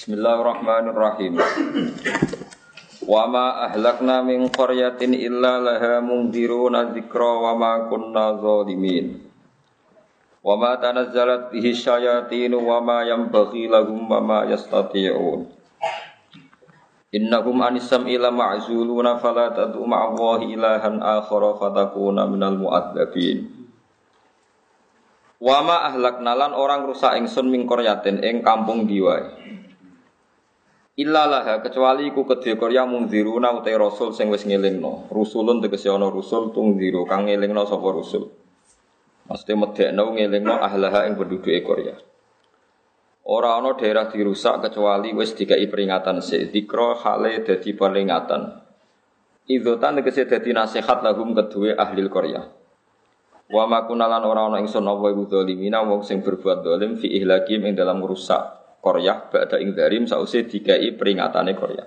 Bismillahirrahmanirrahim. Wa ma ahlakna min qaryatin illa laha mungdiruna dzikra wa ma kunna zalimin. Wa ma tanazzalat bihi syayatin wa ma yanbaghi lahum wa ma yastati'un. Innahum anisam ila ma'zuluna fala tad'u ma'allahi ilahan akhara fatakuna minal mu'adzabin. Wa ma ahlakna lan orang rusak ingsun min qaryatin ing kampung diwae. Illalah kecuali iku kedhe Korea mungziruna utai rasul sing wis ngelingno. Rusulun tegese ana rusul tungziru kang ngelingno sapa rusul. Maksudnya medekno ngelingno ahlaha ing penduduke Korea. Ora ana daerah dirusak kecuali wis dikai peringatan sik. Dikra hale dadi peringatan. Idzotan tegese dadi nasihat lahum kedue ahli Korea. Wa ma kunalan ora ana ingsun apa iku wong sing berbuat zalim fi ihlakim ing dalam rusak Korea ba'da ing darim sause dikai peringatane Korea.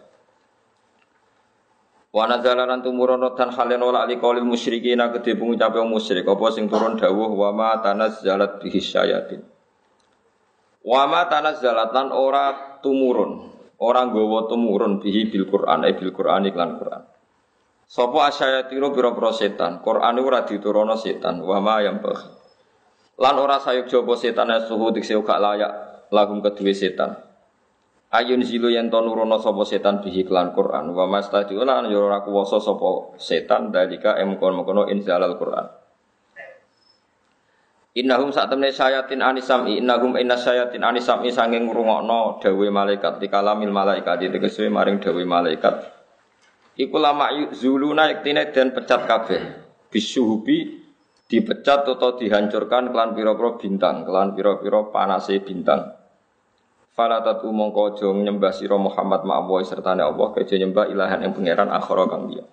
Wa nazalalan tumurun dan halen wala ali qaulil musyrikin kedhe pengucape musyrik apa sing turun dawuh wa ma tanazzalat bihi syayatin. Wa ma tanazzalat lan ora tumurun, ora nggawa tumurun bihi bil Qur'an e bil Qur'an iklan Qur'an. Sapa asyayatiro pira-pira setan, Qur'an ora diturono setan, wa ma yang Lan ora sayuk jaba setan suhu dikse gak layak lahum kedua setan. Ayun zilu yang to nurono sapa setan bihi klan Quran wa mastadiuna lan yo ora kuwasa sapa setan dalika emkon mengkono inzalal Quran. Innahum saat temne sayatin anisami innahum inna sayatin anisami sanging ngrungokno dawe malaikat di kalamil malaikat di tegese maring dawe malaikat. Iku lama zuluna iktine dan pecat kabeh. Bisuhubi dipecat atau dihancurkan kelan piro-piro bintang, kelan piro-piro panase bintang. Fala tatu mongko aja nyembah sira Muhammad ma'awa sertane Allah keja nyembah ilahan yang pangeran akhara kang liya.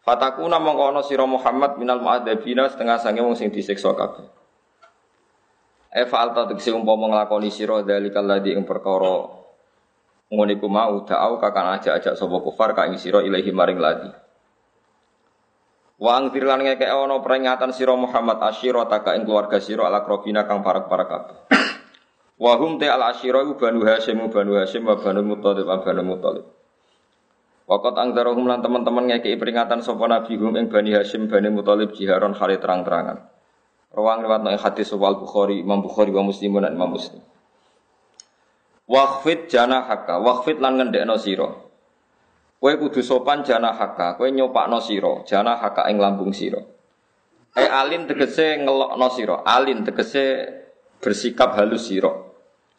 Fatakuna mongko ana sira Muhammad minal mu'adzabina setengah sange wong sing disiksa kabeh. E fa'alta tegese umpama nglakoni sira dalikal ladzi ing perkara ngono iku mau da'au kakan ajak-ajak sapa kufar ka ing sira ilahi maring ladi. Wa angfir lan ngeke ana peringatan sira Muhammad asyira taka ing keluarga sira ala krobina kang parak-parak kabeh. Wahum te al asyira banu Hasyim banu Hasyim wa banu Muthalib wa banu Muthalib. Waqat angdarahum lan teman-teman ngekei peringatan sapa nabi hum ing Bani Hasyim Bani Muthalib jiharon hari terang-terangan. Rawang riwayat nang hadis wal Bukhari Imam Bukhari wa Muslim dan Imam Muslim. Waqfit janahaka, waqfit lan ngendekno sira. Kowe kudu sopan janahaka, kowe nyopakno sira, janahaka ing lambung sira. E alin tegese ngelokno sira, alin tegese bersikap halus sira.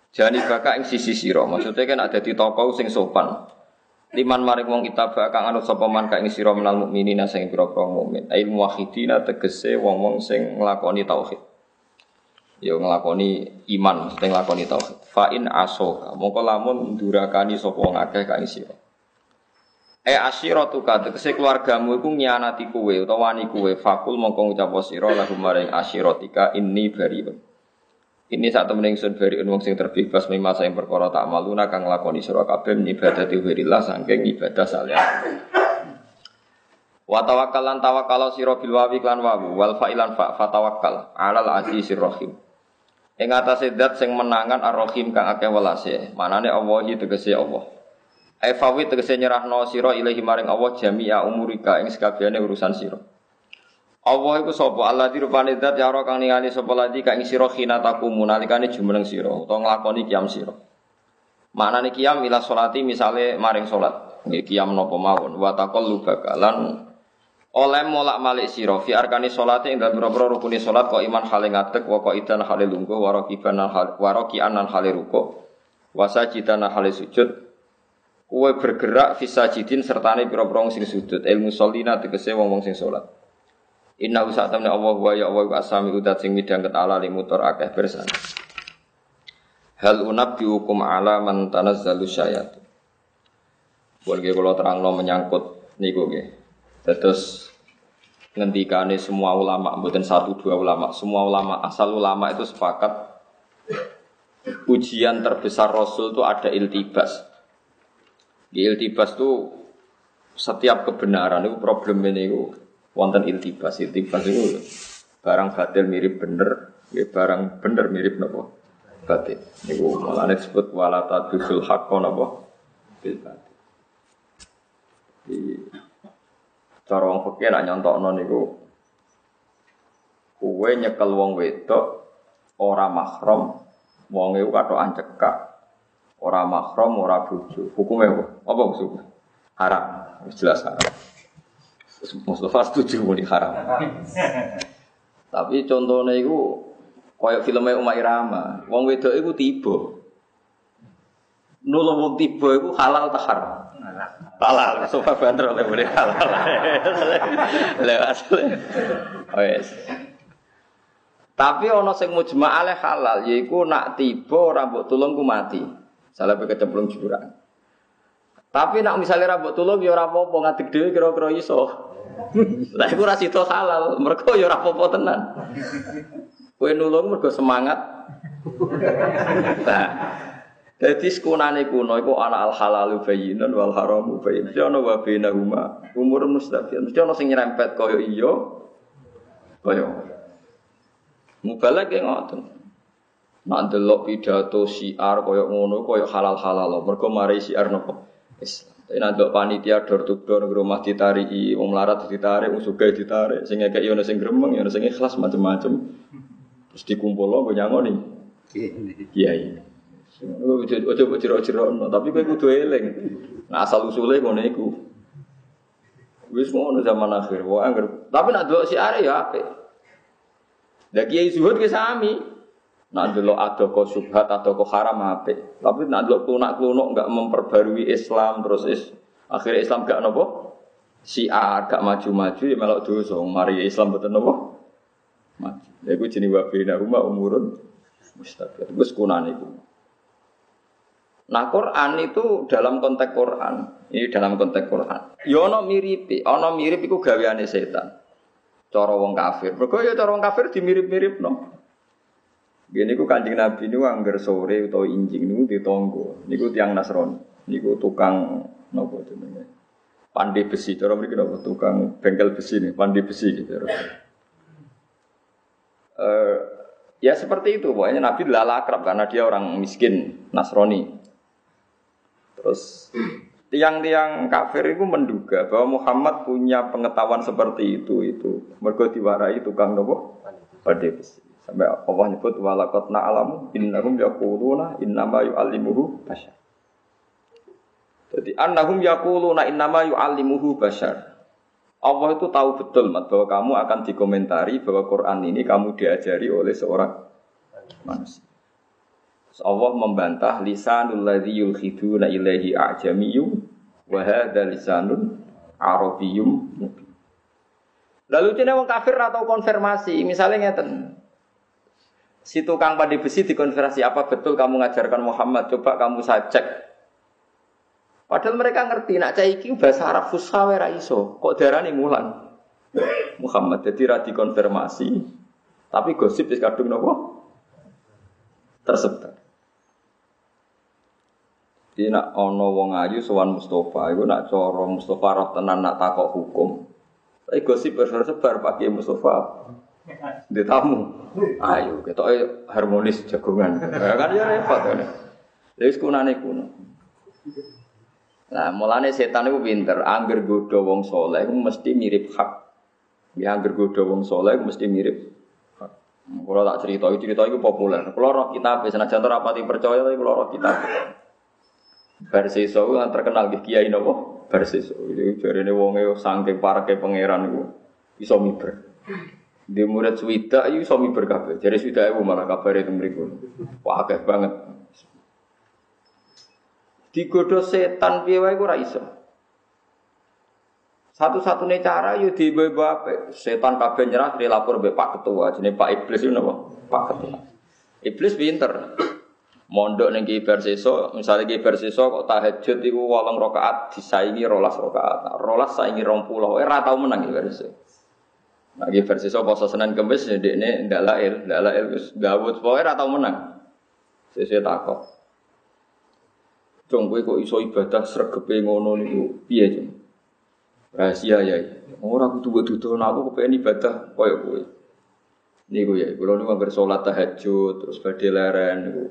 Jani baka ing sisi sira. Maksudnya kan ada di toko sing sopan. Liman maring wong kita kang anut sapa man ka ing sira menal mukminina sing pira-pira mukmin. Ail muwahhidina tegese wong-wong sing nglakoni tauhid. Ya nglakoni iman, mesti nglakoni tauhid. Fa in asoka, mongko lamun durakani sapa wong akeh ka ing sira. E asyiratu ka tegese keluargamu iku nyianati kowe utawa wani kowe fakul mongko ngucap sira lahum maring asyiratika inni bariun. Ini saat temen ingsun bari wong sing terbebas mima sing perkara tak maluna kang lakoni sira kabeh ibadati ghirillah saking ibadah saleh. Wa tawakkalan tawakkal sira bil klan wawu wal fa'ilan fa fatawakkal alal azizir rahim. Ing atase zat sing menangan ar-rahim kang akeh welase. Manane Allah tegese Allah. Ai fawit tegese nyerahno sira ilahi maring Allah jami'a umurika ing sekabehane urusan sira. Allah iku sapa? Allah di rupane zat ya ora kang ningali sapa ladi kang sira khina takumu nalikane jumeneng sira utawa nglakoni kiam sira. Maknane kiam ila salati misale maring salat. Nggih kiam napa mawon? Wa taqallu bakalan. Oleh molak malik sira fi arkani salate ing dalem pira rukune salat kok iman hale ngadeg wa kok idan hale lungguh wa rakiban wa rakian hale ruku wa sajidan hale sujud. Kuwe bergerak fisajidin sertane pira-pira sing sujud. Ilmu solina tegese wong-wong sing salat Inna usak temne Allah wa ya Allah asami udat sing midang ket ala limutor akeh bersan. Hal unab dihukum ala man tanazzalu syayat. Buat kalau terang lo menyangkut niku nggih. Terus ngendikane semua ulama, bukan satu dua ulama, semua ulama asal ulama itu sepakat ujian terbesar Rasul itu ada iltibas. Di iltibas itu setiap kebenaran itu problem ini itu wonten iltibas. Iltibas itu barang batil mirip bener, ya barang bener mirip nopo batin. Niku malah disebut wala tadbisul haqqon apa? Bil batin. Di cara wong fikih nak nyontokno niku kuwe nyekel wong wedok ora mahram wong iku katokan cekak ora mahram ora bojo hukume apa apa maksud haram jelas haram Mustafa setuju muni haram tapi contohnya itu Kayak filmnya Umar Irama, wong wedok itu tiba. Nulung wong tiba itu halal tak haram? Halal, sofa banter oleh boleh halal. Lewat Oh yes. Tapi ono sing mujma' ale halal yaiku nak tiba rambut tulung ku mati. Salah kecemplung jurang. Tapi nak misalnya rambut tulung ya ora apa-apa ngadeg dhewe kira-kira iso. Lah iku ra halal, mergo ya ora apa-apa tenan. Kue nulung mergo semangat. Nah, jadi sekunane kuno iku ana al halalu bayyinun wal haramu bayyin. Mesti ana wa bainahuma umur mustafian. Mesti ana sing nyerempet kaya iya kaya. Mubalak yang ngoten. Nak delok pidato siar kaya ngono kaya halal-halal. Mergo mari siar napa? Islam. Tapi nanti panitia dor to dor rumah ditariki, wong melarat ditarik, wong sugih ditarik, sing ngekek yo sing gremeng, yo sing ikhlas macam-macam. Terus dikumpul lo nyangoni. Kiai. Ojo ojo jero-jero tapi kowe kudu eling. Nah asal usule ngono iku. Wis ngono zaman akhir. Wah angger tapi nak delok si are ya apik. Lah kiai zuhud ke sami. Nak delok ada kok subhat atau kok haram apik. Tapi nak delok klunak-klunuk enggak memperbarui Islam terus is akhirnya Islam gak nopo siar gak maju-maju ya melok dosa. Mari Islam betul nopo mati. Ya iku jenenge wa bina rumah umurun mustaqil. Wis kunane iku. Nah Quran itu dalam konteks Quran, ini dalam konteks Quran. Ya ana mirip, ana mirip iku gaweane setan. Cara wong kafir. Mergo ya cara wong kafir dimirip-mirip no. Gini ku kanjeng Nabi niku angger sore utawa injing niku ditonggo. Niku tiang Nasrani. Niku tukang nopo jenenge? Pandai besi, cara mriki nopo tukang bengkel besi nih, pandai besi gitu. Uh, ya seperti itu, pokoknya Nabi lala akrab karena dia orang miskin, Nasrani. Terus tiang-tiang kafir itu menduga bahwa Muhammad punya pengetahuan seperti itu itu mergo diwarai tukang nopo pada besi sampai Allah nyebut walakot na'alamu innahum yaquluna innama yu'allimuhu bashar jadi annahum yaquluna innama yu'allimuhu bashar Allah itu tahu betul mat bahwa kamu akan dikomentari bahwa Quran ini kamu diajari oleh seorang manusia. Allah membantah lisanul ladzi yulkhiduna ilaihi a'jamiyyun wa hadza lisanun arabiyyum Lalu cina wong kafir atau konfirmasi, misalnya ngeten. Si tukang padi besi dikonfirmasi apa betul kamu ngajarkan Muhammad? Coba kamu saya cek Padahal mereka ngerti nak cai iki bahasa Arab fusha iso. Kok darani mulan? Muhammad jadi ra konfirmasi. Tapi gosip wis kadung nopo? Tersebar. Jadi nak ono wong ayu sowan Mustafa, iku nak coro Mustafa roh tenan nak takok hukum. Tapi gosip tersebar pakai Mustafa. Di tamu. Ayo, kita harmonis jagongan. kan ya repot kan. Jadi kunane kuno. Nah, mulane setan itu pinter, angger godho wong soleh mesti mirip hak. Ya angger godho wong soleh mesti mirip. Kalau tak cerita, cerita itu populer. Kalau roh kitab, senajan rapati percaya, tapi kalau roh kitab. Barseso yang terkenal di kiai nopo. Barseso itu jadi ini wonge sangking para ke pangeran itu bisa miber. Di murid swida itu bisa miber kafe. Jadi swida itu malah kabar itu mereka. Wah, banget. Digodo setan piye wae ora iso. Satu-satunya cara yo di apa? Setan kabeh nyerah lapor mbek Pak Ketua, jenenge Pak Iblis itu napa? Pak Ketua. Iblis pinter. Mondok ning kibar seso, misalnya kibar seso kok tahajud iku 8 rakaat disaingi 12 rakaat. 12 saingi 20, ora tau menang kibar seso. Nah, kibar seso poso Senin Kamis ndekne ndak lail, ndak lail wis gawut pokoke ora tau menang. Sesuai takok. Cung kok iso ibadah sregepe ngono niku piye, Cung? Rahasia ya. Ora kudu mbok dudul aku kepengen ibadah koyo kowe. Niku ya, kula niku anggere salat tahajud terus badhe leren niku.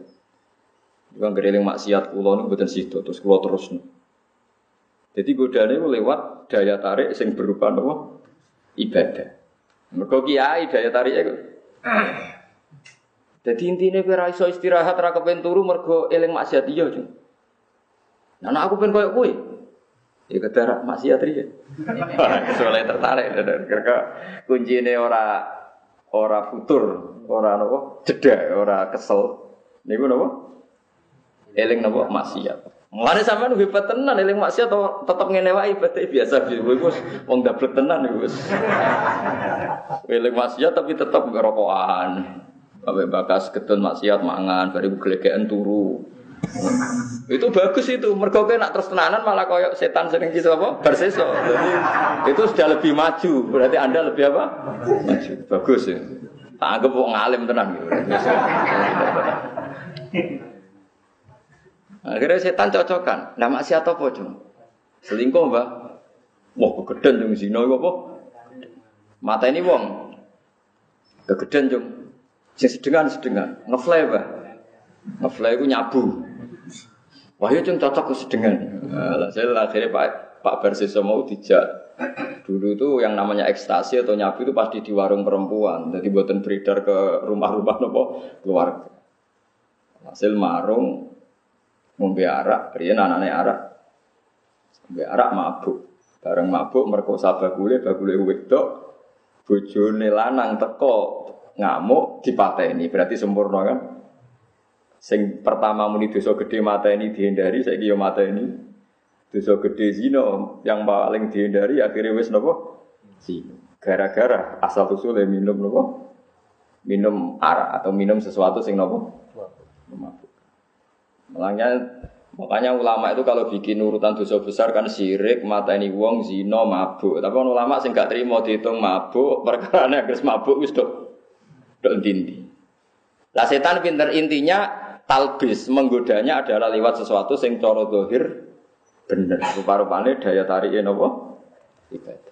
Niku maksiat kula niku mboten sida terus kula terus. Jadi godane lewat daya tarik sing berupa napa? Ibadah. Mergo kiai daya tariknya kok. Jadi intinya kowe ra iso istirahat ra turu mergo eling maksiat iya, Jung. Nah, aku pengen koyo kowe. Ya kedara maksiat riya. Soalnya tertarik karena kuncine ora ora futur, ora napa jeda, ora kesel. Niku napa? Eling napa maksiat. Mulane sampean hebat tenan eling maksiat atau tetep ngene wae ibadah biasa biasa. Wis wong dablek tenan wis. Eling maksiat tapi tetep ngerokokan. Sampai bakas ketun maksiat mangan, bari gelegean turu. itu bagus itu. Mergo kowe nak terus tenanan malah koyok setan sering gitu apa? Berseso. Jadi itu sudah lebih maju. Berarti Anda lebih apa? Maju. Bagus ya. Tak anggap kok ngalim tenan gitu. Akhirnya setan cocokan. Nah maksiat apa? Selingkuh, Mbak. Wah, kegedean Cung zina apa? Mata ini wong. Kegedean, Cung. Sing sedengan sedengan, ngefly bah. Ngefly itu nyabu. Wah itu iya, cocok ke sedengan. Nah, saya akhirnya Pak Pak Bersisa mau dijak. Dulu itu yang namanya ekstasi atau nyabu itu pasti di warung perempuan. Jadi buatan beredar ke rumah-rumah nopo keluarga. Hasil marung ngombe arak, kriyen anane arak. Ngombe arak mabuk. Bareng mabuk merkosa bagule, bagule wedok. Bojone lanang teko ngamuk dipateni. Berarti sempurna kan? Sing pertama muni dosa gede mata ini dihindari saya kira mata ini dosa gede zino yang paling dihindari akhirnya wes nopo? Zino gara-gara asal usulnya minum nopo? Minum arak atau minum sesuatu sing nopo? Mabuk makanya makanya ulama itu kalau bikin urutan dosa besar kan sirik ini wong zino mabuk tapi ulama sing gak terima dihitung mabuk perkara nih mabuk wis dok Dok dindi. Lah setan pinter intinya talbis menggodanya adalah lewat sesuatu sing coro dohir bener. Rupa-rupane daya tariknya nopo ibadah.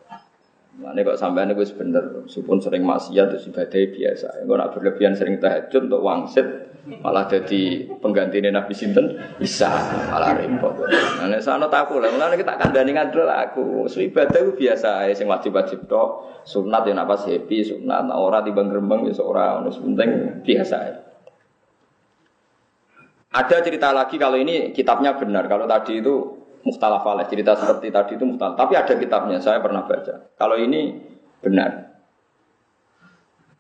Mana kok sampean itu bener, meskipun sering maksiat itu ibadah biasa. Enggak nak berlebihan sering tahajud untuk wangsit, malah jadi pengganti Nabi Sinten bisa malah repot. Nah, sana takut lah, mulai kita kandani ngadil aku. Ibadah itu biasa, sing wajib-wajib tok, sunat yang apa happy, sunat, nah, di gerembang ya seorang, harus penting biasa. Ada cerita lagi kalau ini kitabnya benar, kalau tadi itu Mustalah alaih cerita seperti tadi itu mustalah. Tapi ada kitabnya, saya pernah baca. Kalau ini benar.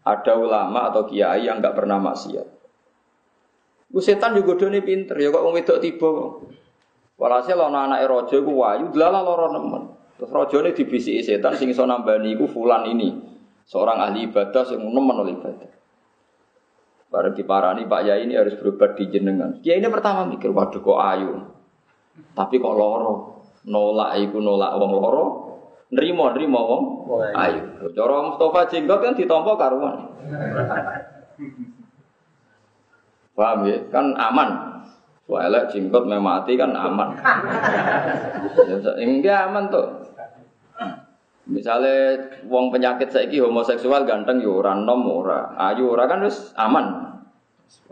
Ada ulama atau kiai yang nggak pernah maksiat. Gue setan juga doni pinter ya kok wedok tiba. Walhasil ana anak rojo gue wayu delala loro nemen. Terus rojo ini dibisiki setan sing iso nambani gue fulan ini. Seorang ahli ibadah sing nemen oleh ibadah. Bareng diparani Pak Yai ini harus berobat di jenengan. Kiai ini pertama mikir, waduh kok ayu. Tapi kok loro. Nolak iku nolak wong loro. Nrimo nrimo wong ayu. Cara Mustafa jenggot kan ditampa karuan. Paham ya? Kan aman. Soalnya jenggot memati kan aman. Enggak aman tuh. Misalnya wong penyakit saiki homoseksual ganteng yo ora nom ora, ayu ora kan wis aman.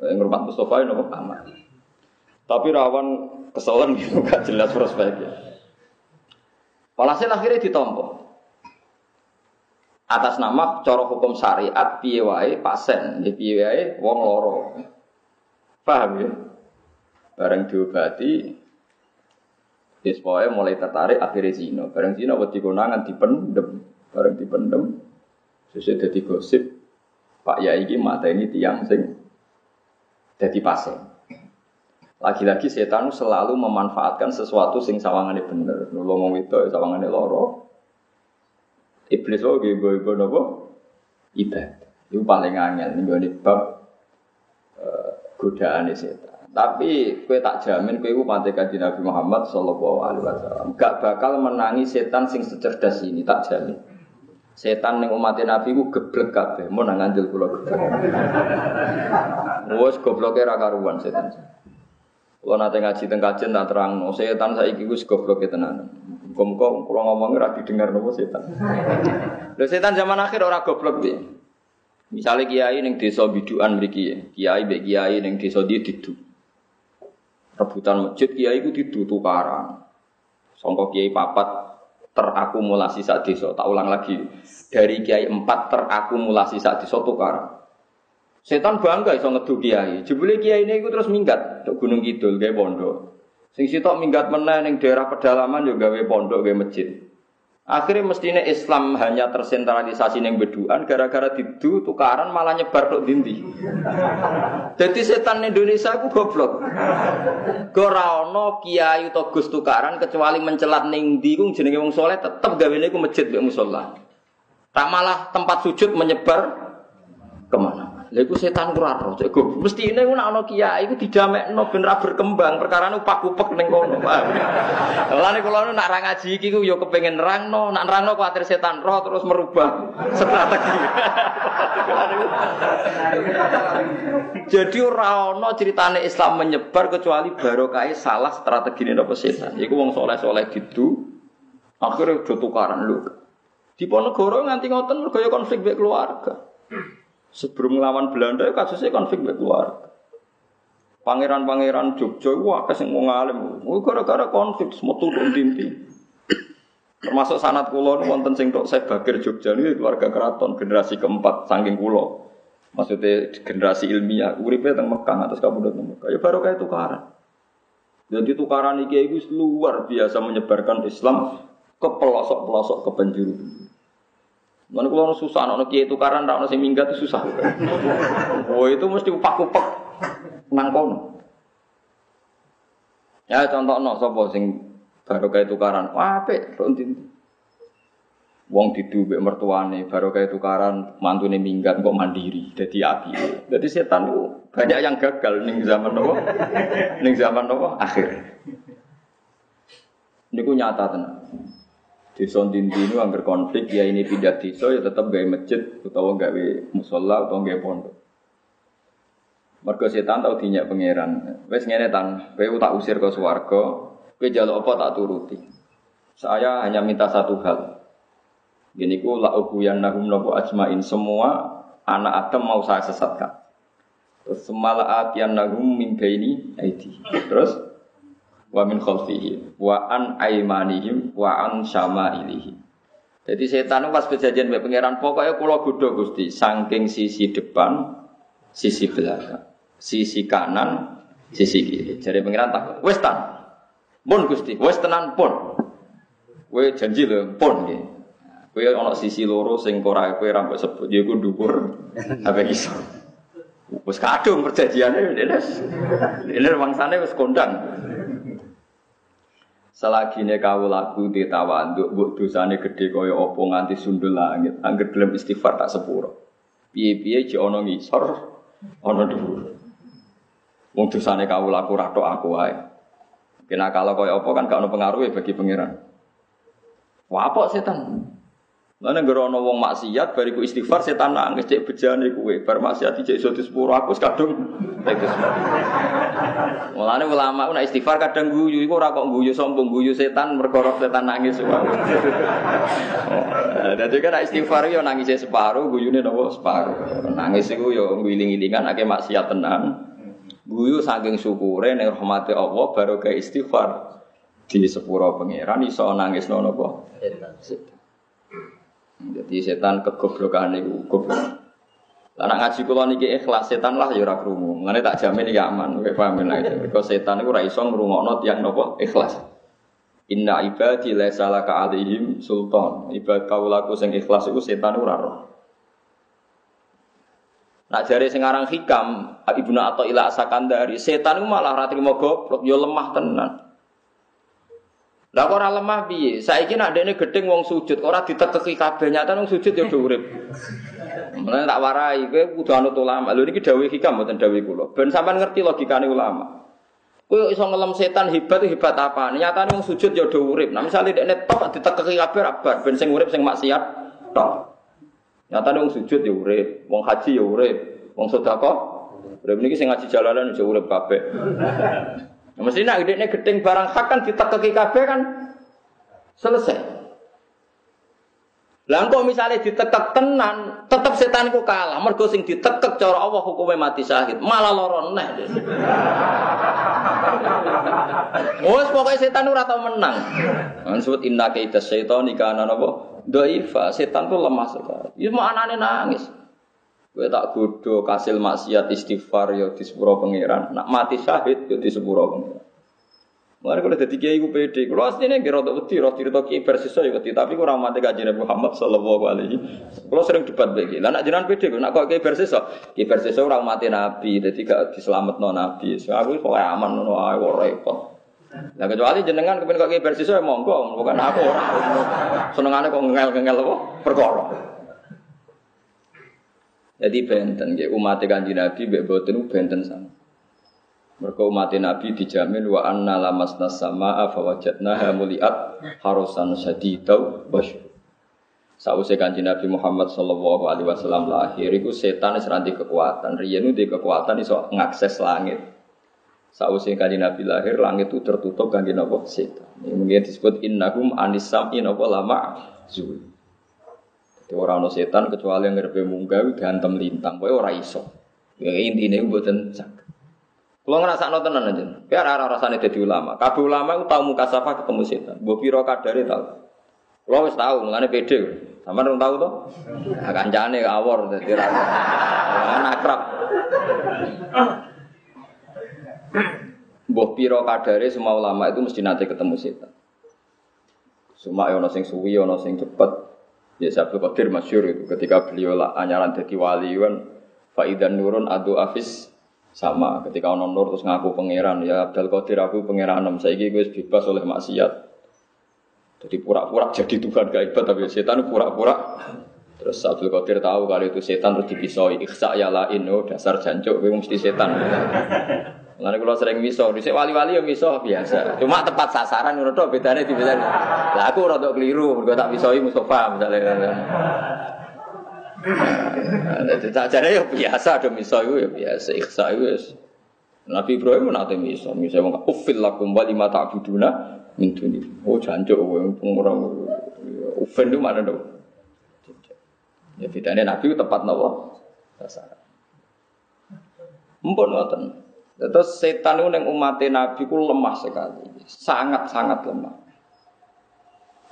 Yang rumah Mustafa itu aman. Tapi rawan kesolan gitu gak jelas prospeknya. Walhasil akhirnya ditompo. Atas nama coro hukum syariat piye wae pasen, piye wae wong loro. Paham ya? Bareng diobati Wis mulai tertarik akhirnya zina. Bareng zina wedi konangan dipendem, bareng dipendem sesuai dadi gosip Pak Yai iki mata ini tiang sing dadi pasien. Lagi-lagi setan selalu memanfaatkan sesuatu sing sawangane bener. Nulung wong itu sawangane loro. Iblis wae gue napa? Ibadah. Itu paling angel nih gue bab uh, godaan setan. Tapi kue tak jamin kue pantai kaji Nabi Muhammad Sallallahu Alaihi Wasallam. Gak bakal menangi setan sing secerdas ini tak jamin. Setan ning umat Nabi ku geblek kabeh, mau nang andil kula geblek. Wes gobloke ra karuan setan. Kalau nanti ngaji teng kajian tak terang, no setan saya ikut goblok ya tenan. Muka-muka kalau ngomongnya rapi dengar nopo setan. Lo setan zaman akhir orang goblok dia. Misalnya kiai ning desa biduan mriki, kiai mbek kiai ning desa dia didu. Rebutan masjid kiai ku didu tukaran. Sangka kiai papat terakumulasi saat desa. Tak ulang lagi. Dari kiai empat terakumulasi saat desa tukaran. Setan bangga iso ngedu kiai. Jebule kiai ini terus minggat ke Gunung Kidul gawe pondok. Sing sitok minggat meneh ning daerah pedalaman yo gawe pondok gawe masjid. Akhirnya mestinya Islam hanya tersentralisasi neng beduan gara-gara didu tukaran malah nyebar tok dindi. Jadi setan Indonesia aku goblok. Ora ana kiai utawa gus tukaran kecuali mencelat ning ndi ku jenenge wong saleh tetep gawene ku masjid mek musala. Tak malah tempat sujud menyebar ke mana? Lha setan ora roh, cek. Mestine ku nek ana kiai iku didamekno ben ra berkembang, perkara nu pak-upek ning kono. Lane kula nak ra ngaji iki ku ya kepengin nerangno, nak nerangno kuwatir setan roh terus merubah strategi. Jadi ora ana ceritane Islam menyebar kecuali barokah salah strategi napa setan. Iku wong soleh-soleh didu akhirnya do tukaran lho. Di Ponegoro nganti ngoten mergo ya konflik mek keluarga. Sebelum melawan Belanda kasusnya konflik keluarga. Pangeran-pangeran Jogja wah kasih mau ngalim. gara-gara konflik semua turun dinti. Termasuk sanat kulo wonten sing tok saya bakir Jogja ini keluarga keraton generasi keempat saking kulo. Maksudnya generasi ilmiah. Uripe teng Mekah atas kabudut Mekah. Ya baru kayak tukaran. Jadi tukaran iki itu luar biasa menyebarkan Islam ke pelosok-pelosok ke penjuru. Mana kalau orang susah, orang kiai itu karena orang sing minggat itu susah. Oh itu mesti upak-upak nang kono. Ya contoh no, sopo sing baru kayak tukaran, apik, rontin. Wong didu mbek mertuane baru kayak tukaran mantune minggat kok mandiri jadi api. Jadi setan itu banyak yang gagal ning zaman nopo? ning zaman nopo? Akhir. Niku nyata tenan. Desa ini angker konflik ya ini pindah desa ya tetap gawe masjid utawa gawe musola utawa gawe pondok. Mergo setan tau dinyak pangeran. Wes ngene tan, kowe tak usir ke swarga, kowe jaluk apa tak turuti. Saya hanya minta satu hal. Gini ku la ubuyan nahum nopo ajmain semua anak Adam mau saya sesatkan. Terus semala atian nahum mimpi ini. Terus wa min khalfihi wa an aimanihim wa an syama'ilihim. Jadi setan pas kejadian mbek pangeran pokoknya kula godho Gusti saking sisi depan, sisi belakang, sisi kanan, sisi kiri. Jadi pangeran tak wis tan. Pun Gusti, wis tenan pun. Kowe janji lho pun nggih. Kowe ana sisi loro sing ora kowe ra mbok sebut ya iku dhuwur. Apa iso. Wis kadung perjanjiane ini. Ini wangsane wis kondang. Selagi ne kau laku di tawanduk, buk dosane gede kaya opo nganti sundul langit, angger gelem istighfar tak sepuro. Piye-piye ji ono ngisor, ono dhuwur. Wong dosane kau laku rato aku wae. Kena kalau kaya opo kan gak ono pengaruh bagi pangeran. Apa setan? Mana gerono wong maksiat bariku istighfar setan nangis cek bejane kuwe bar maksiat cek iso disepuro aku kadung teges. Mulane ulama nek istighfar kadang guyu iku ora kok guyu sombong guyu setan mergo setan nangis wae. Dadi kan istighfar yo nangis separo guyune nopo separo. Nangis iku yo ngiling-ilingan akeh maksiat tenan. Guyu saking syukure ning rahmate Allah ke istighfar di sepuro pangeran iso nangis apa? Setan. Jadi setan kegoblokan itu goblok. Lah ngaji kula niki ikhlas setan lah ya ora krungu. Mulane tak jamin iki aman, kowe paham lah itu. Mergo setan iku ora iso ngrungokno tiyang napa ikhlas. Inna ibadi laisa laka alaihim sultan. Ibad kaulaku sing ikhlas iku setan ora. Nak jare sing aran hikam, Ibnu Athaillah Sakandari, setan iku malah ora trimo goblok, ya lemah tenan. Lah kok ora lemah piye? Saiki nak dene gedeng wong sujud, ora ditekeki kabeh nyata wong sujud ya udah urip. Mulane tak warai kowe kudu anut ulama. Lho niki dawuh hikam mboten dawuh kula. Ben sampean ngerti logikane ulama. Kowe iso ngelem setan hebat hebat apa? Nyatane wong sujud ya udah urip. Nah misale dekne tok ditekeki kabeh rabar ben sing urip sing maksiat tok. Nyatane wong sujud ya urip, wong haji ya urip, wong sedekah urip niki sing ngaji jalalan ya urip kabeh. Nah, mesti nak gede gedeng barang hak kan ditekeki kabeh kan selesai. Lah misalnya ditekek tenan, tetep setan iku kalah. Mergo sing ditekek cara Allah hukumnya mati syahid, malah loro neh. Wes pokoke setan ora tau menang. Maksud inna kaita syaitan kana napa? Dhaifa, setan tuh lemah sekali. Ya mau anane nangis. Kowe tak godho kasil maksiat istighfar ya di sepuro pangeran. Nak mati syahid ya di sepuro pangeran. Mari kalau jadi kiai gue pede, kalau aslinya kira untuk wedi, roh cerita kiai versi saya tapi kurang mati kaji Nabi Muhammad Sallallahu Alaihi. Kalau sering debat begini, lah nak jenengan pede, nak kok kiai versi saya, kiai versi saya orang mati Nabi, jadi gak non Nabi. So aku pokoknya aman, non aku repot. Nah kecuali jenengan kemudian kok kiai versi saya monggo, bukan aku orang. Senengannya kok ngel ngel apa? Perkara. Jadi benten, ya umat kanji Nabi, beboten benten sama. Mereka umat Nabi dijamin wa anna lamasna sama'a fawajadnaha muliat harusan sadidau wasyur. Sausai kanji Nabi Muhammad Sallallahu Alaihi Wasallam lahir, itu setan seranti kekuatan. Rianu di kekuatan iso ngakses langit. Sausai kanji Nabi lahir, langit itu tertutup kanji Nabi setan. Ini mungkin disebut innahum anisam apa lama zul. Jadi orang no setan kecuali yang ngerbe munggah gantem lintang, boy orang iso. Ya intinya buatan sak. Kalau ngerasa no tenan aja, biar arah rasanya jadi ulama. Kabeh ulama itu tahu muka safa ketemu setan. Mbok piro kadare tahu. Kalau wis tahu, mengenai pede. Sama dong tahu tuh? Nah, kancane awor dadi ra. Kan akrab. Mbok piro kadare semua ulama itu mesti nanti ketemu setan. Semua ono sing suwi, ono sing cepet. Ya Sabtu Qadir masyur itu ketika beliau lah anyaran jadi wali kan Faidan nurun adu afis sama ketika ono nur terus ngaku pangeran ya Abdul Qadir aku pangeran saya gue bebas oleh maksiat. Jadi pura-pura jadi Tuhan gak ibadah tapi setan pura-pura. Terus Abdul Qadir tahu kalau itu setan terus dipisoi ikhsa ya lain oh dasar jancuk gue mesti setan Lalu kalau sering miso, di wali-wali yang miso biasa. Cuma tepat sasaran, menurut bedanya di bedanya. Lah aku rada keliru, gue tak misoi Mustafa misalnya. Jadi ya biasa ada misal itu ya biasa ikhsa itu. Nabi Ibrahim nanti misal, misal mau ufil lakum wa lima ta'buduna min duni. Oh kowe pengurang ufil itu mana dong? Ya bedanya Nabi tepat nawa sasaran. Mpun ngoten. Terus setan itu yang umat Nabi ku lemah sekali, sangat sangat lemah.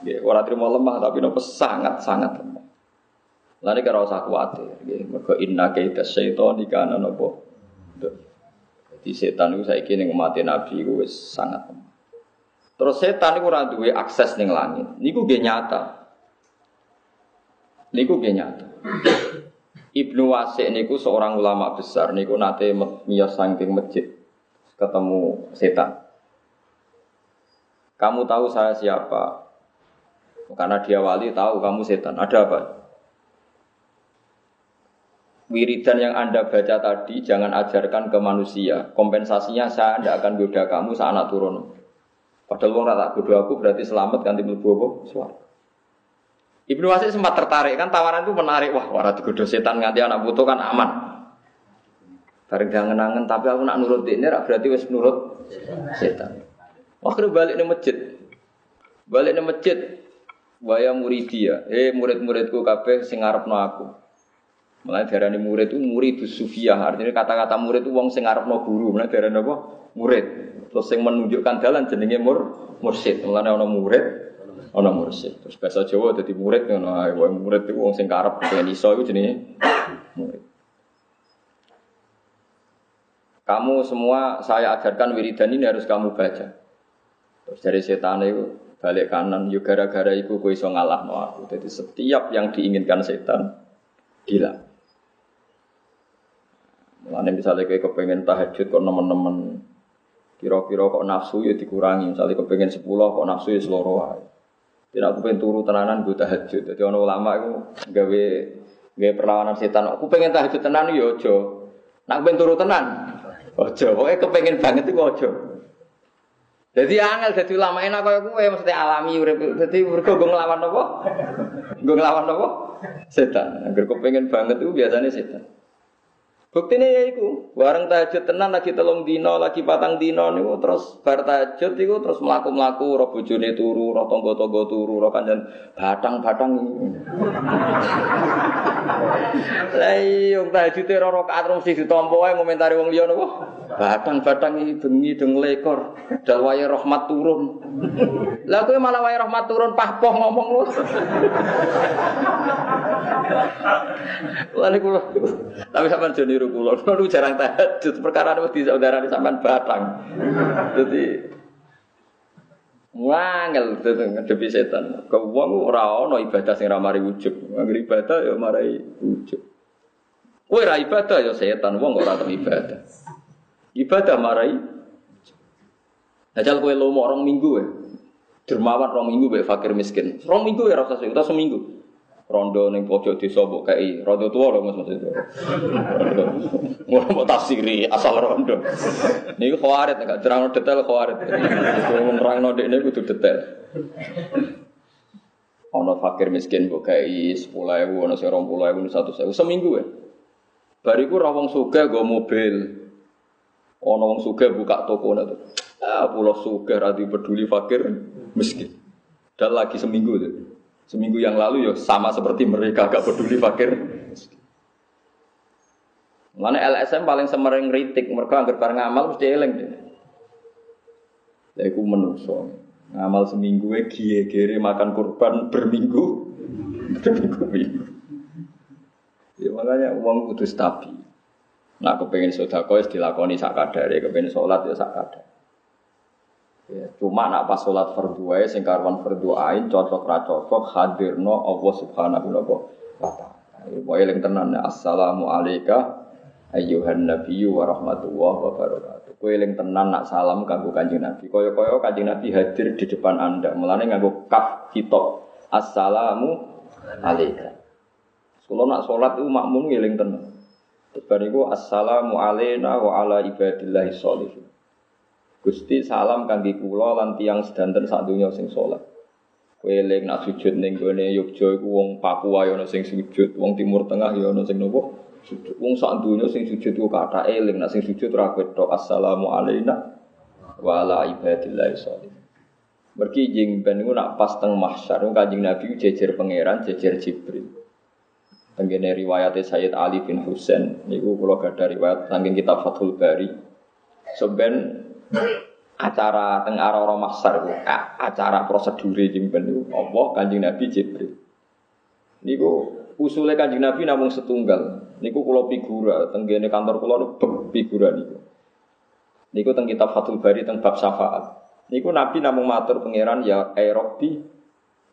Ya, orang terima lemah tapi nopo sangat sangat lemah. Lalu kira usah khawatir, mereka inna kaita syaitan di kanan nopo. Jadi setan itu saya kini ngemati nabi itu sangat Terus setan itu orang duwe akses ning langit. Niku gak nyata. Niku gak nyata. Ibnu Wasik niku seorang ulama besar. Niku nate miyos saking masjid ketemu setan. Kamu tahu saya siapa? Karena dia wali tahu kamu setan. Ada apa? wiridan yang Anda baca tadi jangan ajarkan ke manusia. Kompensasinya saya tidak akan goda kamu saat anak turun. Padahal wong tak goda aku berarti selamat ganti mlebu apa? Suara. Ibnu Wasik sempat tertarik kan tawaran itu menarik. Wah, wara digoda setan nganti anak butuh kan aman. Bareng jangan tapi aku nak nurut ini berarti wis nurut setan. Kena balik nih masjid. Balik nih masjid. Waya muridia, eh murid-muridku kabeh sing ngarepno aku. Mulai darah murid itu murid sufiah. Artinya kata-kata murid itu wong sing ngarepno guru. Mulai darah apa? Murid. Terus yang menunjukkan jalan jenenge mur mursid. Mulai ono murid, ono mursid. Terus bahasa Jawa jadi murid ngono ae. Wong murid itu wong sing karep pengen iso itu jenenge murid. Kamu semua saya ajarkan wiridan ini harus kamu baca. Terus dari setan itu balik kanan, yuk gara-gara itu kue iso ngalah no aku. Jadi setiap yang diinginkan setan, gila. Mulane misalnya kayak kepengen tahajud kok nemen-nemen kira-kira kok nafsu ya dikurangi. Misalnya kepengen sepuluh kok nafsu ya seluruh. Tidak aku pengen turu tenanan gue tahajud. Jadi orang ulama itu gawe gawe perlawanan setan. Aku pengen tahajud tenan ya ojo. Nak pengen turu tenan. Ojo. Pokoknya kepengen banget itu ojo. Jadi angel jadi ulama enak kaya gue mesti alami urip. Jadi mergo gue ngelawan apa? Gue ngelawan apa? Setan. Agar kepengen banget itu biasanya setan. Buktine ya iku, bareng tahajud tenan lagi telung dino, lagi patang dino niku terus bar tahajud iku terus mlaku-mlaku ro bojone turu, ro tangga-tangga turu, ro kanjen batang-batang. Lah iya tahajud ro rakaat rong siji ditampa wae ngomentari wong liya niku. Batang-batang bengi deng lekor, dal wae rahmat turun. Lah kowe malah wae rahmat turun pahpoh ngomong lu. Lah niku tapi sampean jane niru kula. Kula jarang tahajud perkara wedi saudara sampean batang. Dadi Wangel dadi ngadepi setan. Kau wong ora ana ibadah sing ora mari wujud. Angger ibadah ya marai wujud. Kowe ora ibadah ya setan, wong ora tau ibadah. Ibadah marai. Ajal kowe lomo orang minggu ya. Dermawan rong minggu bae fakir miskin. Rong minggu ya rasa sing seminggu rondo ning pojok desa mbok kei rondo tuwa lho Mas maksud. Ora mau tafsiri asal rondo. Niku khawarit enggak terang detail khawarit. Nerangno dekne kudu detail. Ono fakir miskin mbok kei 10.000 ono sing 20.000 100.000 seminggu ya. Bariku ra wong sugih nggo mobil. Ono wong sugih buka toko itu. Ah, pulau sugih ra peduli fakir miskin. Dan lagi seminggu tuh. Seminggu yang lalu ya sama seperti mereka gak peduli fakir. Mana LSM paling semering kritik mereka anggar bareng ngamal mesti eling. Ya iku menungso. Ngamal seminggu e gere makan kurban berminggu. Berminggu-minggu. Ya makanya uang kudu stabil. Nah, kepengen sodako ya dilakoni sak kadare, kepengen sholat ya sak kadare. Ya, cuma nak pas sholat fardu wae sing karuan fardu ain cocok ra cocok hadirno Allah Subhanahu wa taala. Pokoke eling tenan ya assalamu alayka ayyuhan nabiyyu wa rahmatullahi wa barakatuh. Kowe eling tenan nak salam kanggo Kanjeng Nabi. Kaya-kaya Kanjeng Nabi hadir di depan Anda. Mulane nganggo kaf kitab. Assalamu alayka. Kalau nak sholat itu makmum eling tenan. Terus iku assalamu alayna wa ala ibadillahi sholihin. Gusti salam kangge kula lan tiyang sedanten sak donya sing saleh. Kowe eling nak sujud ning gone Yogya iku wong Papua ya ana sing sujud, wong Timur Tengah ya ana sing nopo? Sujud. Wong sak donya sing sujud ku kata eling nak sing sujud ora ketok assalamu alaina wa ala ibadillah sholih. Mergi jing ben nak pas teng mahsyar Kanjeng Nabi jejer pangeran, jejer Jibril. Tenggene riwayat Sayyid Ali bin Husain niku kula gadah riwayat saking kitab Fathul Bari. Seben acara teng aroro maksar acara prosedur jimpen itu Allah kanjeng Nabi Jibril. Niku usulnya kanjeng Nabi namun setunggal. Niku kulo figura tenggene kantor kulo figura niku. Niku teng kitab Fathul Bari teng bab syafaat. Niku Nabi namun matur pangeran ya Erobi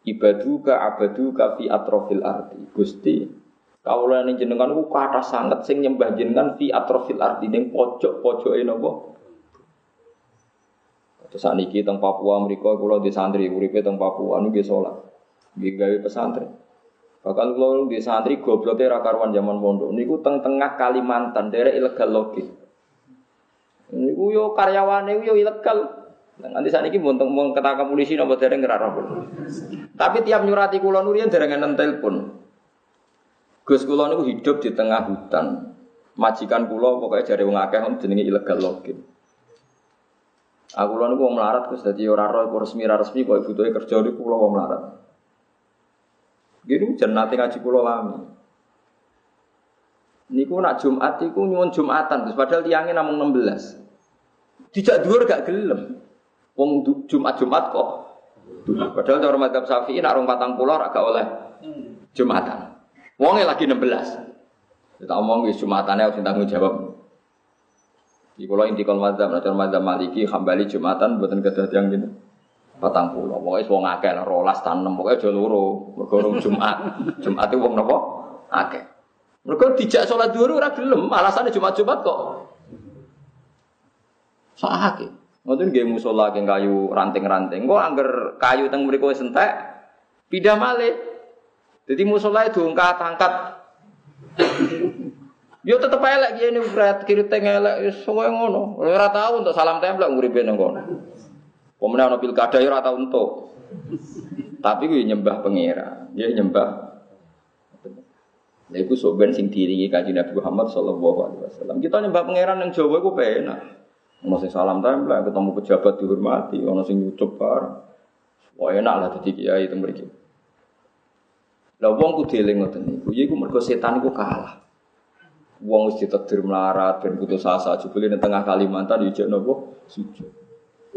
ibaduka abaduka fi atrofil arti Gusti kawula ning jenengan ku kata sangat sing nyembah jenengan fi atrofil arti ning pojok-pojoke napa Terus ini teng Papua mereka kalau di santri uripe teng Papua nu sholat, nggih gawe pesantren. Bahkan kalau di santri gobloknya rakaruan zaman pondok niku teng tengah Kalimantan daerah ilegal logis. Niku yo karyawane yo ilegal. Nanti saat ini mau ketaka polisi nopo dereng pun. Tapi tiap nyurati kulon nurian dereng enten telepon. Gus kulon niku hidup di tengah hutan. Majikan kulo pokoknya jari wong akeh jenenge ilegal login. Aku lalu gue melarat, gue jadi orang roh, resmi resmi, gue butuhnya kerja di pulau gue melarat. Gini nanti ngaji pulau lami. Niku nak Jumat, niku nyuwun Jumatan, terus padahal tiangnya namun 16. Dijak dua gak gelem. Wong Jumat Jumat kok. Padahal cara madzhab Syafi'i nak rong patang pulau agak oleh Jumatan. Wongnya lagi 16. Kita omong Jumatannya harus tanggung jawab. Di kalau intikal mazhab, nah mazhab maliki, hambali jumatan, buatan kedah yang gini. Patang pulau, pokoknya wong akeh lah, rolas tanem, pokoknya jual loro, bergorong Jumat, Jumat itu wong nopo, akeh. Mereka dijak sholat dulu, ora gelem, alasannya Jumat-Jumat kok. Sahake. Ngoten nggih musola kayu ranting-ranting. Kok angger kayu teng mriku wis entek, pindah malih. Jadi musola itu angkat-angkat Yo tetep elek kiye ini berat kiri tengah elek semua yang ngono. Ora tau untuk salam tempel nguripe nang ana pilkada yo ora tau untuk. Tapi gue nyembah pengira, dia nyembah. Lha iku soben sing diringi Kanjeng Nabi Muhammad sallallahu alaihi wasallam. Kita nyembah pangeran yang Jawa iku penak. Ono sing salam tempel, ketemu pejabat dihormati, ono sing nyucup bareng. Wah enak lah dadi kiai itu mriki. Lah wong ku dieling ngoten niku, ya iku mergo setan iku kalah. Wong wis ditakdir melarat ben putus asa jebule ning tengah Kalimantan yo nopo sujud.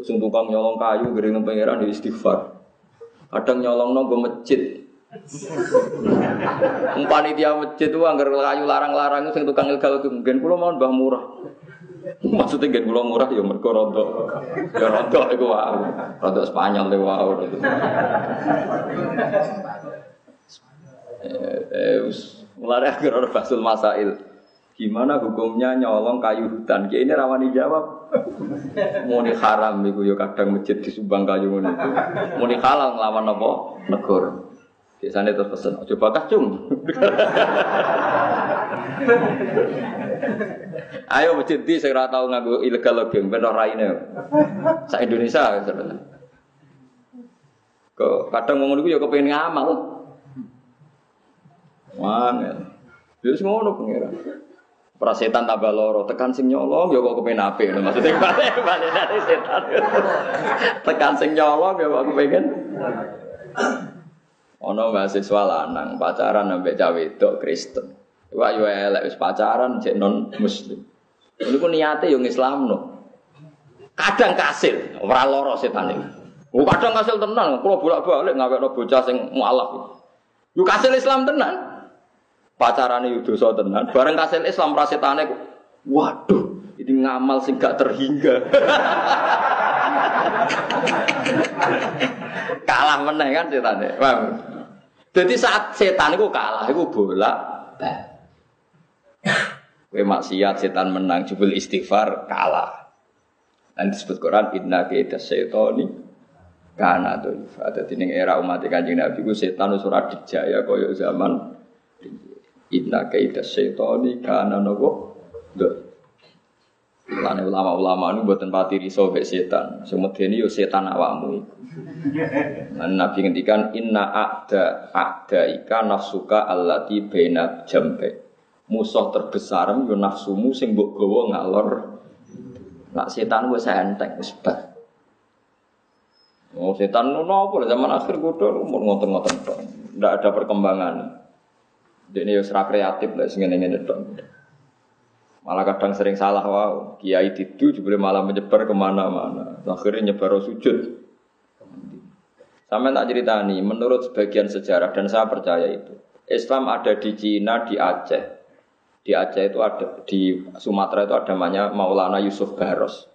Sing tukang nyolong kayu gering di istighfar. Kadang nyolong nonggo masjid, Panitia masjid itu anggar kayu larang-larang sing tukang ilegal itu mungkin kula mau mbah murah. Maksudnya nggih kula murah ya mergo rontok. Ya rontok iku wae. Rontok Spanyol wae. Eh, mulai agar ora basul masail. Gimana hukumnya nyolong kayu hutan? Kayak ini rawani jawab. Muni haram iku ya kadang masjid di Subang kayu ngono. Muni halal nglawan apa? Negara. Biasanya terus pesen, coba bakas cung. Ayo masjid di saya tahu ngaku ilegal lagi, benar raine. Sa Indonesia. Kok kadang ngomong itu ya kepengen ngamal. Wangel. Ya semua ngono pengira. Prasetan tambah loro, tekan sing nyolong ya kok kepengen ape maksudnya balik balik dari setan. tekan sing nyolong ya kok kepengen Ono mahasiswa lanang pacaran sampai cawe itu Kristen. Wah yo elek wis pacaran cek non muslim. Ini pun niatnya yang Islam no. Kadang kasil, ora loro setan ini. Oh, kadang kasil tenan, kalau bolak-balik ngawek no bocah sing mualaf. Yuk kasil Islam tenan. Pacaran itu dosa tenan. Bareng kasil Islam prasetane waduh, ini ngamal sing gak terhingga. Kalah meneh kan setane. Paham? Jadi saat setan itu kalah, itu bola. Kue maksiat setan menang, jubel istighfar kalah. Dan disebut Quran inna kita setoni karena tuh ada di era umat kanjeng Nabi itu setan surat dijaya koyo zaman inna kita setoni karena nopo Lane ulama-ulama ini buatan pati riso be setan. Semedeni yo setan awakmu Nabi ngendikan inna a'da a'da ika nafsuka allati baina jambe. Musuh terbesar yo nafsumu sing mbok gawa ngalor. Nak setan wis enteng wis bar. Oh setan nopo zaman akhir kudu umur ngoten-ngoten tok. Ndak ada perkembangan. Yo serak kreatif lah sing ngene-ngene tok. Malah kadang sering salah wow. Kiai itu juga malah menyebar ke mana-mana. Akhirnya nyebar sujud. Sama tak cerita nih, menurut sebagian sejarah dan saya percaya itu. Islam ada di Cina, di Aceh. Di Aceh itu ada, di Sumatera itu ada namanya Maulana Yusuf Baros.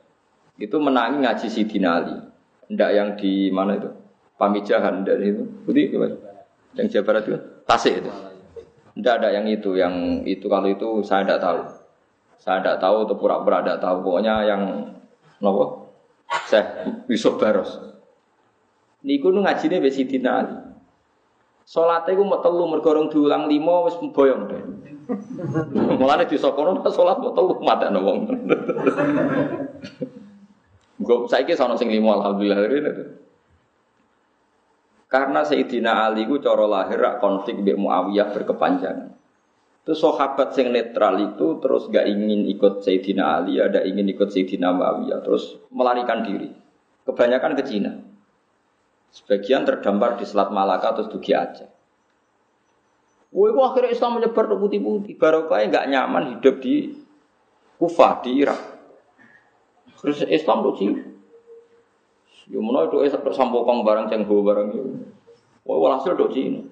Itu menangi ngaji Sidin Ali. Ndak yang di mana itu? Pamijahan dari itu. Budi Yang Jawa Barat itu? Tasik itu. Ndak ada yang itu, yang itu kalau itu saya tidak tahu. Saya tidak tahu atau pura-pura tidak tahu. Pokoknya yang nopo saya Yusuf Baros. Niku nu ngajine wis Sidina Ali. Salate iku mau telu mergo diulang lima wis boyong deh. Mulane disokono salat mau telu matane wong. Gue saiki sono sing lima alhamdulillah. Karena Sayyidina Ali ku cara lahir konflik Mbak Muawiyah berkepanjangan. Itu sahabat yang netral itu terus gak ingin ikut Sayyidina Ali, ada ingin ikut Sayyidina Muawiyah, terus melarikan diri. Kebanyakan ke Cina. Sebagian terdampar di Selat Malaka terus dugi Aceh. Woi, akhirnya Islam menyebar ke putih-putih. Barokah nggak nyaman hidup di Kufah di Irak. Terus Islam tuh sih. Ya mana itu Islam sampokong barang cengho barang itu. Woi, walhasil tuh Cina.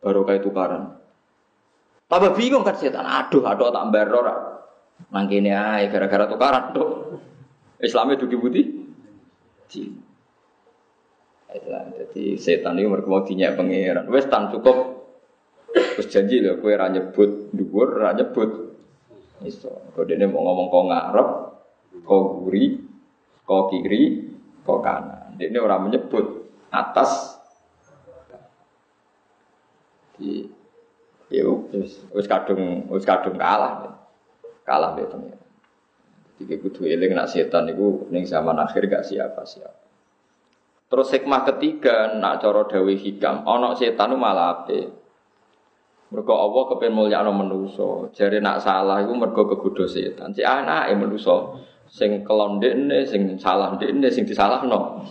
Barokah itu karena Tambah bingung kan setan. Aduh, aduh tak beror. Nang kene ae gara-gara tukaran tuh. Islamnya dugi putih. Jadi setan ini mereka mau dinyak pangeran. Wes tan cukup. Terus janji loh, kue ra nyebut dhuwur, ra nyebut. Iso. Kau dene mau ngomong kau ngarep, kau guri, kau kiri, kau kanan. Dia orang menyebut atas. Di Ya wis wis kadung wis kadung kalah. Kalah be pengen. Jadi kudu eling nak setan niku ning zaman akhir gak siapa-siapa. Terus hikmah ketiga nak cara dawe hikam, ana setan malah ape. Mergo Allah kepen mulyakno manusa. Jare nak salah iku mergo kegodho setan. Si anake manusa sing kelon ndekne, sing salah ndekne, sing disalahno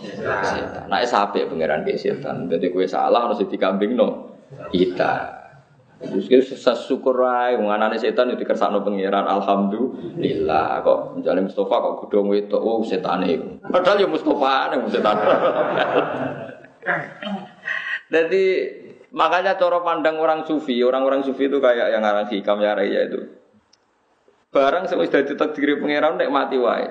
setan. Nek sapik pangeran ke setan. Dadi kowe salah harus dikambingno kita. Terus kita syukur ae wong anane setan itu dikersakno pangeran alhamdulillah kok jane Mustafa kok godhong wedok oh setane iku. Padahal ya Mustafa ning setan. Jadi makanya cara pandang orang sufi, orang-orang sufi itu kayak yang ngarang hikam ya itu. Barang sing wis dadi takdir pangeran nek mati wae.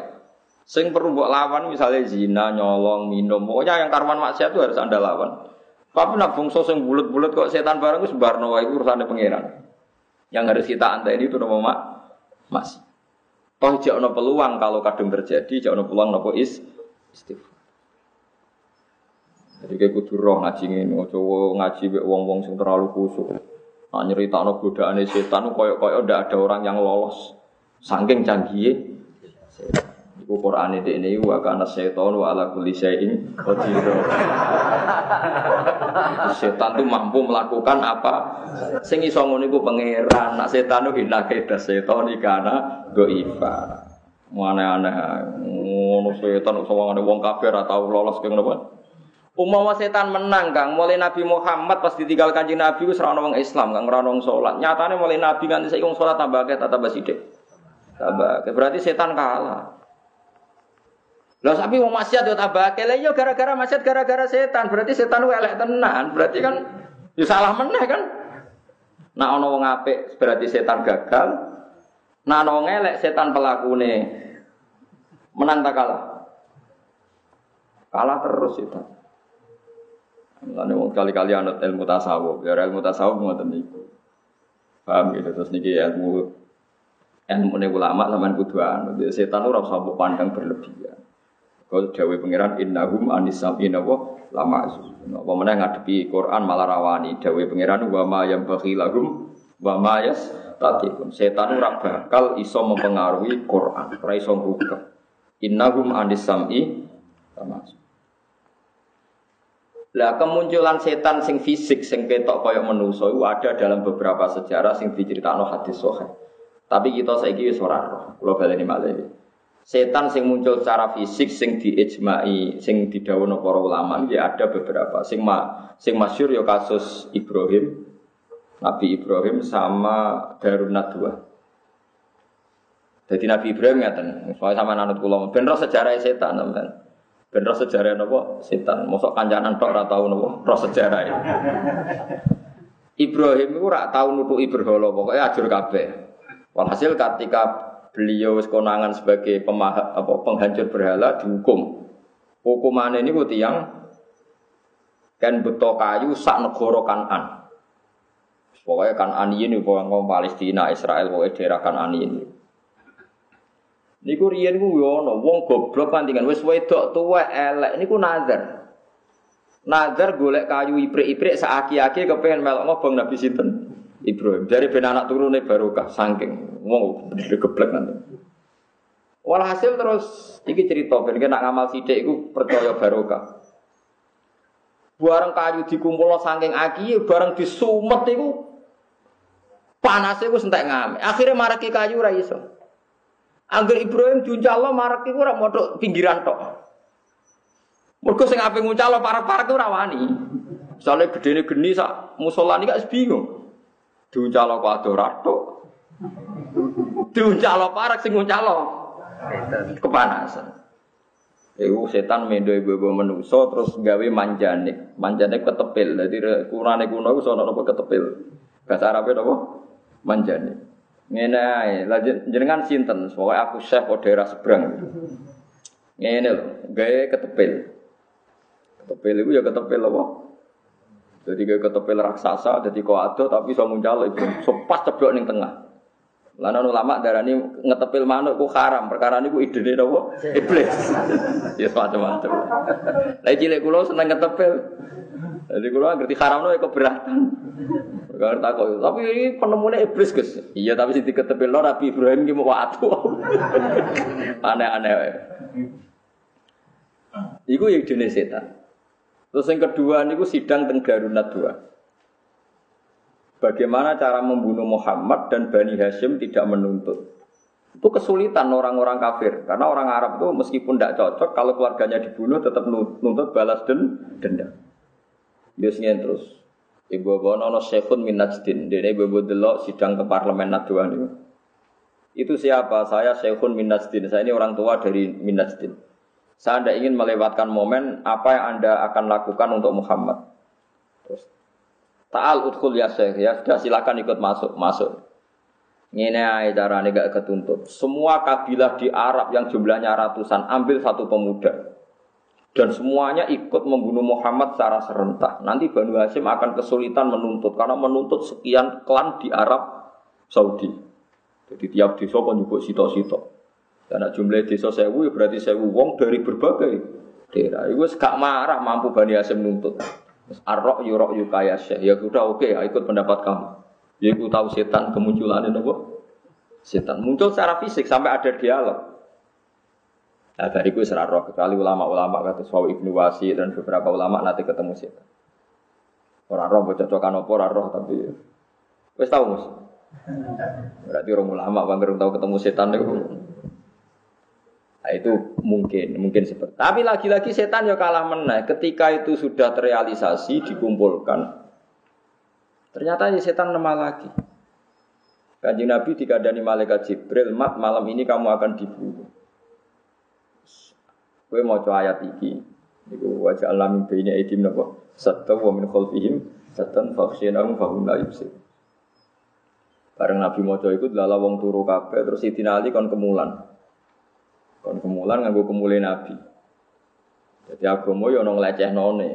Sing perlu mbok lawan misalnya zina, nyolong, minum, pokoknya yang karman maksiat itu harus Anda lawan. Tapi nak bungso sing bulat-bulat kok setan bareng itu barno wae urusane pangeran. Yang harus kita antai ini itu nama mak masih. Toh jauh no peluang kalau kadung terjadi, jauh no peluang nopo is istighfar. Jadi kayak kudu roh ngaji ini, cowo ngaji be wong-wong sing terlalu kusuk. Nah nyerita no godaane setan, koyok-koyok ndak ada orang yang lolos. Sangking canggih. Iku Quran ini wa kana setan wa ala kulli syai'in qadir. setan itu mampu melakukan apa? Sing iso ngono iku pangeran. Nak setan itu hinake das setan ikana goifa. Aneh-aneh ngono setan sawangane wong kafir atau lolos ke ngono Umawa setan menang Kang, mulai Nabi Muhammad pas ditinggal kanjeng Nabi wis ora wong Islam, Kang ora wong salat. Nyatane mulai Nabi nganti saiki wong salat tambah akeh tambah sithik. Tambah berarti setan kalah. Lah tapi mau maksiat yo tambah kele yo gara-gara maksiat gara-gara setan. Berarti setan ku elek tenan. Berarti kan yo salah meneh kan. Nah ana wong apik berarti setan gagal. Nah ana wong elek setan pelakune. Menang tak kalah? Kalah terus setan. Mulane wong kali-kali anut ilmu tasawuf, ya ilmu tasawuf ngoten niku. Paham gitu terus niki ilmu ilmu ulama sampean kudu anut. Setan ora usah pandang berlebihan. Kalau dawe pangeran innahum anisam inawa lama Apa mana ngadepi Quran malah rawani dawe pangeran wa ma yang bagi lagum wa ma yas. Setan ora bakal iso mempengaruhi Quran, ora iso ngubah. Innahum anisami lama Lah kemunculan setan sing fisik sing ketok koyok menuso itu ada dalam beberapa sejarah sing diceritakan hadis sahih. Tapi kita saiki wis ora roh. Kula baleni malih setan sing muncul secara fisik sing diijmai sing didhawuhna para ulama ya ada beberapa. Sing ma, sing masyhur ya kasus Ibrahim Nabi Ibrahim sama Darun Nadwa jadi Nabi Ibrahim ngaten soalnya sama nanut kula. Ben roh sejarah setan teman ben roh sejarah napa? Setan. Mosok kancanan tok ora tau napa? Roh sejarah. Ibrahim itu ora tau nutuki berhala pokoke ajur kabeh walhasil ketika beliau konangan sebagai pemah, apa, penghancur berhala dihukum. Hukuman ini ku tiang kan beto kayu sak negara kanan. Pokoknya kanan ini ngomong Palestina, Israel, pokoknya daerah kanan ini. Niku riyen ku yo ana wong goblok pantingan wis wedok tuwa elek niku nazar. Nazar golek kayu iprik-iprik saaki-aki kepengen melok ngobong Nabi sinten? Ibrahim. Dari ben anak turune barokah saking wong geblek nanti. Walhasil terus iki cerita ben nak ngamal sithik iku percaya barokah. Barang kayu dikumpul saking aki, barang disumet iku panasnya iku sentek ngame. Akhirnya maraki kayu ra iso. Angger Ibrahim diuncalo maraki iku ora modok pinggiran tok. Mergo sing ape nguncalo para-para ku ora wani. Soale gedene geni sak musola iki gak bingung. Diuncalo kok ado rato. Diuncalo parak sing nguncalo. Kepanasan. Iku setan mendo ibu-ibu menuso terus gawe manjanik. Manjanik ketepil. Jadi kurane kuno iku sono apa ketepil. Bahasa Arabnya apa? Manjanik. Ngene ae, jenengan sinten? Pokoke aku chef kok daerah seberang. Ngene lho, gawe ketepil. Ketepil iku ya ketepil apa? Jadi kayak ketepil raksasa, jadi kau ada tapi so muncul itu sepas ceblok ning tengah. Lalu ulama darah ini ngetepil manuk ku haram, perkara ini ku ide nih dong, iblis. ya semacam-macam. Lagi cilik kulo seneng ngetepil. Jadi kulo ngerti haram itu keberatan. Perkara takut. Tapi ini penemunya iblis guys. Iya tapi sih diketepil lo Nabi Ibrahim gimana waktu. Aneh-aneh. Iku yang jenis setan. Terus yang kedua niku sidang teng Darunat dua. Bagaimana cara membunuh Muhammad dan Bani Hashim tidak menuntut. Itu kesulitan orang-orang kafir. Karena orang Arab itu meskipun tidak cocok, kalau keluarganya dibunuh tetap nuntut balas dan dendam. Biasanya terus. Ibu bawa nono Syekhun min Najdin. Dia ibu delok sidang ke parlemen Najwan itu. Itu siapa? Saya Syekhun min. Saya ini orang tua dari min. Saya tidak ingin melewatkan momen apa yang Anda akan lakukan untuk Muhammad. Terus, Ta'al udkhul ya Syekh. Ya sudah silakan ikut masuk. Masuk. Ini aja caranya gak ketuntut. Semua kabilah di Arab yang jumlahnya ratusan ambil satu pemuda. Dan semuanya ikut membunuh Muhammad secara serentak. Nanti Banu Hashim akan kesulitan menuntut. Karena menuntut sekian klan di Arab Saudi. Jadi tiap desa kan nyebut sito-sito. Karena jumlah desa sewu ya berarti sewu wong dari berbagai daerah. Itu gak marah mampu Bani Hasim nuntut. Arok yurok yukaya syekh. Ya udah oke okay, ikut pendapat kamu. Ya aku tahu setan kemunculan itu Setan muncul secara fisik sampai ada dialog. Nah dari itu roh kecuali ulama-ulama kata Sawi Ibnu Wasi dan beberapa ulama nanti ketemu setan. Orang roh bercocokan apa orang roh tapi wes tahu mus. Berarti orang ulama bang tahu ketemu setan itu Nah, itu mungkin, mungkin seperti. Tapi lagi-lagi setan ya kalah menang. Ketika itu sudah terrealisasi, dikumpulkan. Ternyata ya setan lemah lagi. Kanji Nabi dikadani malaikat Jibril, mat malam ini kamu akan dibunuh. Gue mau coba ayat ini. Iku wajah alam baina edim napa? Satta wa min khalfihim satan fakhshinahum fahum la yubsir. Bareng Nabi coba ikut lala wong turu kabeh terus Sidina Ali kon kemulan. Kon kemulan nganggo kemule Nabi. Jadi agama yo ana ngleceh-none.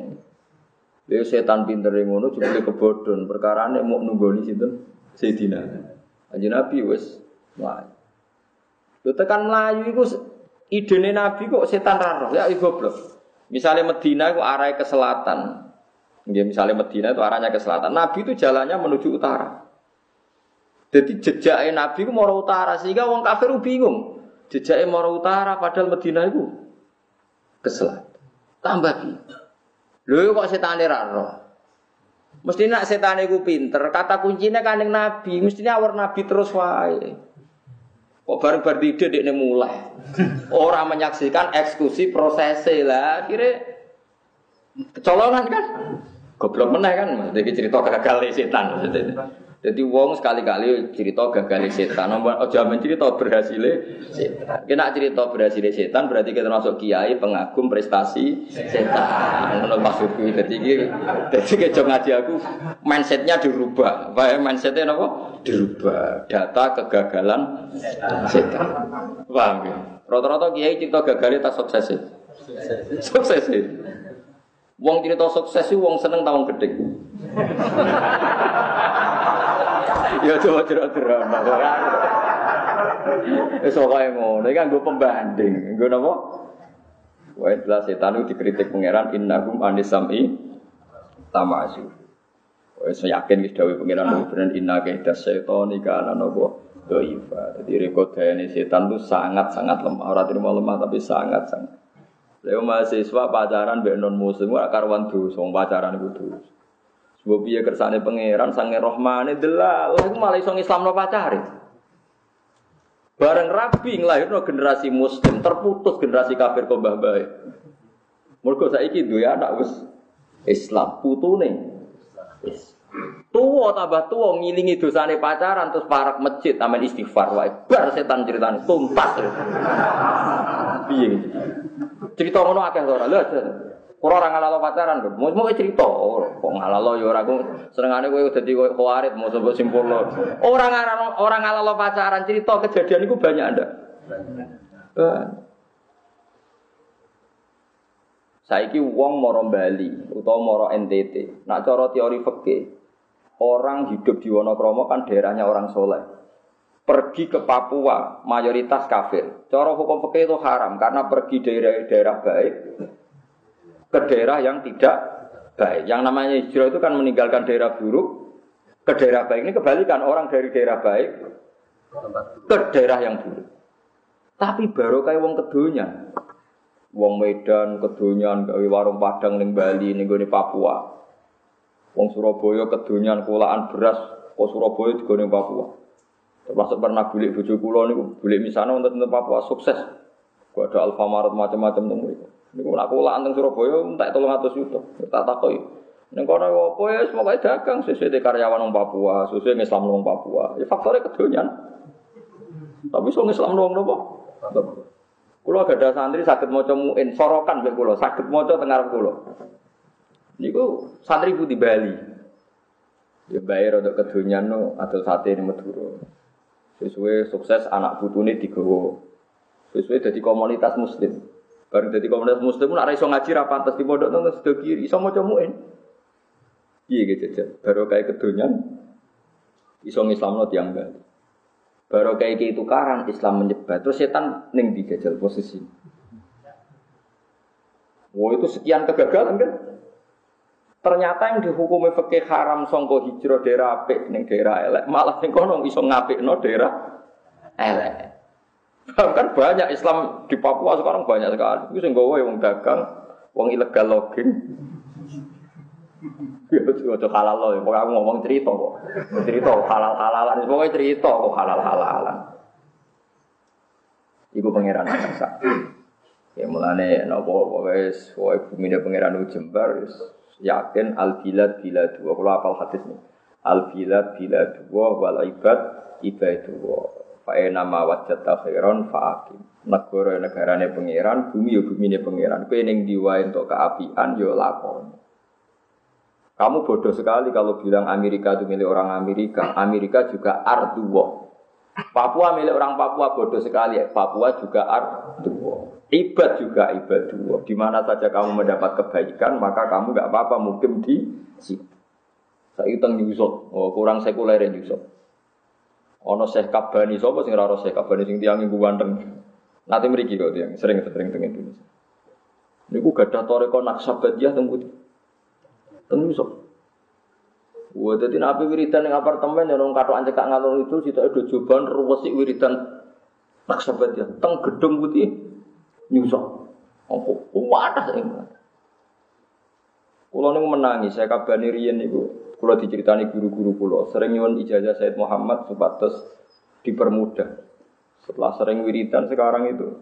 Lha setan pinter ngono jebule kebodhon, perkarane mau nunggoni sinten? Sayyidina. Kanjeng Nabi wis mlayu. Lho tekan mlayu idene Nabi kok setan ra ya goblok. Misalnya Medina itu arah ke selatan. Ya, misalnya Medina itu arahnya ke selatan. Nabi itu jalannya menuju utara. Jadi jejaknya Nabi itu mau utara sehingga wong kafir bingung. Jejaknya mau utara padahal Medina itu kesel. Tambah bi. Lho kok setan ra roh. Mesti nak setan pinter, kata kuncinya kan yang Nabi, mestinya awar Nabi terus wae. Kok bareng-bareng ide dek mulai. Orang menyaksikan eksekusi prosesnya lah, kira kecolongan kan. Goblok meneh kan, maksudnya cerita gagal setan maksudnya. Jadi wong sekali-kali cerita gagal setan, nomor oh cerita berhasil setan. Kena cerita berhasil setan berarti kita masuk kiai pengagum prestasi setan. Menurut Mas Ubi, jadi jadi kecok ngaji aku mindsetnya dirubah. Ya mindsetnya apa? Dirubah. Data kegagalan setan. Paham ya? Rata-rata kiai cerita gagal tak sukses Sukses Wong cerita sukses wong seneng tahun gede. Ya coba drama. Wis ngono, iki kan gue pembanding. Gue napa? Wa jelas setan itu dikritik pangeran innahum anisami tamasu. Wis yakin wis dawuh pangeran bener inna kaida setan iki ana napa doifa. Jadi rekodane setan itu sangat-sangat lemah. Ora terima lemah tapi sangat-sangat. Lha mahasiswa pacaran mbek non muslim ora karuan dosa, pacaran dosa. Sebab piye kersane pangeran sange rohmane delal, iku malah iso ngislamno pacare. Bareng rabi nglahirno generasi muslim, terputus generasi kafir kok mbah bae. Mergo saiki duwe anak wis Islam putune. Wis. Tuwa tambah tuwa ngilingi dosane pacaran terus parak masjid amen istighfar wae. Bar setan ceritane tuntas. Piye? Cerita ngono akeh ora. Lha Ora ora ngalalo pacaran. Mau mau cerita, kok ngalalo ya ora aku senengane kowe dadi koyo khawarit mau sebut simpul lo. Ora ngalalo ora ngalalo pacaran cerita kejadian iku banyak ndak? Saiki wong moro Bali utawa moro NTT. Nak cara teori fikih, orang hidup di Wonokromo kan daerahnya orang soleh. Pergi ke Papua mayoritas kafir. Cara hukum fikih itu haram karena pergi dari daerah baik ke daerah yang tidak baik. Yang namanya hijrah itu kan meninggalkan daerah buruk ke daerah baik. Ini kebalikan orang dari daerah baik ke daerah yang buruk. Tapi baru kayak wong kedunya. Wong Medan kedonyan gawe warung Padang ning Bali gone Papua. Wong Surabaya kedonyan kulaan beras, kok Surabaya digone Papua. Termasuk pernah bulik bojo kula niku, bulik misana untuk Papua sukses. Gua ada Alfamaret macam-macam temu itu. Niku nak kulaan teng Surabaya entek 300 juta. Tak takoki. Ning kono apa ya semoga dagang sesuai karyawan wong Papua, sesuai Islam wong Papua. Ya faktornya kedonyan. Tapi so Islam wong napa? Kulo ada santri sakit maca muin sorokan mek kulo, sakit maca teng ngarep kulo. Niku santri di Bali. Ya bayar untuk kedonyan no atau sate ini Madura. Sesuai sukses anak putune digawa. Sesuai jadi komunitas muslim. Bareng jadi komunitas muslim nak iso ngaji ra pantes di pondok nang sedo kiri, iso maca muin. Iya gitu aja. Baru kayak kedonyan iso ngislamno tiang Bali. Baru kayak gitu tukaran Islam menyebar. Terus setan neng dijajal posisi. Wah itu sekian kegagalan kan? Ternyata yang dihukumi fakih haram songko hijrah daerah apik ning daerah elek, malah ning kono iso no daerah elek. Bahkan banyak Islam di Papua sekarang banyak sekali. Itu sing gawe wong dagang, wong ilegal login. Ya itu halal loh, pokoknya aku ngomong cerita kok. Cerita halal-halalan, pokoknya cerita kok halal-halalan. Iku pangeran Aksa. Ya mulane nopo wis wae bumine pangeran Jembar yakin al bilad bilad dua kalau apal hadis nih al bilad bilad dua wal ibad dua fa nama wajat khairon fa akim negara negarane pangeran bumi yo bumi ne pangeran kowe ning diwa untuk keapian yo lakon kamu bodoh sekali kalau bilang Amerika itu milik orang Amerika. Amerika juga arduwo. Papua milik orang Papua bodoh sekali. Papua juga arduwo. Ibad juga ibad dua. Di mana saja kamu mendapat kebaikan, maka kamu nggak apa-apa mungkin di situ. Saya teng Yusuf, oh, kurang sekuler Yusuf. Ono Syekh Kabani, sapa sing ora Syekh Kabani sing tiang ibu ganteng. Nanti mriki kok tiang sering sering teng Indonesia. Niku gadah toreko naksabadiyah teng putih. Teng Yusuf. Wah, jadi nabi wiridan yang apartemen yang orang katok anjek ngalor itu kita ada juban ruwesi wiridan naksabadiyah teng gedung putih nyusok. Apa kuwatas ing. Kulo niku menangis, saya kabani riyen niku. Kulo diceritani guru-guru kulo, sering nyuwun ijazah Said Muhammad supados dipermudah. Setelah sering wiridan sekarang itu,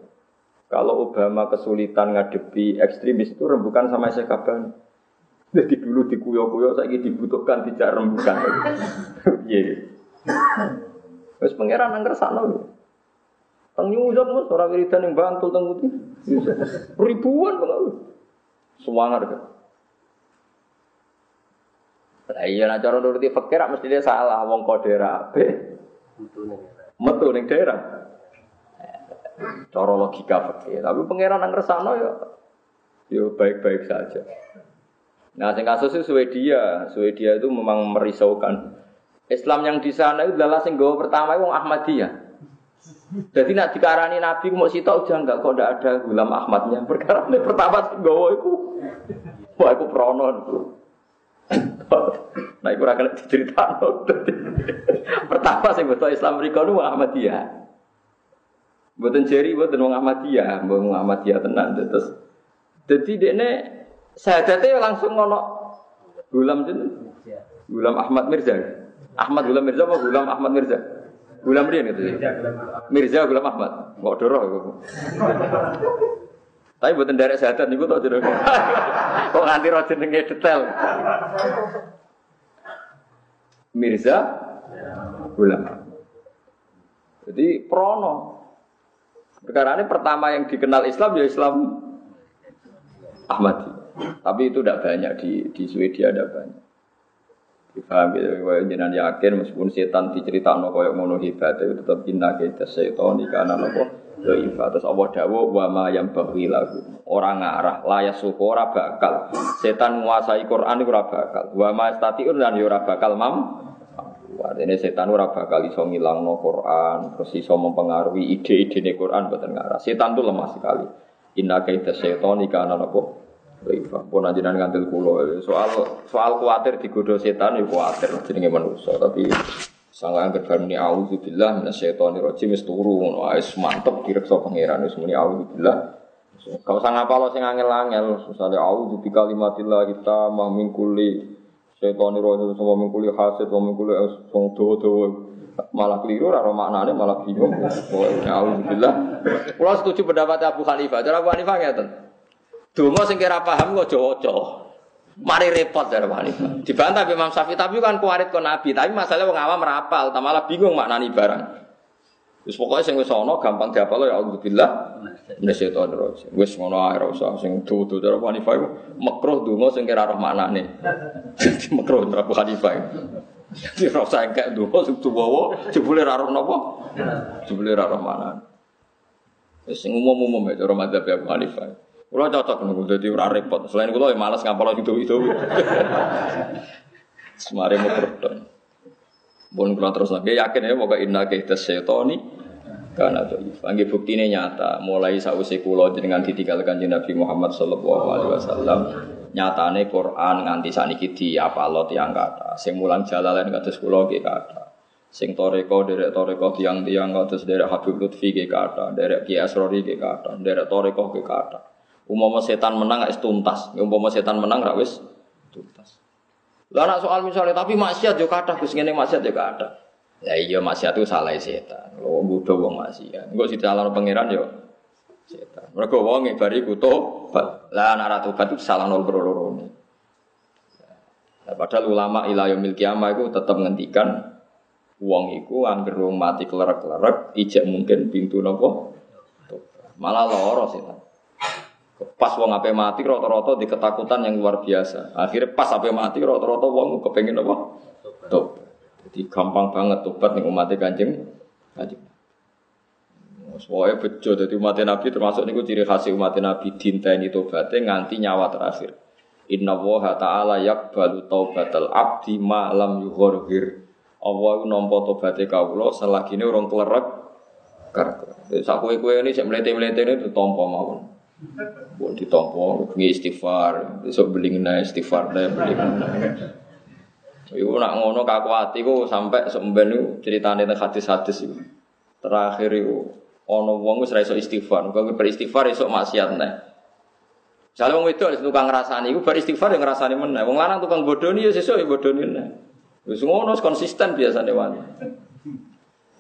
kalau Obama kesulitan ngadepi ekstremis itu rembukan sama saya kabani. Jadi dulu dikuyo-kuyo, saya dibutuhkan tidak rembukan. Iya. Terus pangeran angker sana loh. Teng nyuzak mas, orang wiridan yang bantul teng putih. Ribuan pengaruh. Semangat kan. Lah iya nak cara nuruti fakir mesti dia salah wong kok daerah ape. Metu ning daerah. Cara logika fakir. Tapi pangeran nang resano ya ya baik-baik saja. Nah, sing kasus itu Swedia. Swedia itu memang merisaukan. Islam yang di sana itu adalah sing pertama itu Ahmadiyah. Jadi nak dikarani Nabi mau sitok udah enggak kok ndak ada Gulam Ahmadnya. Perkara ini pertama nggawa iku. Wah, iku prono itu. Nah, iku ora diceritakno. Pertama sing betul Islam mriku nu Ahmadiyah. Mboten jeri mboten wong Ahmadiyah, wong Ahmadiyah tenan terus. Dadi dekne sadate langsung ngono Gulam jeneng. Gulam Ahmad Mirza. Ahmad Gulam Mirza apa Gulam Ahmad Mirza? Gulam Rian gitu sih. Mirza Gulam Ahmad. Kok doroh. Tapi buatan dari sehat niku tau jadi. Kok nganti roh jenenge detail. Mirza Gulam. Jadi prono. Perkara ini pertama yang dikenal Islam ya Islam Ahmadi. Tapi itu tidak banyak di di Swedia ada banyak. Difaham gitu, kaya jenengan yakin meskipun setan diceritakan kaya ngono hebat itu tetap inna kita setan karena nopo Doifa. Terus Allah dawo wa ma yang bagi lagu orang ngarah layak suku ora bakal. Setan menguasai Quran itu ora bakal. Wa ma statiun dan yo ora bakal mam. Artinya setan ora bakal iso no Quran terus iso mempengaruhi ide-ide nih Quran buatan ngarah. Setan itu lemah sekali. Inna kita setan karena nopo Rifa, pun ajinan ngantil kulo. Soal soal khawatir digoda setan ya khawatir jenenge manusia. Tapi sangat angkat farmini auzubillah minasyaitonir rajim wis turu ngono wis mantep direksa pangeran wis muni auzubillah. Kau usah ngapalo sing angel-angel, misale auzu bi kalimatillah kita mah min kulli Setan rojo semua mengkuli hasil, semua mengkuli song dawa-dawa malah keliru, raro maknanya malah bingung. Alhamdulillah. Kalau setuju pendapat Abu Hanifah, cara Abu Hanifah ngeten. Dungo sing kira paham kok ojo Mari repot dari Abu Hanifah. Dibantah Imam Syafi'i, tapi kan kuarit ke Nabi. Tapi masalahnya wong awam rapal, tak malah bingung maknani barang. Terus pokoknya sing wis ana gampang diapal ya auzubillah minasyaitonir rajim. Wis ngono ae ora usah sing tutu cara Hanifah iku makruh donga sing kira roh maknane. Dadi makruh cara Hanifah. Jadi ora usah engkek donga sing tuwa jebule ora roh napa? Jebule ora roh maknane. Wis sing umum-umum ya cara madzhab Abu Hanifah. Kulo cocok niku dadi ora repot. Selain kulo ya males ngapal itu-itu. Semare makruh Bon kula terus lagi yakin ya pokok inna kaita syaitani karena itu bukti buktine nyata mulai sausi kulo dengan ditinggalkan Nabi Muhammad sallallahu alaihi wasallam nyatane Quran nganti saniki diapalo tiyang kata sing mulang jalalain kados kula nggih kata sing toreko derek toreko tiang-tiang kados derek Habib Lutfi nggih kata derek Ki Asrori nggih kata derek toreko kata umpama setan menang wis tuntas umpama setan menang ra wis tuntas lah nak soal misalnya tapi maksiat yo kathah Gus ngene maksiat yo kathah. Ya iya maksiat itu salah setan. Lo bodho wong maksiat. Engko ditalon pangeran yo setan. Mergo wong bari ku tobat. Lah anak ratu tobat itu salah nol loro ini. Nah, padahal ulama ila yaumil kiamah itu tetap ngendikan wong iku anggere mati klerak-klerak ijek mungkin pintu nopo malah loro setan. Pas wong ape mati rata-rata di ketakutan yang luar biasa. Akhirnya pas ape mati rata-rata wong kepengen apa? Tobat. Jadi gampang banget tobat nih umat kanjeng kanjeng. Soalnya bejo jadi umat Nabi termasuk niku ciri khas umat Nabi dinta ini tobatnya nganti nyawa terakhir. Inna woha ta'ala yakbalu taubatal abdi ma'lam yuhorhir. Allah itu nompo tobatnya kaulo selagi ini orang kelerek. Saku kue ini saya melete-melete ini itu tompo mawon. Buat ditompo, bengi istighfar, besok beli ngena istighfar deh, beli. Iku nak ngono kaku hati ku sampai semben itu ceritanya tentang hadis-hadis itu. Terakhir itu ono wong wis ra iso istighfar, kok beristighfar iso maksiat nih. Misalnya wong itu harus tukang ngrasani, iku beristighfar yang ngrasani meneh. Wong lanang tukang bodoni ya sesuk ya bodoni meneh. Wis ngono konsisten biasanya wani.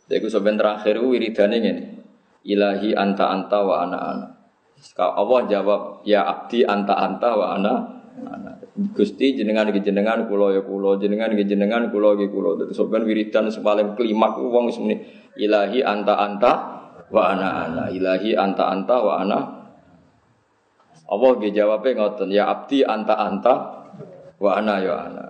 Jadi sebentar terakhir wiridane ngene. Ilahi anta anta wa ana ana. Allah jawab, ya abdi anta anta wa ana. Gusti jenengan iki jenengan kula ya kula, jenengan iki jenengan kula iki kula. Dadi wiridan paling klimak wong wis ilahi anta anta wa ana ana. Ilahi anta anta wa ana. Allah ge jawabe ngoten, ya abdi anta anta wa ana ya ana.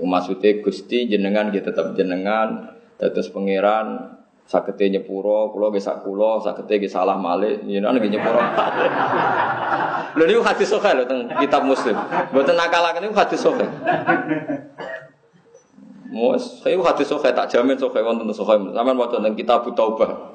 Maksudnya Gusti jenengan gitu tetap jenengan, terus pangeran sakete nyepuro, kula nggih sak kula, sakete nggih salah malih, jenengan nggih nyepuro. Lho niku hadis sahih lho teng kitab Muslim. Mboten nakalaken niku hadis sahih. Mus, saya hadis sahih tak jamin sahih wonten sahih. Sampeyan maca teng kitab Taubah.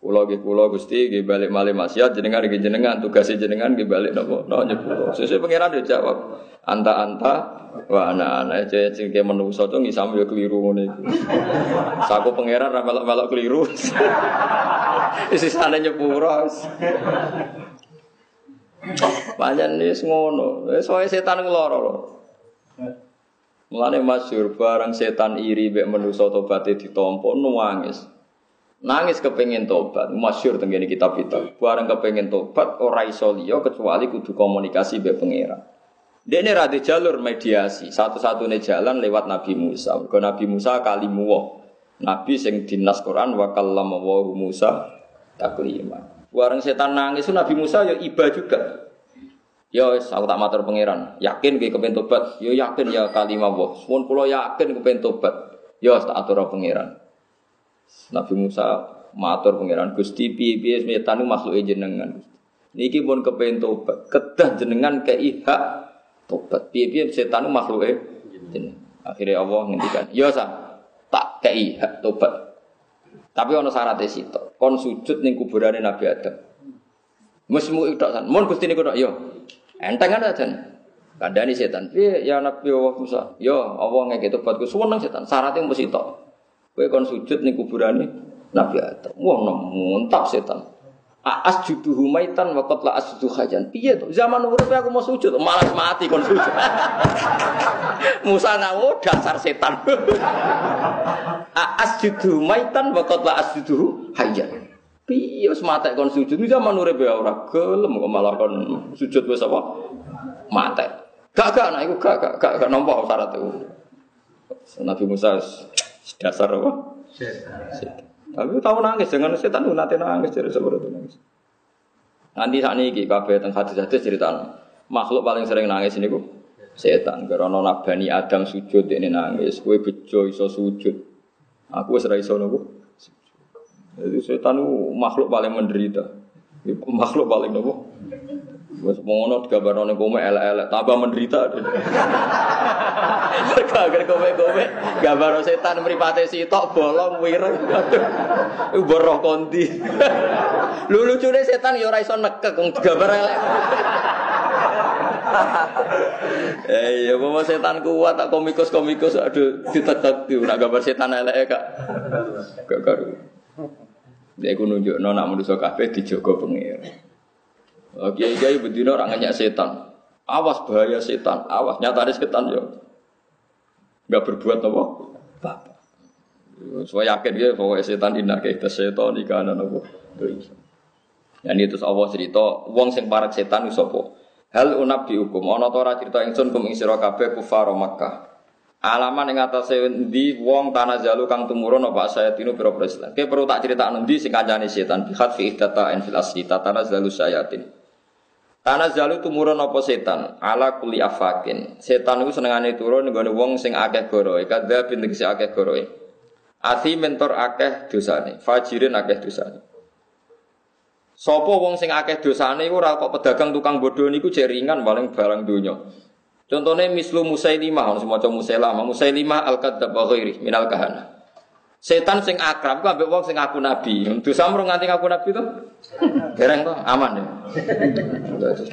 Kula nggih kula Gusti nggih balik malih maksiat jenengan nggih jenengan tugas jenengan nggih balik napa no nyepuro. Sesuk pangeran jawab. Anta-anta Wah anak-anak sing kayak menungso tuh ngisam ya keliru iku. Saku pangeran ra melok-melok keliru. Isi sana nyepuro. Panjen wis ngono. Wae setan ngeloro lho. Mulane masyhur barang setan iri mek manusa tobaté ditampa nangis. Nangis kepengin tobat, masyhur tenggene kitab itu. Barang kepengin tobat ora iso kecuali kudu komunikasi mek pangeran. Dia ini rada jalur mediasi, satu-satunya jalan lewat Nabi Musa. Ke Nabi Musa kalimu Nabi sing dinas Quran wa kallama Musa taklima. Warang setan nangis Nabi Musa ya iba juga. Ya aku tak matur pangeran. Yakin ke kepen tobat? Ya yakin ya kalimah Allah. Mun kula yakin kepen tobat. Ya tak atur pangeran. Nabi Musa matur pangeran Gusti piye-piye setan makhluk jenengan. Niki pun kepen tobat. Kedah jenengan kei hak tobat. Piye-piye setan makhluk eh. Akhirnya Allah ngendikan, "Ya sa, tak kei hak tobat." Tapi ono syaratnya sitok. Kon sujud ning kuburane Nabi Adam. Mesmu itu san. Mun Gusti niku tok yo. Enteng kan aja. Kandani setan. Piye ya Nabi Allah Musa? Yo Allah ngeke tobatku suweneng setan. Syaratnya mesti tok. Kowe kon sujud ning kuburane Nabi Adam. Wah, muntap setan. Aas judu humaitan wa qatla asjudu hajan. Piye to? Zaman urip aku mau sujud, malah mati kon sujud. Musa nawo dasar setan. Aas judu humaitan wa qatla asjudu hajan. Piye wis mate kon sujud. Zaman urip ya ora gelem kok malah kon sujud wis apa? Mate. Gak gak nah iku gak gak gak, gak nampa. Nabi Musa dasar apa? Setan. Tapi tahu nangis dengan setan nanti nangis jadi seperti itu nangis. Nanti saat ini kabeh tentang hadis-hadis cerita makhluk paling sering nangis ini kok setan. Karena nabani Adam sujud ini nangis, kue bejo iso sujud. Aku serai iso nopo. Jadi setan itu makhluk paling menderita. Makhluk paling nopo. Wes ngono digambarno ning kowe elek-elek, tambah menderita. Mergo agar kowe-kowe gambar setan mripate sitok bolong wireng. Iku boroh kondi. Lu lucune setan ya ora iso nekek wong digambar elek. Eh ya bawa setan kuat tak komikus-komikus aduh ditetep nak gambar setan elek kak. Gak karu. Dia ku nunjukno nak manusa kabeh dijaga pengira. Kiai kiai bedino orang nanya setan. Awas bahaya setan. Awas nyata ada setan yo. Gak berbuat apa? Apa? Saya yakin dia bahwa setan ini kayak setan di kanan apa? Dan itu Allah cerita, wong sing parak setan itu apa? Hal unab dihukum, ana ta ora cerita ingsun kum ing sira kabeh kufar Makkah. Alaman ing atase endi wong tanah jalu kang tumurun apa saya tinu pira. Ke perlu tak cerita endi sing kancane setan bi khat fi ihdata en fil asli tanah jalu sayatin. Tanah jalu tumurun apa setan ala kuli afakin. Setan itu senengane turun nggone wong sing akeh goroe, kadha bin si akeh goroe. Ati mentor akeh dosane, fajirin akeh dosane. Sopo wong sing akeh dosane iku ora kok pedagang tukang bodoh niku jeringan paling barang donya. Contohnya mislu Musailimah, semacam Musailamah, Musailimah al-kadzab wa ghairi minal kahana. Setan sing akrab ku ambek wong sing ngaku nabi. Dosa mrung nganti ngaku nabi to? Dereng to, aman ya.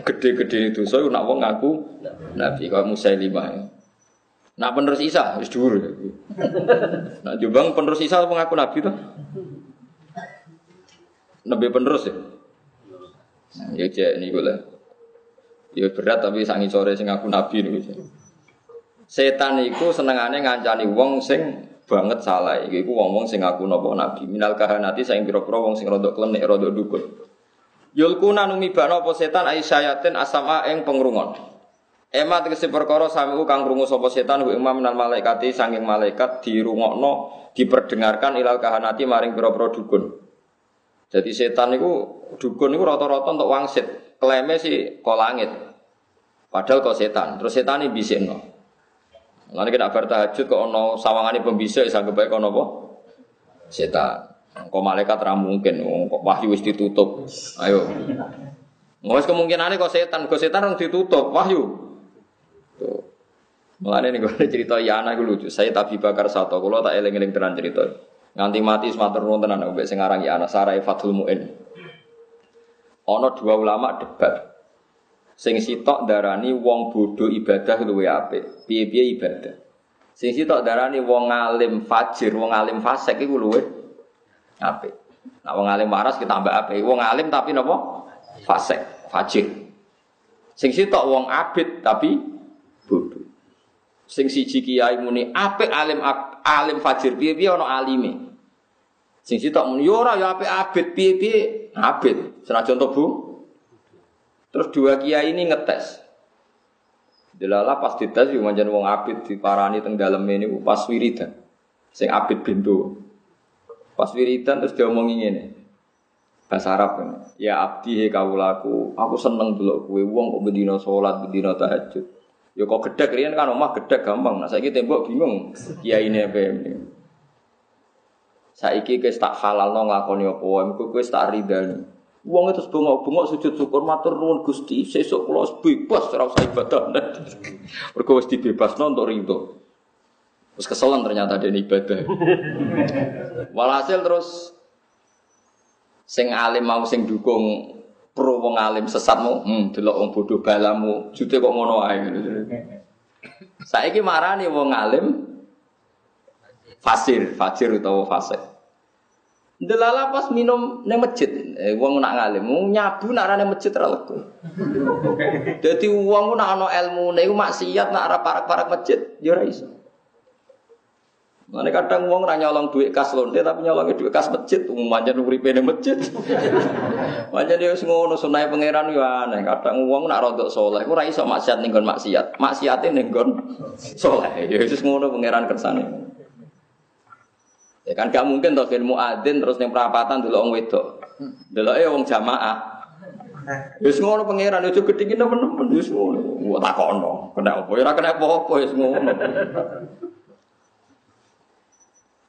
Gede-gede itu so nak wong ngaku nabi kok Musailimah. Ya. Nak penerus Isa wis dhuwur. Ya. Nak Jombang penerus Isa ngaku nabi to? Nabi penerus ya. Ya cek ini gue Ya berat tapi sangi sore sing ngaku nabi nih. Setan itu senengane ngancani wong sing banget salah iki iku wong-wong sing ngaku napa nabi minal kahanati sing pira-pira wong sing rodok klenik rodok dukun yulkuna numibana apa setan ai syayatin asama ing pengrungon Ema tegese perkara samiku kang krungu sapa setan wa imam minal malaikati sanging malaikat dirungokno diperdengarkan ilal kahanati maring pira-pira dukun. Jadi setan itu dukun itu rata-rata untuk wangsit. Klaimnya sih kok langit. Padahal kok setan. Terus setan ini bisikno. Lalu kita bar tahajud kok ono sawangane pembisik sanggup baik ono apa? Setan. Kok malaikat ra mungkin, kok wahyu wis ditutup. Ayo. Ngos kemungkinannya kok setan, kok setan orang ditutup wahyu. Tuh. Mulane gue cerita ya anak gue lucu. Saya tapi bakar satu, kalau tak eling-eling tenan cerita. Nganti mati sematur nuwun tenan mbek sing aran ya anak Sarai Fathul Muin. Ono dua ulama debat. Sing sitok darani wong bodoh ibadah luwe apik. Piye-piye ibadah. Sing sitok darani wong alim fajir, wong alim fasik iku luwe apik. Nah wong alim waras tambah apik. Wong alim tapi napa? Fasik, fajir. Sing sitok wong abid tapi bodoh. Sing siji kiai muni apik alim alim fajir piye-piye ana alime. Sing sitok muni yo ora ya apik abid piye-piye abid. Senajan to Bu, Terus dua kiai ini ngetes. Delala pas dites yo manjan wong abid diparani teng dalem ini pas wiridan. Sing abid bintu. Pas wiridan terus diomongi ngene. Bahasa Arab kan. Ya abdi he kawulaku, aku seneng delok kowe wong kok bendina salat, bendina tahajud. Ya kok gedek riyen kan omah gedek gampang. Nah saiki tembok bingung kiai ini apa ini. Saiki wis tak halalno nglakoni apa wae, kowe tak ridani. Wong itu bengok-bengok sujud syukur matur nuwun Gusti, sesuk kula bebas ora usah ibadah. Mergo wis dibebasno untuk ridho. Terus keselan ternyata dia ibadah. Walhasil terus sing alim mau sing dukung pro wong alim sesatmu, hmm delok wong bodoh balamu, jute kok ngono ae. Saiki marani wong alim fasir, fasir utawa fasik. Delala pas minum neng masjid, Eh wong nak ngalim, nyabu nak rane masjid lego. Dadi wong nak ana ilmune iku maksiat nak arep parak-parak masjid ya ora iso. Mana kadang wong ra nyolong duit kas lonte tapi nyolong duit kas masjid, umumnya uripe ning masjid. Makanya dia wis ngono sunai pangeran yo aneh. Kadang wong nak rodok soleh, ora iso maksiat ning nggon maksiat. Maksiate ning nggon soleh. Ya wis ngono pangeran kersane. Ya kan gak mungkin to ben muadzin terus ning perapatan dulu wong wedok. Deloke wong jamaah. Wis ngono pangeran ojo gedhingi nemen-nemen wis ngono. Wah takono, kena apa? Ya kena apa-apa wis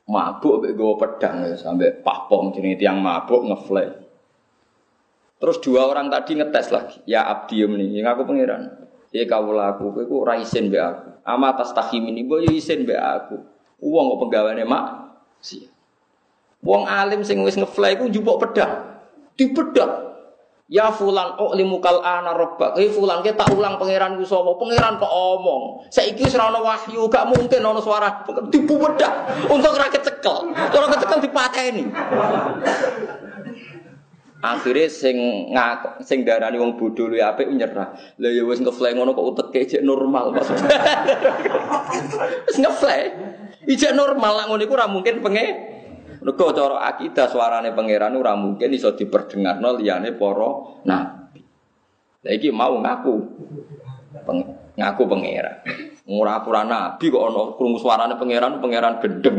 mabuk mbek gue pedang ya sampai pahpom jenenge tiang mabuk ngeflay. Terus dua orang tadi ngetes lagi. Ya abdium nih, yang aku pangeran. Ya kau laku, kau ora isin be aku. Ama atas tahim ini, ya isin be aku. Uang kok penggawaannya mak, sih. Uang alim sing wis ngeflay ku jupuk pedang, dipedang. Ya fulan oh limukal ana robbak. Eh fulan kita ulang pangeran ku sapa? Pangeran kok omong. Saiki wis ora wahyu, gak mungkin ana suara tipu wedak. Untuk ora kecekel. Kalau kecekel dipateni. Akhirnya sing ngak sing darani wong bodho luwih apik nyerah. Lah ya wis ngefly ngono kok uteke cek normal maksudnya. wis ngefly. Ijek normal lah ngono iku ora mungkin pengen Mergo cara akidah suarane pangeran ora mungkin iso diperdengarno liyane para nabi. Lah iki mau ngaku peng, ngaku pangeran. Ora ora nabi kok ana krungu suarane pangeran pangeran gendeng.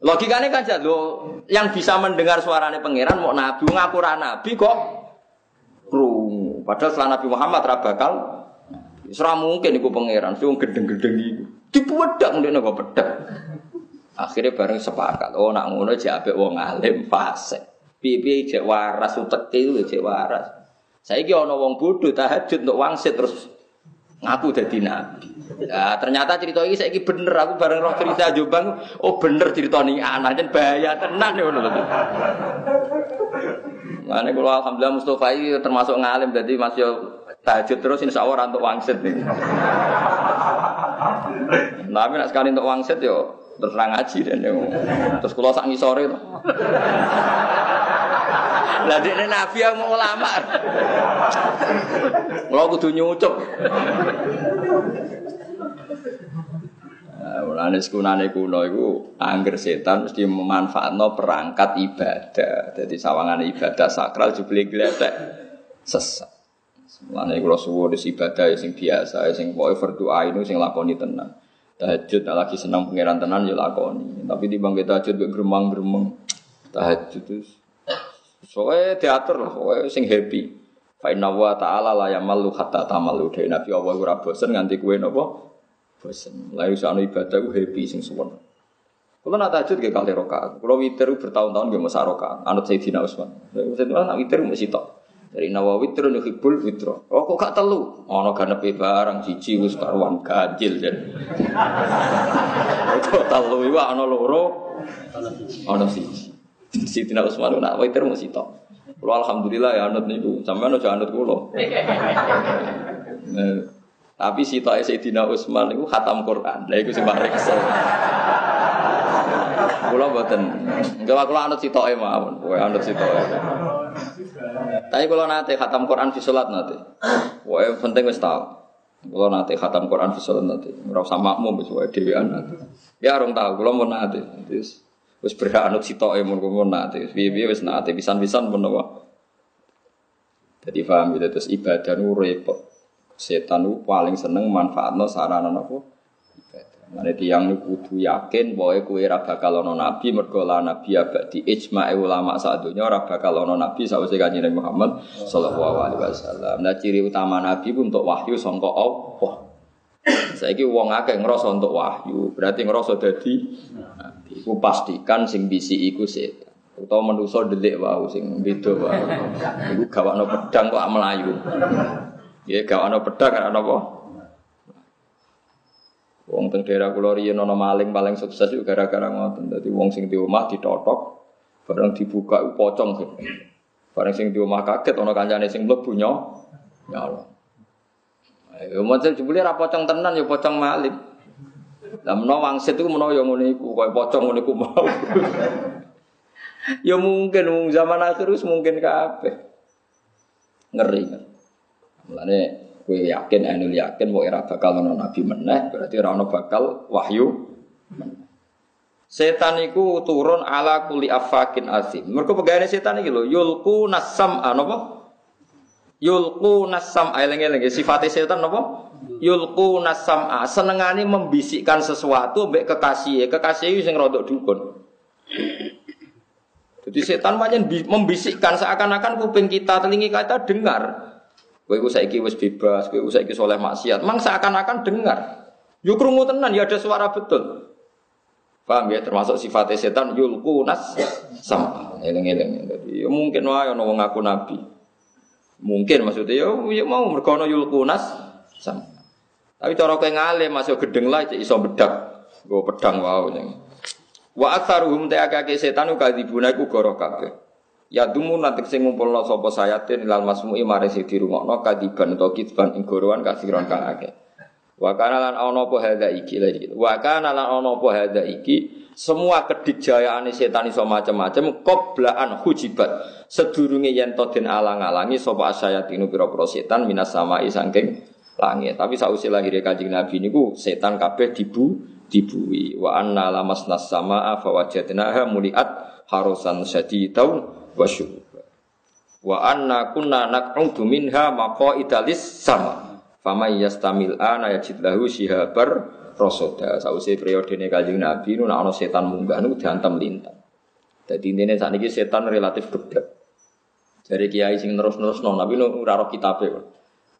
Logikanya kan lo yang bisa mendengar suarane pangeran mau nabi ngaku ora nabi kok krungu. Padahal setelah Nabi Muhammad ra bakal mungkin iku pangeran, sing gendeng-gendeng iku. Dipuwedhak ndekne kok pedhak. Akhirnya bareng sepakat, oh nak ngono jek apik wong alim fase. Piye-piye jek waras uteke itu jek waras. Saiki ana wong bodoh tahajud untuk wangsit terus ngaku dadi nabi. Ya, ternyata cerita ini saya bener aku bareng roh cerita Jombang, oh bener cerita nih anak jen bahaya tenan ya ngono Mana kalau alhamdulillah Mustafa ini termasuk ngalim jadi masih tahajud terus insya Allah untuk wangsit nih. Tapi nak sekali untuk wangsit yo terus ngaji dan terus kalau sak sore itu. Lah dekne nabi yang mau ulama. Kalau kudu nyucup. Nah, mulane sekunane kuno iku angger setan mesti memanfaatno perangkat ibadah. Jadi sawangan ibadah sakral jebule gletek sesat. Mulane kula suwun ibadah sing biasa sing pokoke berdoa itu sing lakoni tenan. Tahajud lagi senang pangeran tenan ya lakoni. Tapi di bangkit tahajud mek gremang-gremeng. Tahajud terus. Soalnya teater lah, soalnya sing happy. Fa inna wa ta'ala la yamallu hatta tamalu. Dari Nabi Allah ora bosen nganti kowe napa? Bosen. Lah iso ibadah ku happy sing suwon. Kalau nak tahajud ke kali rokaat, kalau witir bertahun-tahun gak masa rokaat, anut Sayyidina Utsman. Sayyidina nak witir mesti tok. Dari Nawawi terus hibul witro. Oh kok gak telu? Ono ganepe barang cici wis karuan ganjil jan. Kok telu iku ono loro. Ono siji. Sidina Utsman nak witir mesti tok. Kulo alhamdulillah ya anut niku. Sampeyan aja anut kulo. Nah, tapi si Toa Sayyidina Utsman itu khatam Quran. Lah iku sing paling kesel. Kulo mboten. Enggak kulo anut si Toa mawon. Kowe anut si Toa. Tapi kalau nanti khatam Quran di sholat nanti, wah penting wis tahu. Kalau nanti khatam Quran di sholat nanti, merasa sama wis wae dhewean nanti. Ya orang tahu, kalau mau nanti, wis wis berhak anut sitok mun mau nanti, piye-piye wis nanti pisan-pisan pun. Jadi paham gitu terus ibadah nu repot. Setan nu paling seneng manfaatno sarana apa? Mane niku kudu yakin bahwa kue ora bakal ana nabi mergo la nabi abadi ijma' ulama sak donya ora bakal ana nabi sawise kanjeng Muhammad sallallahu alaihi wasallam. Nah ciri utama nabi pun untuk wahyu sangka Allah. Saiki wong akeh ngrasa untuk wahyu, berarti ngrasa dadi nabi. Iku pastikan sing bisi iku setan. Utawa manusa delik wae sing beda wae. Iku gawakno pedang kok melayu. Ya gawakno pedang ana apa? Wong teng daerah kula riyen ana maling paling sukses itu gara-gara ngoten. Dadi wong sing di omah ditotok, bareng dibuka pocong. Bareng sing di omah kaget ana kancane sing mlebu. Ya Allah. Ya macam jebule ra pocong tenan ya pocong maling. Lah menawa wangsit iku menawa ya ngene iku, koyo pocong ngene iku mau. ya mungkin wong zaman akhir mungkin kabeh. Ngeri kan. Mulane kowe yakin anul yakin mau era bakal ono nabi meneh berarti ora ono bakal wahyu Setan iku turun ala kuli afakin asim. Mereka pegawai setan iki lho yulku nasam apa? Yulku nasam eleng-eleng sifatnya setan apa? Yulku nasam a senengane membisikkan sesuatu mbek kekasih kekasih sing rodok dukun. Jadi setan banyak membisikkan seakan-akan kuping kita, telingi kita dengar. Kowe iku saiki wis bebas, kowe saiki soleh maksiat. Mang seakan-akan dengar. Yo krungu tenan ya ada suara betul. Paham ya? Termasuk sifat setan yulku nas sama eling-eling. Jadi ya mungkin wae ono wong ngaku nabi. Mungkin maksudnya ya, ya mau mergo ono yulku nas sama. Tapi cara kowe ngalim masuk gedeng lah iso bedak. Go pedang wae. Wa aktsaruhum ta'akake setan ukadzibuna iku goro kabeh. Ya dumu nanti sing ngumpulno sapa sayatin ilal masmu'i mare sing dirungokno kadiban utawa kitban ing gorowan kasiron kang akeh. Wa kana lan ana apa hadza iki lha iki. Wa kana lan ana apa hadza iki semua kedikjayaane setan iso macam-macam qoblaan hujibat sedurunge yen to den alang-alangi sapa asyayatinu pira-pira setan minas samai saking langit. Tapi sausi lahir Kanjeng Nabi niku setan kabeh dibu dibui. Wa anna lamasna samaa fa wajadnaha muliat harusan syadidaw wa syuhuba. Wa anna kunna naq'udu minha maqaidalis sama. Fama yastamil ana yajid lahu shihabar rasoda. Sause periodene Kanjeng Nabi nu ana setan munggah nu diantem lintang. Dadi intine sakniki setan relatif geblek. Dari kiai sing terus-terus non, tapi nu ora.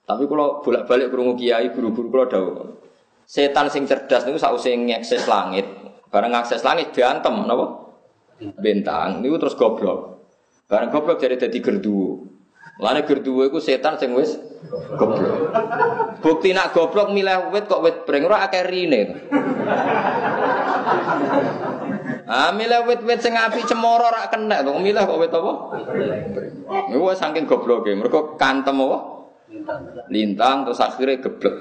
Tapi kalau bolak-balik krungu kiai guru-guru kula dawuh. Setan sing cerdas niku sause ngakses langit. Bareng ngakses langit diantem napa? Bintang niku terus goblok. Bareng goblok jadi dadi gerdu. Lane gerduwe iku setan sing wis goblok. Bukti nak goblok milih wit kok wit breng ora akeh rine. Ah milih wit-wit sing cemoro ora kena to, milih kok wit apa? Wis saking gobloke, mergo kantem apa? Lintang terus akhirnya geblek.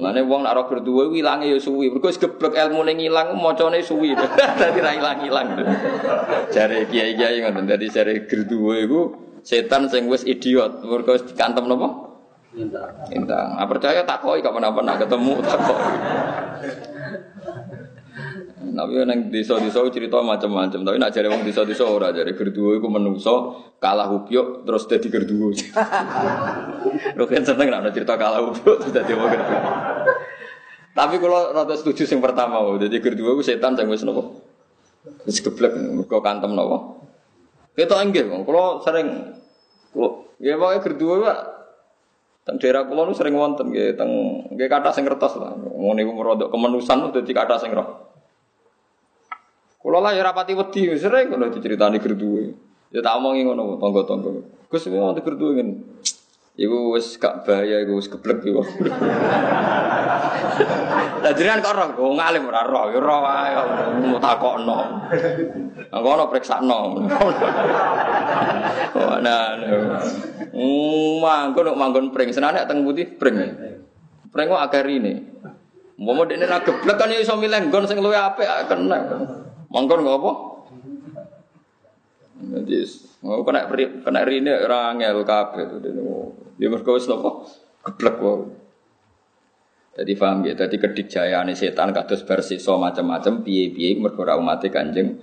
Lane wong nak ora gerduwe ilange ya suwi. Mergo wis geblek ilmune ngilang macane suwi. Dadi ra ilang-ilang. Jare kiai-kiai ngoten. Dadi jare gerduwe iku setan sing wis idiot mergo dikantem napa Intang. Nah, percaya tak koi kapan-kapan nak ketemu tak Tapi nang desa-desa cerita macam-macam. Tapi nak jare wong desa-desa ora jare gerduwo iku menungso kalah upyuk terus dadi gerduwo. Lho kan seneng nak cerita kalah upyuk terus dadi wong gerduwo. Tapi kalau rada setuju sing pertama, jadi gerduwo iku setan sing wis napa? Wis geblek mergo kantem napa? Kita enggak, kalau sering, kalau ya pokoknya berdua pak, teng daerah kulo nu sering wonten, gitu, teng gitu kata sing kertas lah, mau niku merodok kemenusan jadi kata sing roh. Kulo lah ya rapati wedi, sering kalau diceritani berdua, ya tak omongi ngono, tonggo, gus nanti berdua kan, Iku wis gak bahaya, iku wis geblek iku. Lah jenengan kok roh, kok ngalim ora roh, ya roh wae mau takokno. Engko ono priksakno. Oh, nah, manggon manggon pring, senane teng putih pring. Pring kok akeh rine. Mau dekne ra geblek kan ya iso milih nggon sing luwih apik kena. Manggon kok apa? Jadi, mau kena kena rine ora ngel kabeh. Dia mergo wis napa? Geblek wae. Jadi paham ya, jadi kedikjayaan setan kados bersisa macam-macam piye-piye mergo ora umat Kanjeng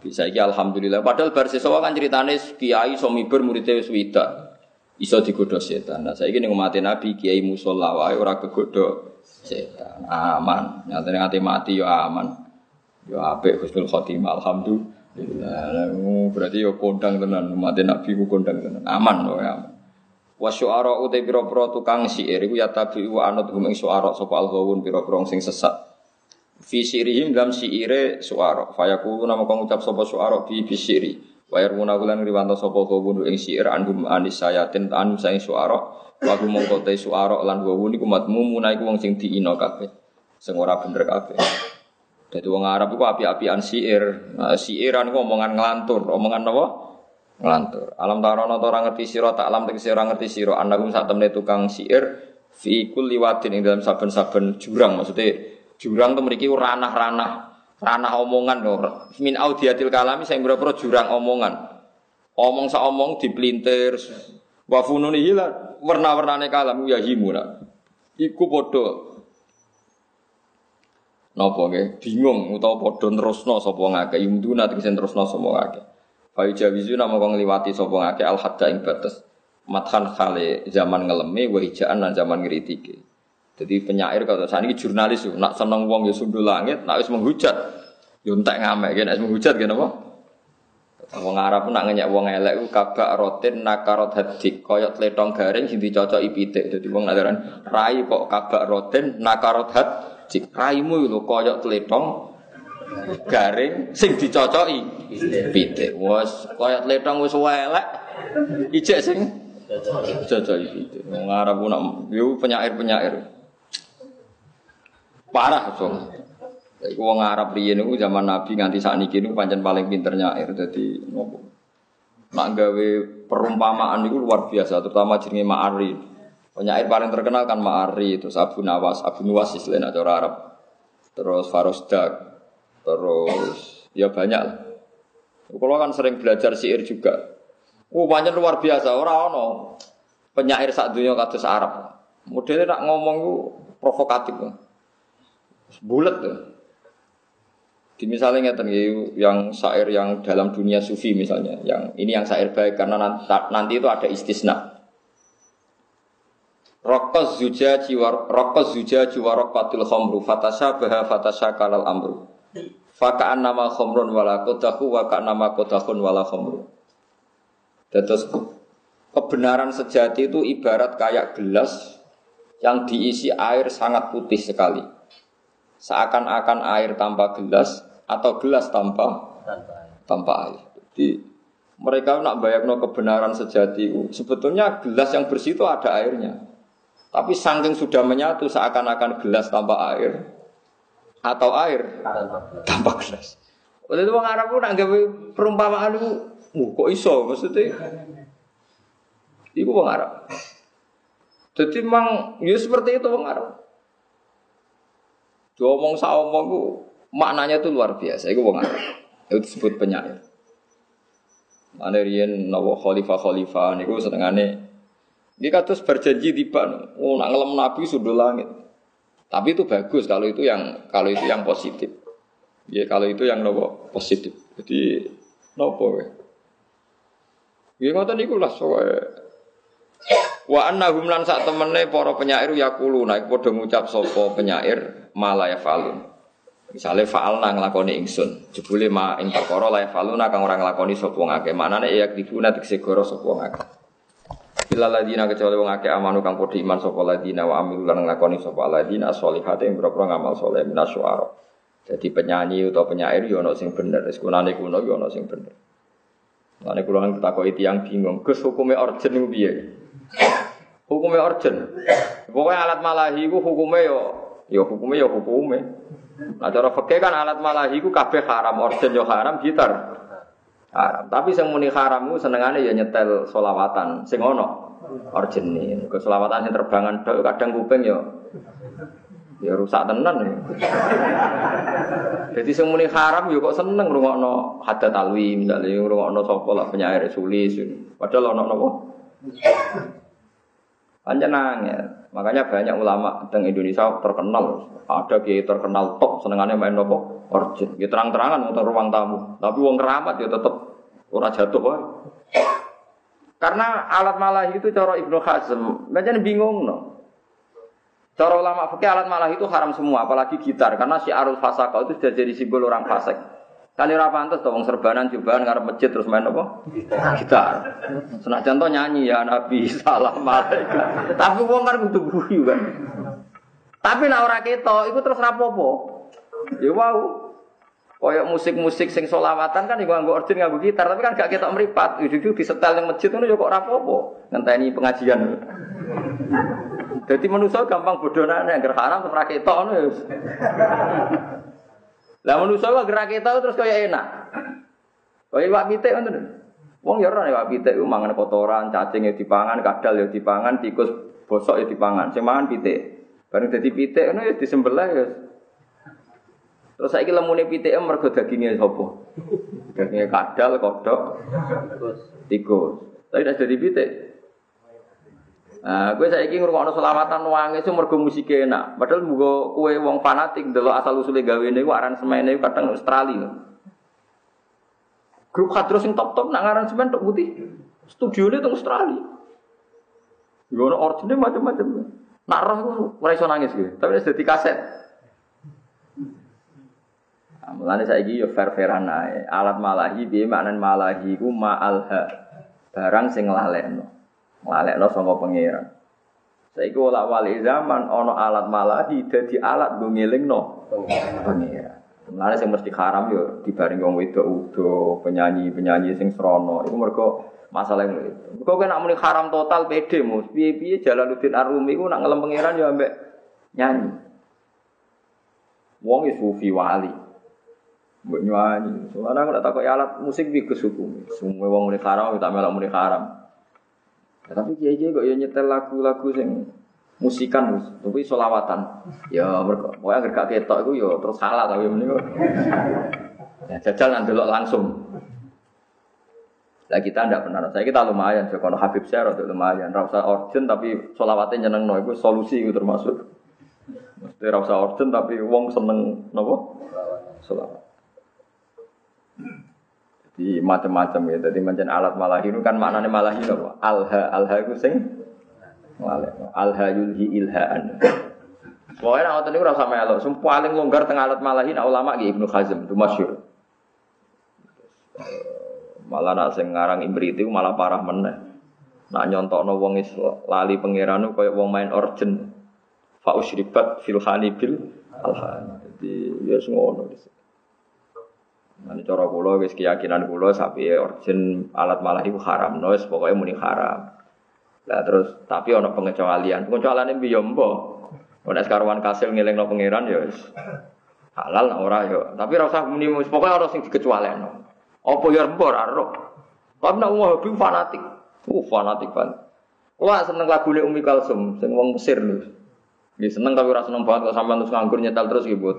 Bisa iki alhamdulillah padahal bersisa kan ceritane kiai iso miber muridé wis. Iso digodho setan. Nah saiki ning umat Nabi kiai musala wae ora setan. Aman. Nyatane ati mati yo ya aman. Yo ya apik husnul khotimah alhamdulillah. Berarti yo kondang tenan umat Nabi ku kondang tenan. Aman wae aman. Wa syu'ara uta pira-pira tukang syair iku ya tabi wa anut hum ing syu'ara sapa al-ghawun pira-pira sing sesat. Fi sirihim dalam syaire syu'ara. Fayaqulu nama kang ucap sapa syu'ara bi bi syairi. Wa yarmuna kulan riwanto sapa ghawun ing syair anhum anis sayatin anu saing syu'ara. Wa hum mongko te syu'ara lan ghawun iku matmu munai wong sing diina kabeh. Sing bener kabeh. Dadi wong Arab iku api-apian syair. Nah, syairan iku omongan ngelantur, omongan apa? ngelantur. Alam tarono orang ngerti siro tak alam tegese orang ngerti siro anagum saat temne tukang siir fi kulli wadin ing dalam saben-saben jurang maksudnya jurang tuh memiliki ranah-ranah ranah omongan lho. Min audiatil kalami sing berapa jurang omongan. Omong sa omong dipelintir. Wa fununi warna-warnane kalam ya himuna. Iku padha napa nggih bingung utawa padha nerusno sapa ngake yumduna tegese nerusno sapa ngake. Fa jawizu nama kang liwati sapa ngake al hadda ing batas. Mathan khale zaman ngeleme wa hijaan lan zaman ngritike. Jadi penyair kalau saat ini jurnalis tuh, nak seneng wong ya sundul langit, nak wis menghujat, yo entek ngamek, nak wis menghujat gini apa? Wong Arab nak ngenyek wong elek ku kabak rotin nakarot hadik koyot letong garing sing dicocoki pitik. Dadi wong ngajaran rai kok kabak rotin nakarot hadik. Raimu lho koyot letong garing sing dicocoki pitik. Wes koyot letong wis elek. Ijek sing cocoki pitik. Wong Arab yo penyair-penyair. Parah so. Iku wong Arab riyen niku zaman Nabi nganti sakniki niku pancen paling pinter nyair dadi nopo. Nak gawe perumpamaan niku luar biasa terutama jenenge Ma'ari. Penyair paling terkenal kan Ma'ari itu Abu Nawas, Abu Nuwas istilahnya cara Arab. Terus Farosdak, terus ya banyak. Kalau kan sering belajar syair juga. Oh, banyak luar biasa. Orang ono penyair saat dunia kados Arab. Modelnya nak ngomong itu provokatif bulat tuh. Di misalnya ngeten yang syair yang dalam dunia sufi misalnya, yang ini yang syair baik karena nanti, nanti itu ada istisna. Rokos zuja jiwa rokos zuja jiwa rokatil khomru fatasha baha fatasha kalal amru. Fakaan nama khomrun wala kodahu wakaan nama kodahun wala khomru. Terus kebenaran sejati itu ibarat kayak gelas yang diisi air sangat putih sekali seakan-akan air tanpa gelas atau gelas tanpa tanpa air. Jadi mereka nak bayangno kebenaran sejati sebetulnya gelas yang bersih itu ada airnya. Tapi saking sudah menyatu seakan-akan gelas tanpa air atau air tanpa gelas. Oleh itu orang Arab pun anggap perumpamaan itu, uh, iso maksudnya? Iku orang Arab. Jadi memang ya seperti itu orang Arab. Diomong saomong ku maknanya itu luar biasa. Itu wong Arab. Itu disebut penyair. Mana riyen nawa khalifah khalifah niku senengane dia kados berjanji tiba, oh nak ngelem nabi sudah langit. Tapi itu bagus kalau itu yang kalau itu yang positif. Ya kalau itu yang nopo positif. Jadi nopo we. Ya ngoten niku lah soe. Wa annahum lan sak temene para penyair yakulu naik padha ngucap sapa penyair mala ya falun. Misalnya faal nang lakoni ingsun, jebule ma ing perkara la faluna kang ora nglakoni sapa ngake. Manane ya dibuna tekse goro sapa ngake. Bila ladina kecuali wong akeh amanu kang padha iman sapa ladina wa amilu lan nglakoni sapa ladina sholihate ing boro ngamal saleh minasyuara. Jadi penyanyi atau penyair yo ono sing bener, wis kunane kuno yo ono sing bener. Lane kula nang ketakoki tiyang bingung, Gus hukume orjen niku piye? Hukume orjen. Pokoke alat malahi ku hukume yo Ya hukumnya ya hukumnya. Nah cara fakih kan alat malahi ku kabeh haram, orden yo haram, gitar haram. Tapi sing muni haram ku senengane ya nyetel solawatan sing ono orjene. Ke solawatan sing terbangan tok kadang kuping yo ya rusak tenan. Jadi sing muni haram yo kok seneng ngrungokno hadat alwi misalnya ngrungokno sapa lah penyair sulis. Padahal ono napa? Panjenengan ya. Makanya banyak ulama teng Indonesia terkenal. Ada kiai terkenal top senengannya main nopo origin. Ya terang-terangan motor ruang tamu. Tapi uang keramat ya tetap ora jatuh woy. Karena alat malah itu cara Ibnu Hazm, macam bingung no. Cara ulama fikih alat malah itu haram semua, apalagi gitar karena si arul fasaka itu sudah jadi simbol orang fasik. Kali ora pantes to wong serbanan cobaan ngarep masjid terus main apa? Gitar. Senajan to nyanyi ya Nabi salam malaikat. Tapi wong kan kudu guyu kan. Tapi nek ora ketok iku terus rapopo. Ya wow. Koyok musik-musik sing solawatan kan iku nganggo organ nganggo gitar tapi kan gak ketok meripat. Ujug di setel ning masjid ngono ya kok rapopo. Ngenteni pengajian. Jadi manusia gampang bodohane yang haram terus ra ketok ngono ya. Lah manusa kok gerak kita terus kaya enak. Kaya iwak pitik ngoten. Wong ya ora iwak pitik ku mangan kotoran, cacing ya dipangan, kadal ya dipangan, tikus bosok ya dipangan. Sing mangan pitik. Bareng dadi pitik ngono ya disembelih ya. Terus saiki lemune PTM mergo daginge sapa? Daginge kadal, kodok, tikus. Tapi nek dari pitik. Nah, gue saya ingin ngurungokno selawatan wangi itu mergo musik enak. Padahal muga kue wong fanatik delok asal usule gawe ini aran semene kadang Australia. Grup hadros sing top-top nak ngaran semen tok putih. Studio ini tuh Australia. Yo ono origine macam-macam. Nak roh ora iso nangis gitu. Tapi wis dadi kaset. Mulane saiki yo fair-fairan ae. Alat malahi piye maknan malahi ku ma'alha. Barang sing nglalekno. Nglalekno saka pangeran. Saiki ora wali zaman ana alat malahi dadi alat nggo ngelingno pangeran. Mulane sing mesti haram yo dibaring wong wedok udo, penyanyi-penyanyi sing srana. Iku mergo masalah yang itu. Kau kan muni haram total pede mus. Piye-piye Jalaluddin Arumi ku nak ngelem pangeran yo ambek nyanyi. Wong sufi wali. Mbok nyanyi. Soalnya aku tak takut alat musik di kesuku. Semua wong muni haram tak melok muni haram. Ya, tapi kiai kiai kok ya nyetel lagu-lagu sing musikan mus, tapi solawatan. Ya mereka, pokoknya agar gak ketok itu ya terus salah tapi ini kok. Ya jajal nanti langsung. Lah kita ndak pernah. Saya kita lumayan, kalau Habib saya rada lumayan. Rasa urgent tapi solawatnya nyeneng no, itu solusi itu termasuk. Mesti rasa urgent tapi wong seneng nopo? Solawat. Jadi macam-macam ya. Jadi macam alat malahi itu kan maknanya malahi nopo? Alha alha itu sing alha yulhi ilhaan. Pokoknya nak niku ora usah melok. Sing paling longgar tengah alat malahi nak ulama ki Ibnu Hazm itu masyhur. Malah nak sing ngarang Imri itu malah parah meneh. Nak nyontokno wong is lali pangeran koyo wong main origin. Fa usribat fil alhan. Jadi ya ngono. Nanti cara kula wis keyakinan kula sapi origin alat malah itu haram, no, pokoknya muni haram. Lah terus tapi ono pengecualian. Pengecualian piye mbok? Nek sekarwan kasil ngelingno pangeran ya wis halal nah ora ya. Tapi ora usah muni pokoke ora sing dikecualian. Apa ya mbok ora. Tapi nek wong hobi fanatik. Uh fanatik kan. Wah seneng lagune Umi Kalsum sing wong Mesir lho. Seneng tapi ora seneng banget kok sampean terus nganggur nyetel terus gitu.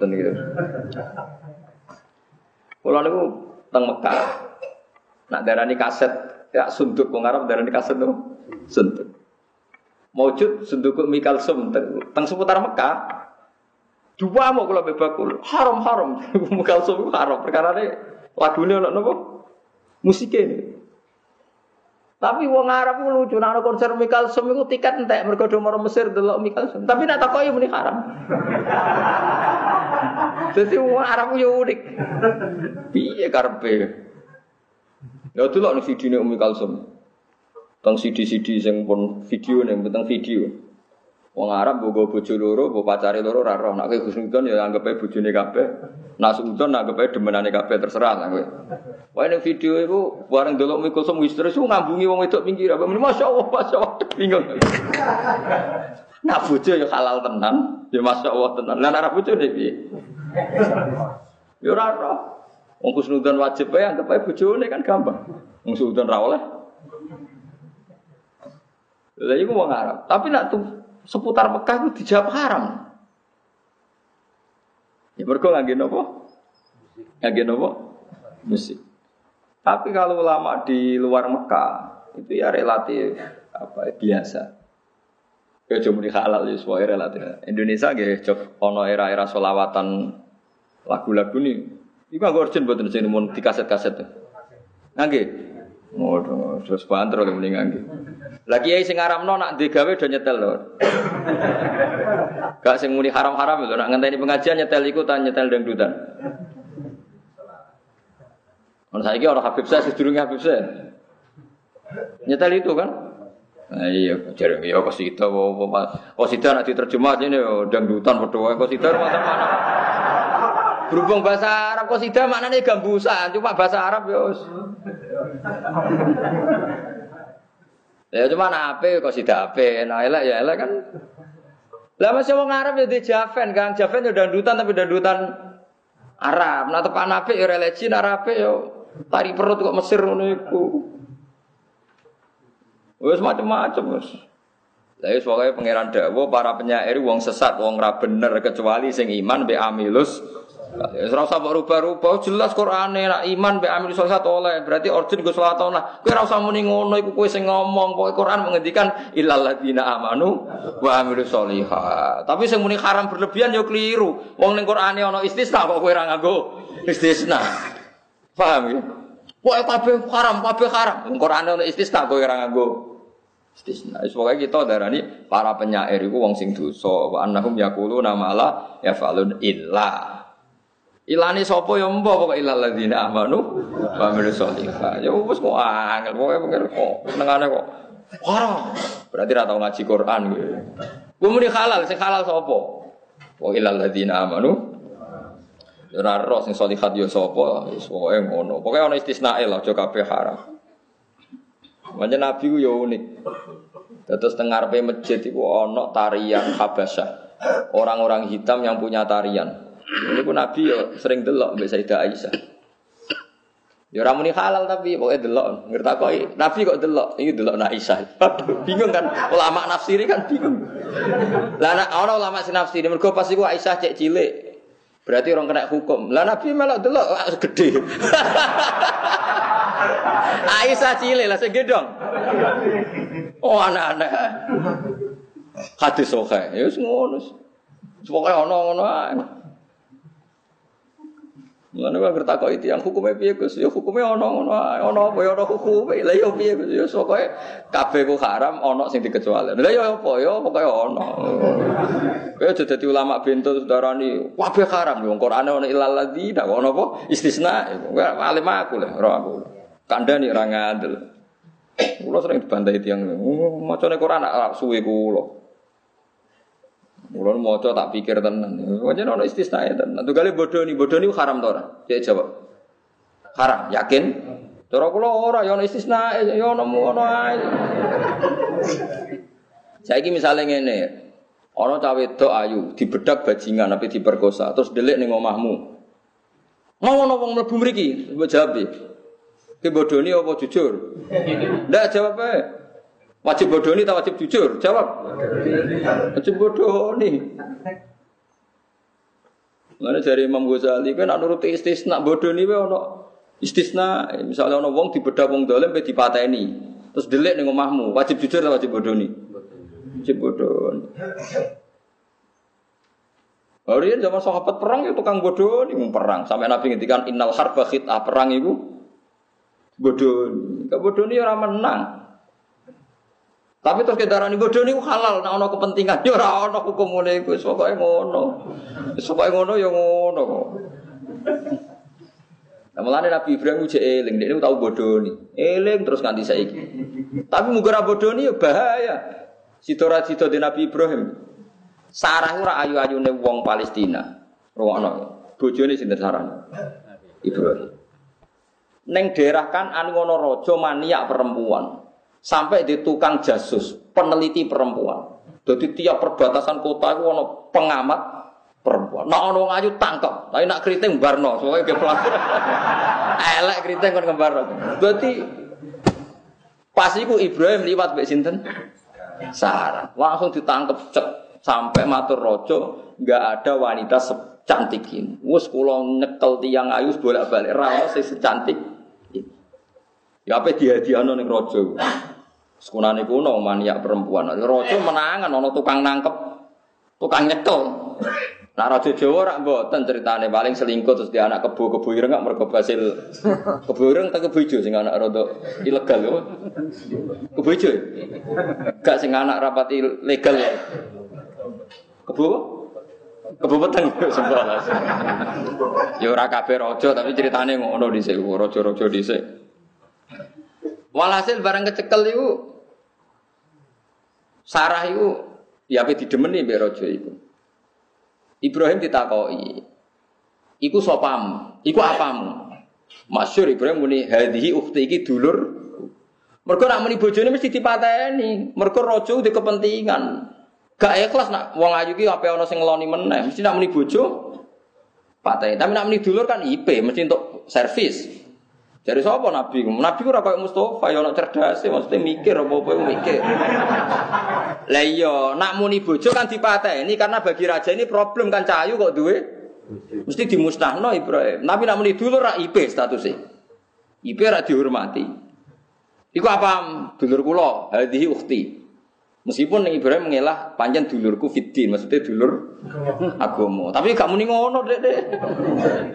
Kalau niku teng Mekah. Nak darani kaset ya sunduk wong Arab darani kaset tuh sunduk. Maujud sunduk Mikal Sum teng, teng seputar Mekah. Dua mau kalau bebakul haram haram Mikal Sum haram perkara ini lagunya ono nopo musiknya ini. Tapi wong Arab ku lucu, nek ana konser Mikal Sum iku tiket entek mergo do Mesir delok Mikal Sum. Tapi nek takoki muni haram. Jadi wong Arab yo unik. Piye karepe? Ya delok ning video Umi Kalsum. Teng CD-CD sing pun video ning tentang video. Wong Arab bogo bojo loro, bogo pacare loro ora roh. Nek Husnudon ya anggap ae bojone kabeh. Nak Sudon anggap ae demenane kabeh terserah lah kowe. Wae ning video iku bareng delok Umi Kalsum wis terus ngambungi wong wedok pinggir apa Masya Allah, Masya Allah, bingung. Nah bojo ya halal tenan, ya Masya Allah tenan. Lah nek bojo piye? Ya ora ora. Wong kusnudan wajib wae anggap ae bojone kan gampang. Wong sudan ra oleh. Lah iku wong Arab. Tapi nak tuh seputar Mekah itu dijawab haram. Ya mergo ngangge napa? Ngangge napa? Musik. Tapi kalau ulama di luar Mekah itu ya relatif apa biasa. Ya cuma halal ya semua relatif. Indonesia nggih cok ono era-era solawatan lagu-lagu nih. Iku aku urgent buat sing mun di kaset-kaset. Nggih. Oh, terus banter oleh mending nggih. Lagi ya sing ngaramno nak digawe do nyetel lho. Gak sing muni haram-haram lho nak ngenteni pengajian nyetel iku ta nyetel dangdutan. Ono saiki ora Habib saya sedurunge Habib saya. Nyetel itu kan? Nah, iya, jadi ya nanti terjemah ini dangdutan berdoa kosida mana-mana. Berhubung bahasa Arab kosida maknanya gambusan, cuma bahasa Arab ya. Ya cuma apa kosida apa, nah elek ya elek kan. Lah masih orang Arab ya di Javen kan, Javen ya dangdutan tapi dangdutan Arab. Nah tepan apa ya religi Arab ya tari perut kok Mesir iku. Wes macam-macam wes. Lah wis pangeran dawuh para penyair wong sesat, wong ra bener kecuali sing iman be amilus Wis ora usah rubah-rubah, jelas Qur'ane nak iman be amil sholat oleh. Berarti origin go salat lah. Kowe ora usah muni ngono iku kowe sing ngomong. Pokoke Quran menghentikan illal ladzina amanu wa amilus sholihat. Tapi sing muni haram berlebihan yo keliru. Wong ning Qur'ane ana istisna kok kowe ora nganggo istisna. Paham ya? Pokoke kabeh haram, kabeh haram. Wong Qur'ane ana istisna kowe ora nganggo istisna. Pokoke kita darani para penyair iku wong sing dosa. Wa annahum yaquluna ma la yafalun illa Ilani sapa ya mbok pokoke ilal ladzina amanu wa amilus sholihat. Ya wis kok angel pokoke pikir kok senengane kok haram. Berarti ra tau ngaji Quran kowe. Kowe muni halal, sing halal sapa? Wa ilal ladzina amanu Ora roh sing sholihat ya sapa? Wis pokoke ngono. Pokoke ana istisnae lah aja kabeh haram. Makanya Nabi ku ya unik. Terus tengah masjid itu ono tarian Habasyah. Orang-orang hitam yang punya tarian. Ini pun Nabi ya sering delok mbak Sayyidah Aisyah. Ya ora muni halal tapi pokoknya delok. Ngertakoi Nabi kok delok, ini delok nak Aisyah. bingung kan ulama nafsiri kan bingung. Lah anak orang ulama si nafsiri mergo pas iku Aisyah cek cilik. Berarti orang kena hukum. Lah Nabi melok delok ah, gede. Aisyah cilik lah segedong. Oh anak-anak. Hadis sokai, ya ngono. Pokoke ana ngono ae. Mulane kok ngerti kok itu yang hukumnya piye Gus? Ya hukumnya ono ono ono apa ya ono hukume. Lah ya piye Gus? Ya pokoke kabeh ku haram ono sing dikecuali. Lah ya apa ya pokoke ono. Kowe aja dadi ulama bento darani kabeh haram wong Qur'ane ono ilal ladzina ono apa istisna. Kowe alim aku lah ora aku. Kandhani ora ngandel. Kulo sering dibantai tiyang. Oh, macane Quran suwe kulo. Mulane maca tak pikir tenan. Wajan ono istisna ya tenan. Tuh kali bodoh nih, bodoh nih haram to ora? Cek jawab. Haram, yakin? Cara kula ora ya ono istisna, ya ono ngono ae. Saiki misale ngene, ana cah ayu, dibedak bajingan tapi diperkosa, terus delik ning omahmu. Mau ono wong mlebu mriki, jawab iki. Ki bodoni apa jujur? Ndak jawab ae. Wajib bodoni atau wajib jujur? Jawab. Wajib bodoni. Mana dari Imam Ghazali kan nuruti istisna bodoni wae ono istisna misalnya ono wong dibedah wong dolim pe dipateni terus delik ning omahmu wajib jujur atau wajib bodoni? Wajib bodoni. Hari zaman sahabat perang itu ya tukang bodoh nih perang sampai Nabi ngintikan innal harba khitah perang itu bodoh. Kebodoh ini orang menang. Tapi terus kita rani bodoh ini halal, nah ono kepentingan, ya ora ono hukum mulai iku, pokoknya ngono, pokoknya ngono ya ngono. Nah, malah Nabi Ibrahim uji eling, dia tahu bodoh nih, eling terus nganti saiki. Tapi mugara bodoh nih ya bahaya. Sito di Nabi Ibrahim, Sarah ora ayu-ayu nih wong Palestina, ruang bodoh nih sinter Sarah. Ibrahim. Neng daerah kan anu ngono rojo maniak perempuan. Sampai di tukang jasus, peneliti perempuan. Jadi tiap perbatasan kota itu ada pengamat perempuan. Nah orang ayu tangkap, tapi nak keriting barno, soalnya ke pelaku. Elek keriting kan barno. Berarti pas itu Ibrahim liwat mbek sinten? Sarah. Langsung ditangkap cek sampai matur rojo nggak ada wanita secantik ini. Wes kula nyekel tiang ayu bolak-balik ra ono secantik Ya apa dia dia ning rojo. Sekunane kuno maniak perempuan. Rojo menangan ono tukang nangkep, tukang nyekel. Nah raja Jawa rak ceritane paling selingkuh terus dia anak kebo kebo ireng gak mergo hasil kebo ireng tak kebo ijo sing anak rodok ilegal yo. Kebo ijo. Gak sing anak rapat legal ya. Kebo Kebo peteng sembrono. Ya ora kabeh tapi ceritane ngono dhisik, raja-raja dhisik. Walhasil barang kecekel itu Sarah itu ya apa didemeni mbek raja iku. Ibrahim ditakoi. Iku sopam, iku apamu? Masyur Ibrahim muni hadhihi ukhti iki dulur. Mergo nak muni bojone mesti dipateni. Mergo raja di kepentingan. Gak ikhlas nak wong ayu ki ape ana sing ngeloni meneh, mesti nak muni bojo pateni. Tapi nak muni dulur kan IP, mesti untuk servis. Jadi siapa Nabi? Nabi ora kayak Mustafa, ya cerdas, maksudnya mikir apa-apa mikir. Lah iya, nak muni bojo kan dipateni karena bagi raja ini problem kan cahayu kok duwe Mesti dimusnahno Ibrahim. Nabi nak muni dulur rak IP statusnya. IP rak dihormati. Iku apa dulur kula, hadhihi ukhti. Meskipun Ibrahim mengelah panjang dulurku fitin, maksudnya dulur agama. Tapi gak muni ngono, Dek. Dek.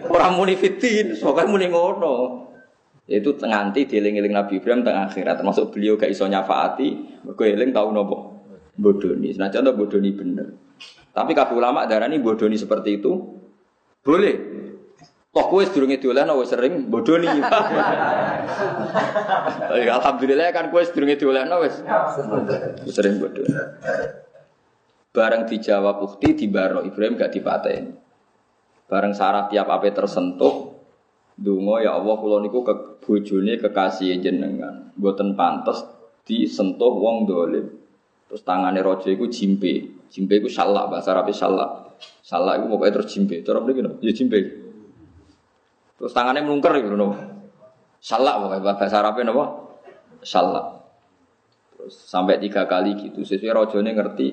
Ora muni fitin, pokoke muni ngono. Itu nganti dieling-eling Nabi Ibrahim tengah akhirat, termasuk beliau gak iso nyafaati, mergo eling tau nopo bodoni. Senajan to bodoni bener. Tapi kabeh ulama darani bodoni seperti itu boleh. Toh kowe sedurunge dolan wis sering bodoni. Alhamdulillah kan kowe sedurunge dolan wis sering bodoni. Bareng dijawab ukti di baro Ibrahim gak dipateni. Bareng sarah tiap apa tersentuh Dungo ya Allah kula niku ke bojone kekasih jenengan. Mboten pantes disentuh wong dolim. Terus tangannya rojo itu jimpe. Jimpe itu salak, bahasa Arabnya salak. Salak itu pokoknya terus jimpe. Cara begini, ya jimpe. Terus tangannya melungker gitu, no. Salak pokoknya bahasa Arabnya apa? Salak. Terus sampai tiga kali gitu. Sesuai rojone ngerti.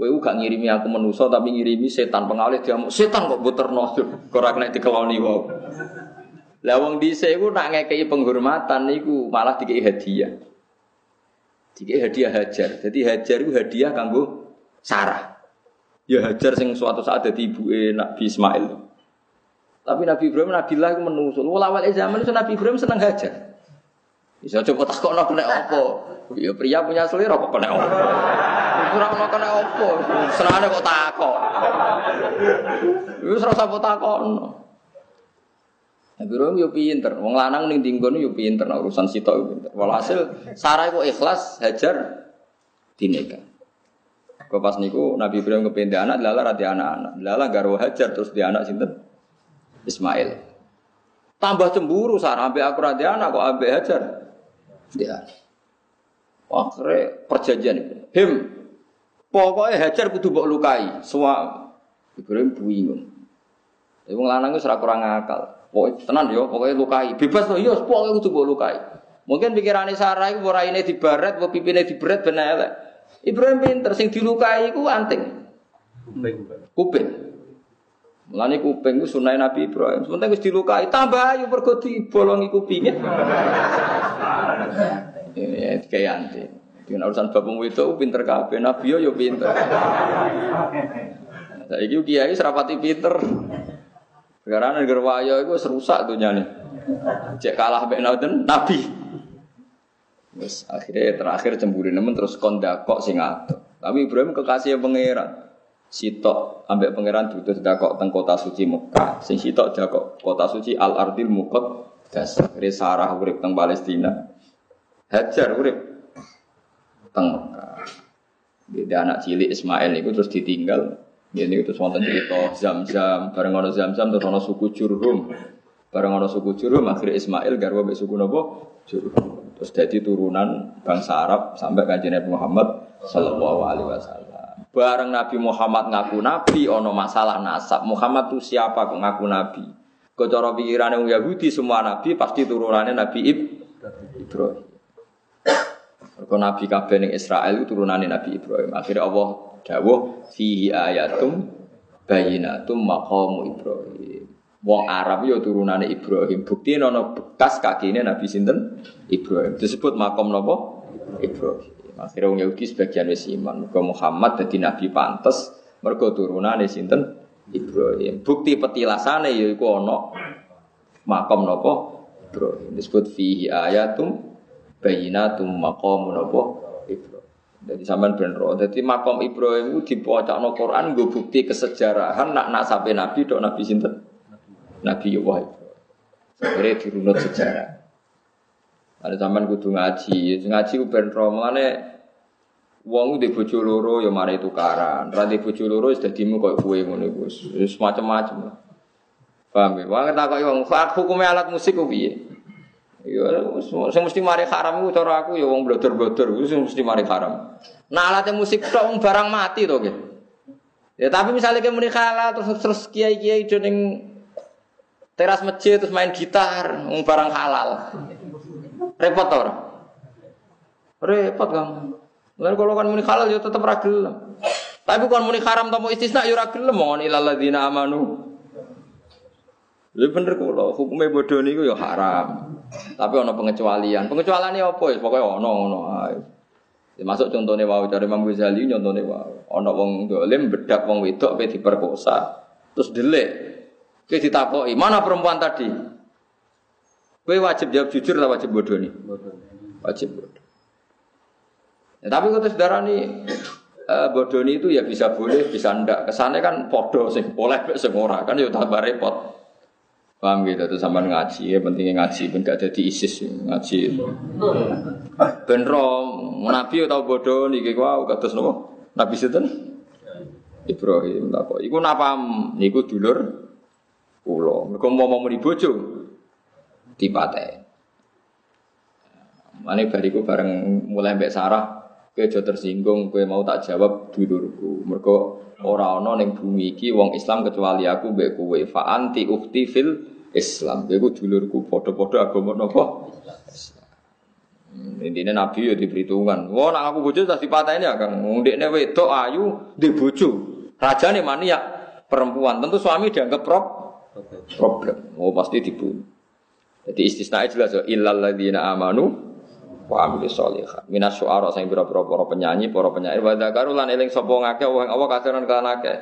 Kowe gak ngirimi aku menuso tapi ngirimi setan pengawali dia setan kok buterno ora kena dikeloni wae. Lah wong dhisik iku nak ngekeki penghormatan niku malah dikei hadiah. Dikei hadiah hajar. Jadi hajar itu hadiah kanggo Sarah. Ya hajar sing suatu saat jadi ibu Nabi Ismail. Tapi Nabi Ibrahim Nabi Allah itu menusul. Wala zaman itu Nabi Ibrahim seneng hajar. Bisa coba tak kok kena apa? Ya pria punya selera kok kena apa? Ora ono kena apa? Senane kok takok. Wis ora usah takokno. Nabi Ibrahim yo pinter, wong lanang ning dinggon yo pinter, nah, urusan sitok yo pinter. Walhasil Sarah iku ikhlas hajar dinikah. Kau pas niku Nabi Ibrahim kepindah anak, lala rati anak-anak, lala garwa hajar terus dia anak sinten Ismail. Tambah cemburu Sarah, ambil aku rati anak kok ambil hajar. Dia. Akhirnya perjanjian itu. Him, pokoknya hajar kudu mbok lukai. Semua Ibrahim bingung. Wong lanang wis ora kurang akal. Pokoknya tenan yo, pokoknya lukai. Bebas loh, yo, pokoknya kudu mbok lukai. Mungkin pikirannya Sarah itu ora ini dibaret, apa pipine diberet ben elek. Ibrahim pinter sing dilukai iku anting. Kuping. Mulane kuping ku sunai Nabi Ibrahim. Sementara wis dilukai, tambah ayu mergo dibolongi kupinge. Ya, kayak anti. Dengan urusan bapak itu pinter kabeh, Nabi yo pinter. Saiki kiai serapati pinter. Karena negara wayo itu serusak tuh nyani. Cek kalah mbek Nabi. Terus akhirnya terakhir cemburu nemen terus kondakok sing adoh. Tapi Ibrahim kekasih pangeran. Sitok ambek pangeran dudu dakok teng kota suci Mekah. Sing sitok dakok kota suci Al Ardil Mukot. Dasar Sarah urip teng Palestina. Hajar urip teng Mekah. Dia anak cilik Ismail itu terus ditinggal. Ini itu wonten cerita Zam-Zam, bareng ono Zam-Zam terus ono suku Jurhum. Bareng ono suku Jurhum akhirnya Ismail garwa mbek suku napa? Jurhum. Terus jadi turunan bangsa Arab sampai kanjeng Nabi Muhammad sallallahu alaihi wasallam. Bareng Nabi Muhammad ngaku nabi ono masalah nasab. Muhammad itu siapa kok ngaku nabi? Cara pikirannya Yahudi semua nabi pasti turunannya Nabi Ibrahim. Kalau Nabi kabeh ning Israel itu turunannya Nabi Ibrahim. Akhirnya Allah dawuh fihi ayatum bayinatum maqamu Ibrahim. Wong Arab yo turunane Ibrahim. Bukti nono bekas kakine Nabi sinten Ibrahim. Disebut makom nopo Ibrahim. Akhirnya wong Yahudi sebagian wis iman. Mergo Muhammad dadi nabi pantes mergo turunane sinten Ibrahim. Bukti petilasane yaiku ana makom nopo Ibrahim. Disebut fihi ayatum bayinatum maqamu nopo Ibrahim. Jadi sampean ben roh. Jadi makom Ibrahim itu dipocokno Quran nggo bukti kesejarahan nak nak sampai nabi dok nabi sinten? Nabi Ibrahim. Akhirnya dirunut sejarah. Ada zaman kudu ngaji, ngaji ku ben roh mengane wong di bojo loro ya mari tukaran. Ra di bojo loro wis dadimu koyo kowe ngono iku. Wis macam-macam. Paham ya? Wong takoki wong, hukume alat musik ku piye? Ya, sing mesti mari haram iku cara aku ya wong blodor-blodor iku sing mesti mari haram. Nah alatnya musik tok wong barang mati to gitu. Ya tapi misalnya kayak muni halal terus terus kiai-kiai do teras masjid terus main gitar wong barang halal. Repot to ora? Repot kamu. Mulai kalau kan muni halal ya tetep ra gelem. Tapi kalau muni haram tamu istisna ya ora gelem mon ilal ladzina amanu Lha bener kula, hukume bodoh niku ya haram. Tapi ana pengecualian. Pengecualiane apa ya? Pokoke ana ngono ae. Ya, masuk contohnya wau dari Imam Ghazali contohnya wau. Ana wong dolim bedak wong wedok pe diperkosa. Terus delik. Kowe ditakoki, "Mana perempuan tadi?" Kowe wajib jawab jujur atau wajib bodoh nih? Wajib bodoh. Ya, tapi kata saudara nih uh, bodoh itu ya bisa boleh, bisa ndak. Kesannya kan podo sih, boleh sing ora kan ya tambah repot. Paham gitu, tuh sama ngaji ya pentingnya ngaji, ben gak jadi ISIS ngaji. Ben rom, nabi tau bodoh nih kayak wow, kata nopo, nabi setan Ibrahim lah kok. Iku napa? Niku dulur pulau. Mereka mau mau bojo, dipateh. Mana bariku bareng mulai mbak Sarah, kue tersinggung, kue mau tak jawab dulurku. Mereka orang orang yang bumi iki wong Islam kecuali aku mbek kowe. Fa anti ukti fil Islam. Iku dulurku padha-padha agama napa? Hmm, Intinya Nabi ya diperhitungkan. Wah, nak aku bojo tak dipatahin ya, Kang. Ndekne wedok ayu di bojo. Rajane mania perempuan. Tentu suami dianggap prop problem. Oh, pasti dibunuh. Jadi istisna jelas ya illal ladzina amanu wa amilu sholihat. Minas syu'ara sing pira-pira para penyanyi, para penyair wa dzakaru lan eling sapa ngake wong Allah kasiran kan akeh.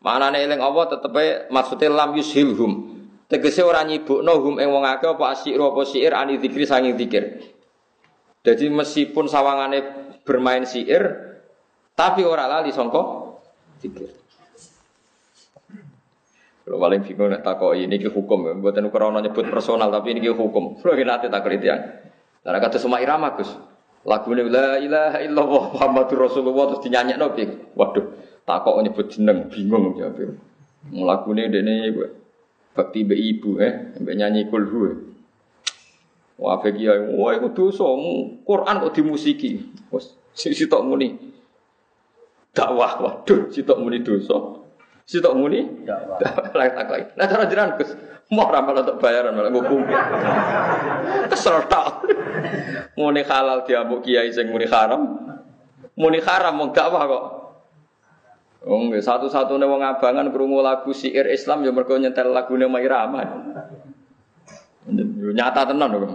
Manane eling Allah tetepe maksude lam yushilhum. Tegese ora nyibukno hum ing wong akeh apa asyir apa syair ani zikri sanging zikir. Jadi meskipun sawangane bermain syair tapi ora lali sangka zikir. Kalau paling bingung nek takoki ini ki hukum, mboten krana nyebut personal tapi ini hukum. Kulo nate tak. Karena kata semua irama Gus. Lagu ini la ilaha illallah Muhammadur Rasulullah terus dinyanyi nabi. Waduh, tak kok nyebut jeneng bingung jawab. Lagu ini dene bakti be ibu eh, be nyanyi kulhu. Eh. Wah, bagi ya, wah itu dosa. Quran kok dimusiki. Wes, si si tok muni. Dakwah, waduh, si tok muni dosa. Si tok muni. Dakwah. Lah takoki. Nah cara jiran Gus. Mau ramal untuk bayaran malah ngukum. Kesel tak. Muni halal diambuk kiai sing muni haram. Muni haram mau dakwah kok. Oh, nggih satu-satunya wong abangan krungu lagu syair Islam ya mergo nyetel lagune Mairama. Nyata tenan kok.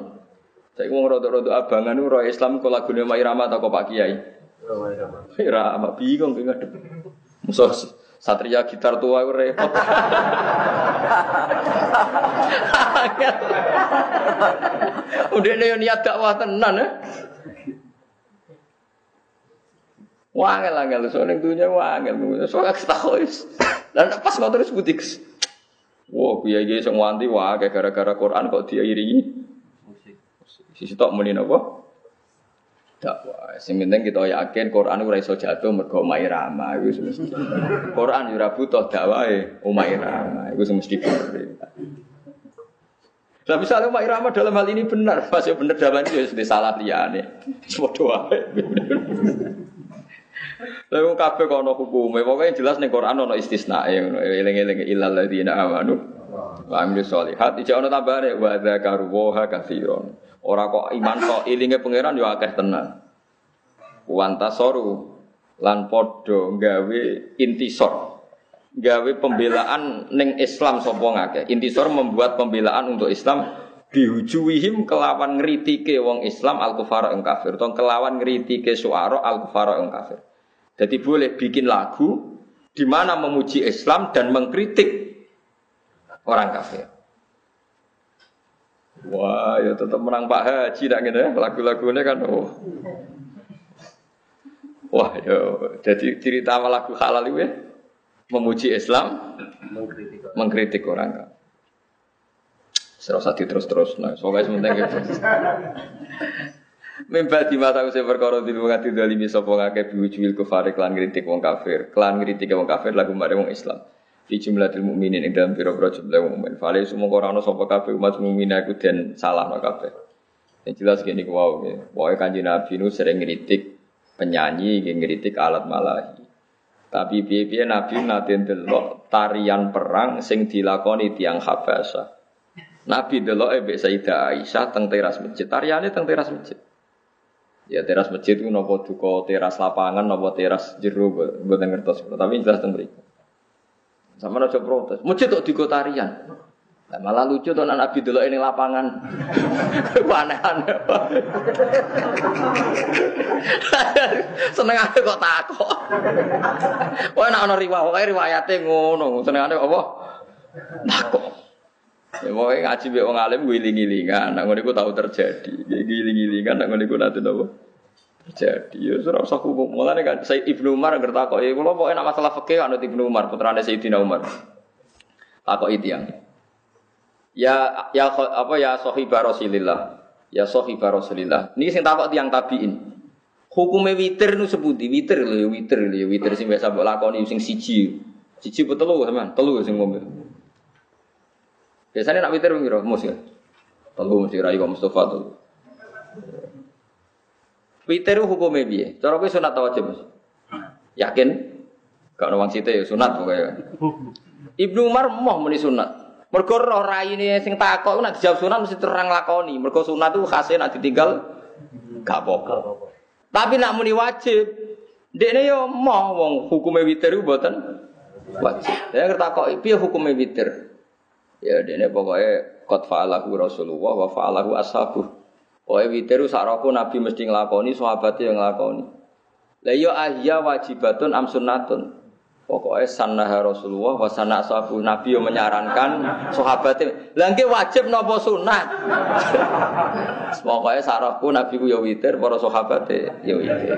Saiki wong rada-rada abangan ora Islam kok lagune Mairama ta kok Pak Kiai. Mairama. Mairama bingung ki ngadep. Musuh Satria gitar tua itu repot. Udah nih niat dakwah tenan ya. Wangel angel soalnya dunia wangel soalnya ketahuis. Dan pas nggak terus butik. Wah, kiai kiai semua anti wah gara-gara Quran kok dia iri. Sisi tok muni apa? Dakwah. Sing penting kita yakin Quran ora iso jatuh mergo omahe rama iku mesti. Quran ora butuh dakwahe omahe rama iku mesti bener. Tapi misalnya Pak Irama dalam hal ini benar, pasti benar dalam itu ya sudah liyane. Semua doa. Lalu kabeh kok ana hukume, pokoknya jelas ning Quran ana istisna eling-eling ilal ladzina amanu wa amilus solihat. Ijak ana tambahane wa dzakaru wa katsiron. Ora kok iman kok ilinge pangeran yo akeh tenan. Wantasoru lan padha gawe intisor. Gawe pembelaan ning Islam sapa ngakeh. Intisor membuat pembelaan untuk Islam dihujuwihim kelawan ngritike wong Islam al kufara ing kafir. Tong kelawan ngritike suara al kufara ing kafir. Jadi boleh bikin lagu di mana memuji Islam dan mengkritik orang kafir. Wah, ya tetap menang Pak Haji nak ngene ya. lagu-lagunya kan oh. Wah, ya jadi cerita lagu halal itu ya memuji Islam, mengkritik, mengkritik orang kan. Serasa terus-terus, nah, soalnya sementing gitu. Mimba di mata usia perkara di luar hati dalimi sopo ngake biwujul kufari klan kritik wong kafir, klan kritik wong kafir lagu mare wong Islam di jumlah ilmu mukminin ing dalam pira-pira jumlah mukmin. Fale semua orang ono sapa kabeh umat mukmin aku den salah no kabeh. Yang jelas gini wau nggih. Pokoke Kanjeng Nabi nu sering ngritik penyanyi, nggih ngritik alat malahi. Tapi piye-piye Nabi nate ndelok tarian perang sing dilakoni tiang Habasa. Nabi delok mbek Sayyidah Aisyah teng teras masjid. Tariane teng teras masjid. Ya teras masjid itu nopo duka teras lapangan nopo teras jero mboten ngertos. Tapi jelas teng. Sama aja protes. Masjid kok digo tarian. Nah, malah lucu tuh Nabi dulu ini lapangan. Aneh-aneh. Seneng aja kok takok. Wah nak ono riwayat, riwayate ngono. Seneng aja apa? Takok. Ya mau ngaji wong alim giling-gilingan, nak ngono tau terjadi. Giling-gilingan nak ngono nate napa? Terjadi. Ya ora usah hukum. Mulane kan Said Ibnu Umar ngerti kok, ya kula pokoke masalah fikih anut Ibnu Umar, putrane Sayyidina Umar. Takok itu yang Ya ya apa ya sahibah Rasulillah. Ya sahibah Rasulillah. Niki sing takok tiyang tabiin. Hukume witir nu sebuti witir lho ya witir lho ya witir sing biasa mbok lakoni sing siji. Siji apa telu sampean? Telu sing ngombe. Biasanya nak witir piro? Mus ya. Telu mesti rai kok Mustafa tuh. Witir hukume piye? Cara kowe sunat ta wajib? Yakin? Gak ono site ya sunat pokoke. Ibnu Umar mau muni sunat. Mergo roh raine sing takok nek dijawab sunat mesti terang lakoni. Mergo sunat itu khasnya nek ditinggal gak apa-apa. Tapi nak muni wajib, dekne yo mau wong hukume witir ku mboten wajib. Ya kok piye hukume witir? Ya dekne pokoke qad fa'alahu Rasulullah wa fa'alahu ashabuh. Pokoke witir sak Nabi mesti nglakoni, sahabatnya yang nglakoni. Lah yo ahya wajibatun am sunnatun. Pokoknya sanah Rasulullah wa sanah sahabu Nabi yang menyarankan sahabatnya. Langke wajib nopo sunat. Pokoknya sarahku Nabi ku ya witir, para sahabatnya ya witir.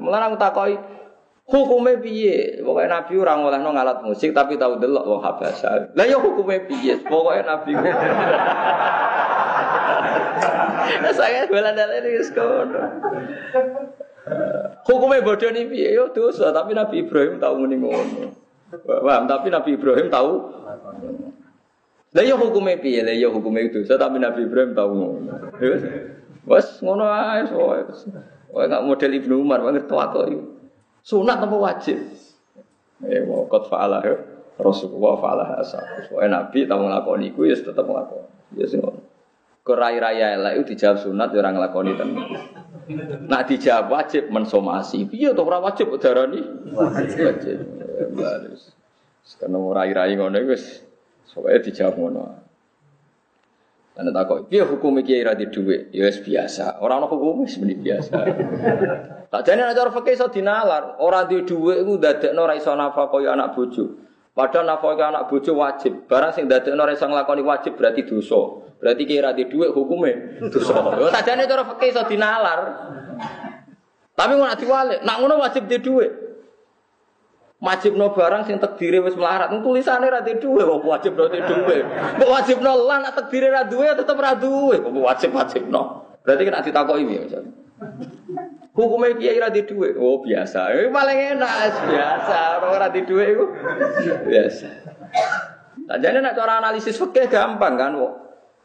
Mulane aku takoi hukumnya piye? Pokoknya Nabi orang oleh ngalat musik tapi tahu delok wong habasa. Lah ya hukumnya piye? Pokoknya Nabi ku. Saya bela dalil sekolah. Hukumnya bodoh nih piye yo dosa, tapi Nabi Ibrahim tahu muni ngono. Paham, tapi Nabi Ibrahim tahu. Lah yo hukumnya piye? Lah yo hukumnya itu, tapi Nabi Ibrahim tahu ngono. Wes ngono ae soe. Wah enggak model Ibnu Umar banget kok itu. Sunat apa wajib? Eh mau kot fa'alah Rasulullah fa'alah asal. Soalnya Nabi tahu ngelakoni iku ya tetap ngelakoni. Ya sing ngono. Kerai raya elek itu dijawab sunat ya orang ngelakoni tenan. Nak dijawab wajib mensomasi. Iya tuh ora wajib darani wajib. Baris. Karena rai-rai ngono wis soalnya dijawab ngono. Ana takok, piye hukum iki ora di dhuwit? Ya wis biasa. Ora ono hukum wis meni biasa. Tak jane nek cara fikih iso dinalar, ora di dhuwit iku ndadekno ora iso nafkah kaya anak bojo. Padahal nafkah anak bojo wajib. Barang sing ndadekno ora iso nglakoni wajib berarti dosa. Berarti kira di duit hukumnya dosa. Yo sajane cara fikih iso dinalar. Tapi ngono diwalik, nak ngono wajib di duit. Wajib no barang sing takdire wis melarat. Tulisane ra di duit kok wajib no di duit. Kok wajib no lan nak takdire ra duwe tetep ra duwe. Kok wajib wajib no. Berarti kan ditakoki ya misalnya. Hukumnya kiai ra di duit. Oh biasa. Ini paling enak biasa. Orang ra di duit itu biasa. Jadi nak cara analisis fikih gampang kan.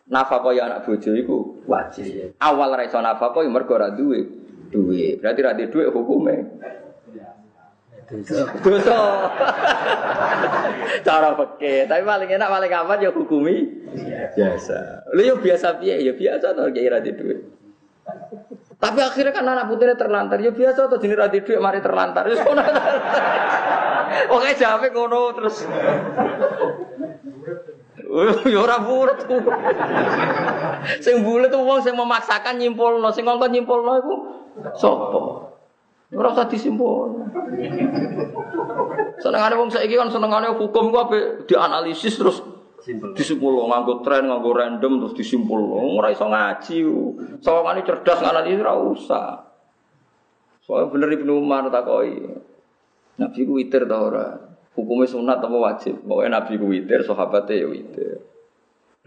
nafkah ya anak bojo iku wajib. Awal ra iso nafkah ya mergo ora duwe duwe. Berarti ra duwe duwe hukume. Dosa. Cara peke, tapi paling enak paling aman ya hukumi biasa. Lu yo biasa piye? Ya biasa to kiai ra duwe. Tapi akhirnya kan anak putihnya terlantar, ya biasa tuh jenis radi duit mari terlantar. Oke, jawabnya ngono terus. Ya ora bulet. Sing tuh wong sing memaksakan nyimpulno, sing ngongkon nyimpulno iku sapa? Ora usah disimpul. Senengane wong saiki kan senengane hukum ku ape dianalisis terus disimpul nganggo tren nganggo random terus disimpul ora iso ngaji sawangane cerdas nganalisis ora usah soalnya bener Ibnu Umar takoki Nabi ku witir ta ora Hukumnya sunat apa wajib? Pokoknya Nabi ku witir, sahabatnya ya witir.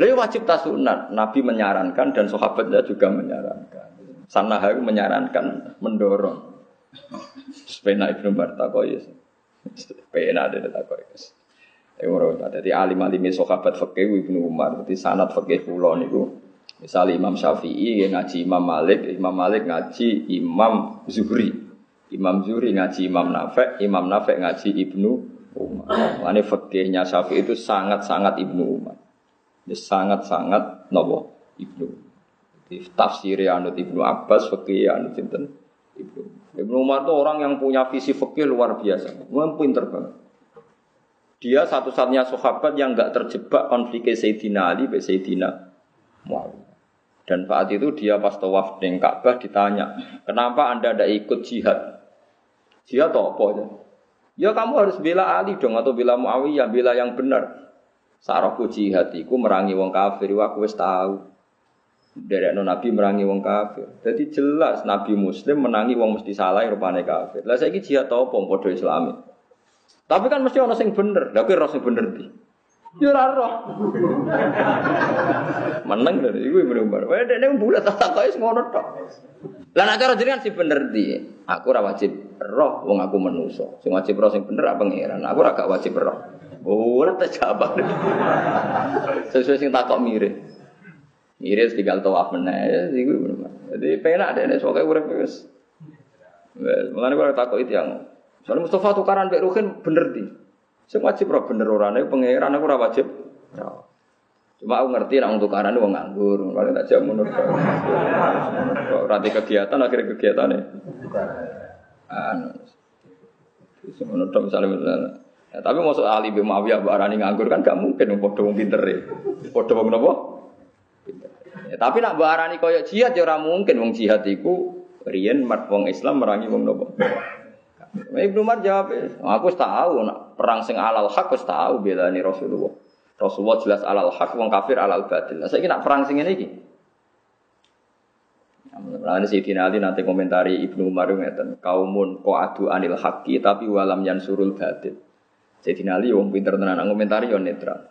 Lalu wajib tak sunat. Nabi menyarankan dan sahabatnya juga menyarankan. Sanah itu menyarankan, mendorong. Sepena Ibnu Umar takoy. Sepena ada takoy. Jadi alim-alim sahabat fakih Ibnu Umar. Jadi sanat fakih kula niku. Misalnya Imam Syafi'i ngaji Imam Malik, Imam Malik ngaji Imam Zuhri. Imam Zuhri ngaji Imam Nafek, Imam Nafek ngaji Ibnu Umar. Ini fakihnya Syafi'i itu sangat-sangat Ibnu Umar. Ini sangat-sangat nopo Ibnu. Tafsir anut Ibnu Abbas, fakih anut Sinten Ibnu. Ibnu Umar itu orang yang punya visi fakih luar biasa. Memang pinter banget. Dia satu-satunya sahabat yang nggak terjebak konflik Sayyidina Ali dengan Sayyidina Muawiyah. Dan saat itu dia pas tawaf di Ka'bah ditanya, kenapa anda tidak ikut jihad? Jihad apa? Ya? ya kamu harus bela Ali dong atau bela Muawiyah, bela yang benar. Saraku jihad iku merangi wong kafir, aku wis tahu. Dari Nabi merangi wong kafir. Jadi jelas Nabi Muslim menangi wong mesti salah rupane kafir. Lah saiki jihad apa padha Islami. Tapi kan mesti ana sing bener. Lah kuwi ora sing bener di. Ya ora roh. Meneng lho iku bener-bener. Wae dekne bulat tak takoki ngono tok. Lah nek cara jenengan sing bener di. Aku ora wajib roh wong aku menuso. Sing wajib roh sing bener apa pangeran. Aku ora gak wajib roh. Ora terjawab. Sesuai sing takok mirip. Mirip tinggal tawaf meneh, iku bener. Jadi penak dene soke urip wis. Wes, mulane kula takok itu yang Soalnya Mustafa tukaran mbek Ruhin bener di. Sing wajib ora bener orane pangeran aku ora wajib. Ya. Cuma aku ngerti nek tukaran wong nganggur, paling tak jam menurut. Rati kegiatan akhirnya kegiatannya. Anu. Semono tok misalnya misalnya. Ya, tapi masuk Ali bin Muawiyah barani nganggur kan gak mungkin wong padha pinter e. Padha wong napa? Ya, tapi nak barani koyok jihad ya ora mungkin wong jihad iku mat wong Islam merangi wong napa. Ibnu Umar jawab, aku tahu nak perang sing alal hak wis tahu belani Rasulullah. Rasulullah jelas alal hak, wong kafir alal batil. Saya nak perang sing ini. Nah, si Ali nanti komentari Ibnu Umar ngeten, kaumun ko adu anil haki tapi walam yan surul batil. Jadi Ali wong pinter tenan komentari yo netral.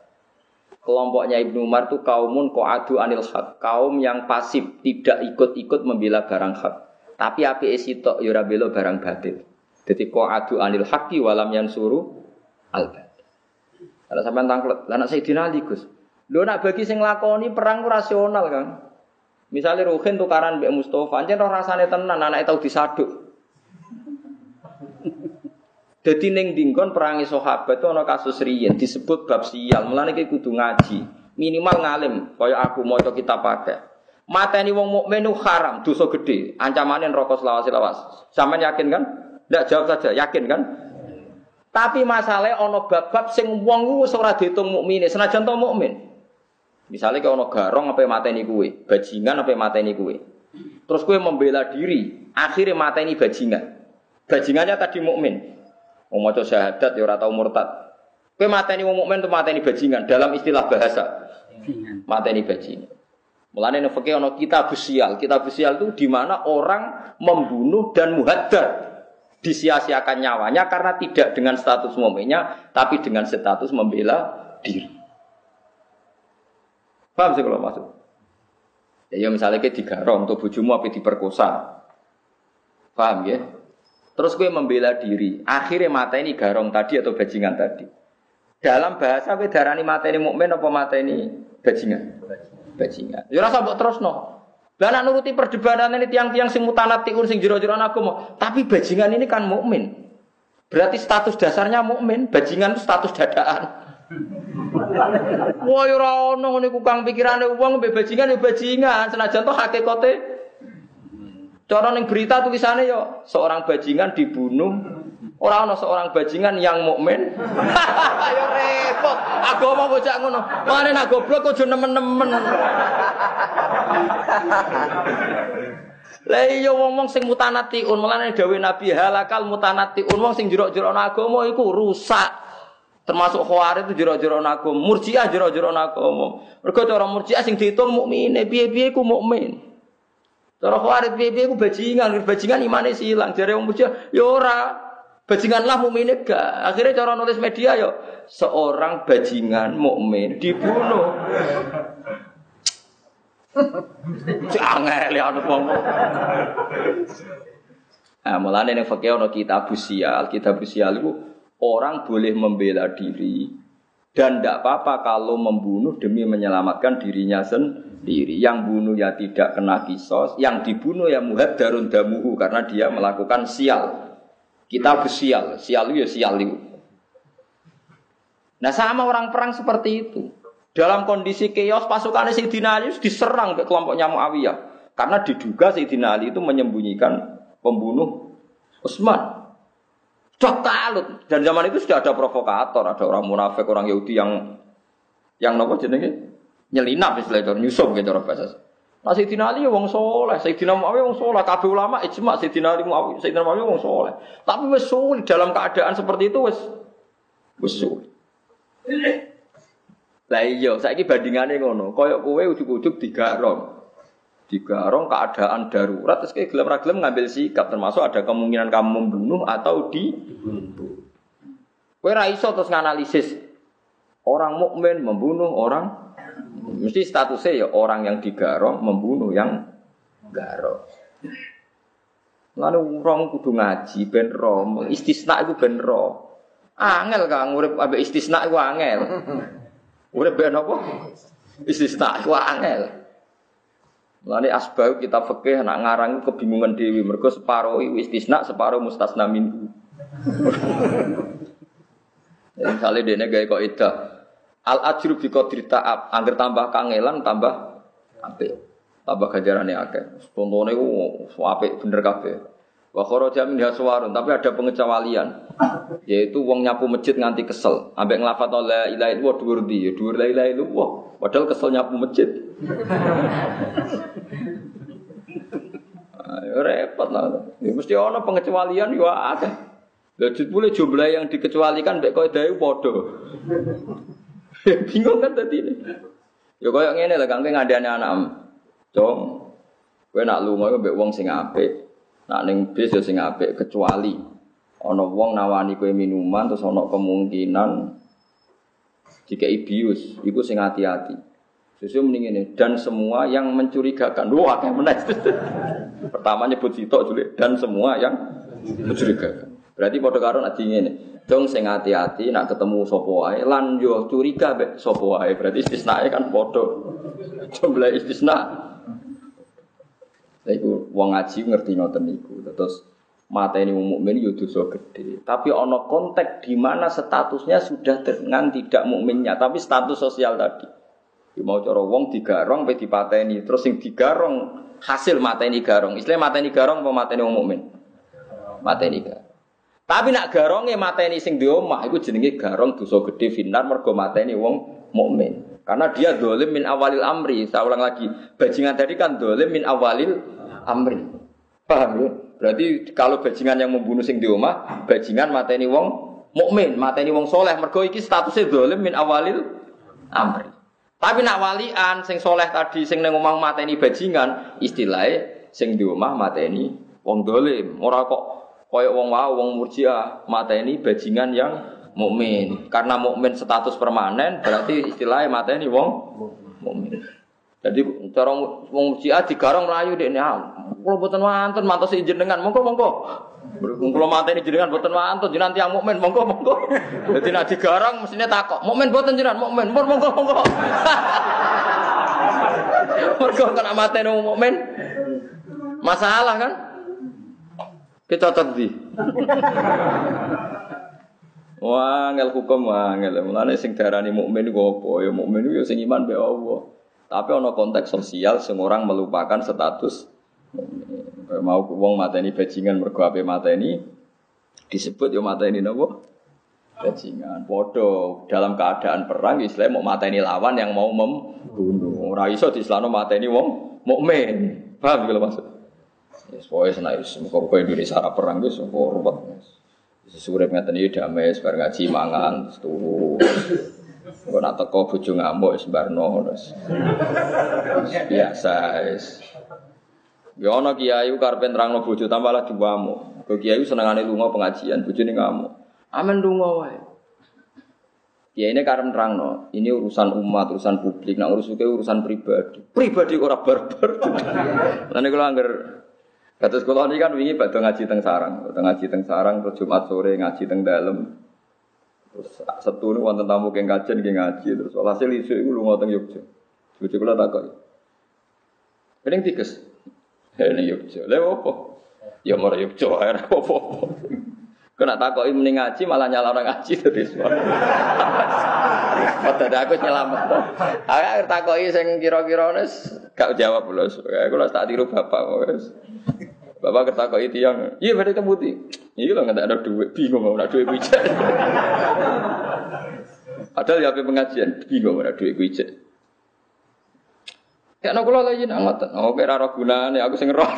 Kelompoknya Ibnu Umar tuh kaumun ko adu anil hak, kaum yang pasif tidak ikut-ikut membela barang hak. Tapi api esitok yura belo barang batil. Jadi ko adu anil haki walam yan suru al batil. Kalau sampai tangklet, lah nak Sayyidina Ali Gus. Lho nak bagi sing lakoni perang rasional kan. Misalnya Ruhin tukaran Mbak Mustafa, anjir roh rasane tenan, anaknya tahu disaduk. Jadi neng dingkon perangi sahabat itu ana kasus riyen disebut bab sial. Mulane iki kudu ngaji. Minimal ngalim kaya aku maca kita pakai. Mateni wong mukmin itu haram, dosa gede. Ancamane neraka selawas-selawas. Sampeyan yakin kan? Ndak jawab saja, yakin kan? Tapi masalahnya ono bab-bab sing wong wis ora diitung mukmine, senajan to mukmin. Misalnya kalau ono garong apa mateni kue, bajingan apa mateni kue. Terus kue membela diri, akhirnya mateni bajingan. Bajingannya tadi mukmin. Mau maca syahadat ya ora tau murtad. Kue mateni wong mukmin tuh mateni bajingan dalam istilah bahasa. Mateni bajingan. Mulane nek ono kitab sial. Kitab sial itu di mana orang membunuh dan muhadar disia-siakan nyawanya karena tidak dengan status mukminnya tapi dengan status membela diri. Paham sih kalau maksud? Ya, ya misalnya kayak digarong untuk bujumu apa diperkosa. Paham ya? Terus gue membela diri. Akhirnya mata ini garong tadi atau bajingan tadi. Dalam bahasa gue darani mata ini mukmin apa mata ini bajingan? Bajingan. Ya rasa buat terus no. Lah nak nuruti perdebatan ini tiang-tiang sing mutanatiun sing jero-jero aku mau. Tapi bajingan ini kan mukmin. Berarti status dasarnya mukmin, bajingan itu status dadaan. Wah ora ono ngene ku kang pikirane wong mbek bajingan ya bajingan, senajan to hakikate. Cara ning berita tulisannya yo seorang bajingan dibunuh Orang ono seorang bajingan yang mukmin. Ayo repot. Agama bocah ngono. Mane nak goblok aja nemen-nemen. Lah iya wong-wong sing mutanatiun, mulane dawuh Nabi halakal mutanatiun wong sing jero-jero agama iku rusak. Termasuk khawarij itu jero-jero agama, murjiah jero-jero agama. Mergo cara murjiah sing diitung mukmine, piye-piye ku mukmin. Cara khawarij piye-piye ku bajingan, bajingan imane silang. Jare wong murjiah ya ora. Bajingan lah mukmine gak. Akhirnya cara nulis media yo seorang bajingan mukmin dibunuh. Jangan lihat wong. Nah, mulane ning fakih ana kitab sial, kitab sial itu orang boleh membela diri dan tidak apa-apa kalau membunuh demi menyelamatkan dirinya sendiri. Yang bunuh ya tidak kena kisos, yang dibunuh ya muhad darun damuhu karena dia melakukan sial. Kita bersial, sial ya sial itu. Nah sama orang perang seperti itu. Dalam kondisi chaos pasukan Sayyidina Ali diserang ke kelompoknya Muawiyah. Karena diduga Sayyidina Ali itu menyembunyikan pembunuh Utsman. Cok talut. Dan zaman itu sudah ada provokator, ada orang munafik, orang Yahudi yang yang nopo jenenge nyelinap istilah itu, nyusup gitu orang bahasa. Nah Sayyidina Ali ya wong soleh, Sayyidina Muawiyah wong soleh, kabeh ulama ijma Sayyidina Ali Muawiyah, Sayyidina Muawiyah wong soleh. Tapi wis sulit dalam keadaan seperti itu wis wis sulit. Lah iya, saiki bandingane ngono, kaya kowe ujug-ujug digarong. Digarong keadaan darurat terus kayak gelem ra gelem ngambil sikap termasuk ada kemungkinan kamu membunuh atau dibunuh. Kowe ra iso terus nganalisis orang mukmin membunuh orang Mesti statusnya ya orang yang digarong membunuh yang garong. Lalu orang kudu ngaji ben ro, istisna itu ben ro. Angel kang urip ambek istisna iku angel. Urip ben apa? Istisna iku angel. Mulane asbab kita fikih nak ngarang kebingungan dewi mergo separo istisna separo mustasna minhu. Misalnya dia gawe kok itu Al ajru bi qadri ta'ab, angger tambah kangelan tambah apik. Tambah ganjarane akeh. Contone ku apik bener kabeh. Wa kharaja min haswarun, tapi ada pengecualian. Yaitu wong nyapu masjid nganti kesel, ambek nglafat la ilaha illallah dhuwur ndi? Ya dhuwur la ilaha illallah. Padahal kesel nyapu masjid. Ayo repot lah. Ya, mesti ana pengecualian yo akeh. Lah jebule jumlah yang dikecualikan mbek kowe dhewe padha. Bingung kan tadi ini. Ya koyo ngene lah kang ngadani anak. Dong. Kowe nak lunga mbek wong sing apik. Nak ning bis ya sing apik kecuali ana wong nawani kowe minuman terus ana kemungkinan jika ibius, itu sing hati-hati. Sesuai mending ini dan semua yang mencurigakan. Wah, kayak menaik. Pertama nyebut sitok dan semua yang mencurigakan. Berarti pada karon adi ini. Dong sing hati-hati nak ketemu sapa wae lan yo curiga mek sapa wae. Berarti istisnae kan padha. Jumlah istisna. Lha iku wong ngaji ngerti ngoten niku. Terus mata ini mukmin yo dosa gede. Tapi ana konteks di mana statusnya sudah dengan tidak mukminnya, tapi status sosial tadi. Ya mau cara wong digarong pe dipateni, terus sing digarong hasil mateni garong. Istilah mateni garong apa mateni wong mukmin? Mateni garong. Tapi nak garonge mateni sing di omah iku jenenge garong dosa gede finar mergo mateni wong mukmin. Karena dia dolim min awalil amri. Saya ulang lagi, bajingan tadi kan dolim min awalil amri. Paham ya? Berarti kalau bajingan yang membunuh sing di omah, bajingan mateni wong mukmin, mateni wong soleh. Mergo iki statusnya dolim min awalil amri. Tapi nak walian sing soleh tadi sing neng omah mateni bajingan, istilahnya sing di omah mateni wong dolim. Ora kok Koyok wong wau wong murjiah mata ini bajingan yang mukmin. Karena mukmin status permanen berarti istilahnya mata ini wong mukmin. Jadi cara wong murjiah digarong rayu dek ini. Kalau buatan mantan mantas izin dengan mongko mongko. Mata ini jenengan buatan mantan jenengan tiang mukmin mongko mongko. Jadi nak digarong mestinya takok mukmin buatan jenengan mukmin mongko mongko mongko. Mongko kena mata ini mukmin. Masalah kan? Kita tadi. Wah, ngel hukum ngel. Mulane sing darani mukmin iku apa? Ya mukmin iku ya sing iman be Allah. Tapi ana konteks sosial sing orang melupakan status mau wong mateni bajingan mergo ape mateni disebut ya mateni napa? Bajingan. Padha dalam keadaan perang Islam mau mateni lawan yang mau membunuh. Ora iso diislano mateni wong mukmin. Paham kalau maksud? Ya, pokoknya senang muka Indonesia arah perang itu semua ruwet. Sesuai ngeten iki damai sebar ngaji mangan turu. Kok nak teko bojo ngamuk wis barno terus. Biasa wis. Ya ana kiai karepe nerangno bojo tambah lah diwamu. Kok kiai senengane lunga pengajian, bojone ngamuk. Amen lunga wae. Ya ini karena terang ini urusan umat, urusan publik, nah urusan urusan pribadi. Pribadi orang barbar. Lalu kalau angger Kata sekolah ini kan wingi pada ngaji teng sarang, pada ngaji teng sarang terus Jumat sore ngaji teng dalam. Terus ini wonten tamu keng kajian keng ngaji terus hasil isu itu lu ngoteng Yogyo. Yogyo kula takut. Ini tikus. Ini Yogyo. Lewo apa? Ya mau Yogyo air apa apa. Kena takoki mending ngaji malah nyala orang ngaji tadi semua. Padahal aku nyelamat. Aku takoki sing kira-kira nes gak jawab lho. Aku tak tiru bapak wis. Bapak kok itu yang, iya berarti putih. Iya lah nggak ada duit, bingung mau ada duit bijak. Padahal ya pengajian, bingung mau ada duit bijak. Ya nak kula lagi nak ngoten. Oh kira ora gunane aku sing roh.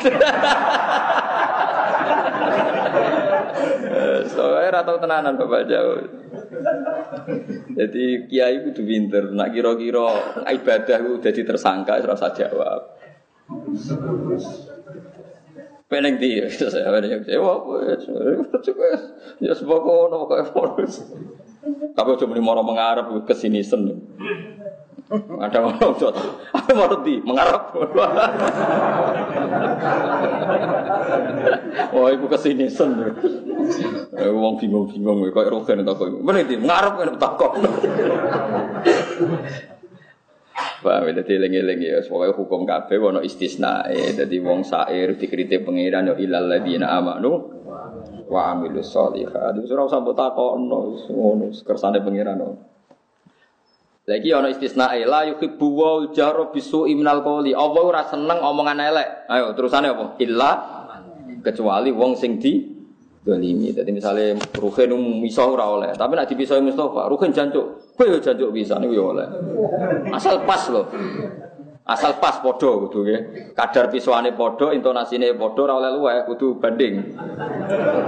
Soalnya ratau tenanan Bapak Jauh. Jadi kiai itu pinter. Nak kira-kira ibadah itu jadi tersangka, rasa jawab. Peneng di, saya peneng di, wah, ya sebab kono kayak bonus. Tapi cuma mau mengarap ke sini sen. Ada orang tua, apa mau di mengarap? Wah, ibu ke sini sen. Wong bingung-bingung, kayak rogen takut. Mana di mengarap kan takut. Paham ya, jadi lengi-lengi ya, pokoknya hukum kabeh wono istisna jadi wong sair dikritik pengiran ya ilal ladina amanu wa amilus sholihat. Itu ora usah mbok takokno, ngono kersane pengiran. Lagi ono istisna la yuhibbu wa jaro bisu iminal qawli. Allah ora seneng omongan elek. Ayo terusane apa? Illa kecuali wong sing di dolimi. Jadi misalnya Ruhin misah ora oleh, tapi nak dipisahi Mustafa, Ruhin jancuk, kowe yo jancuk bisa niku yo oleh. Asal pas loh. Asal pas podo kudu nggih. Kadar pisuane podo, intonasine podo ora oleh luweh, kudu banding.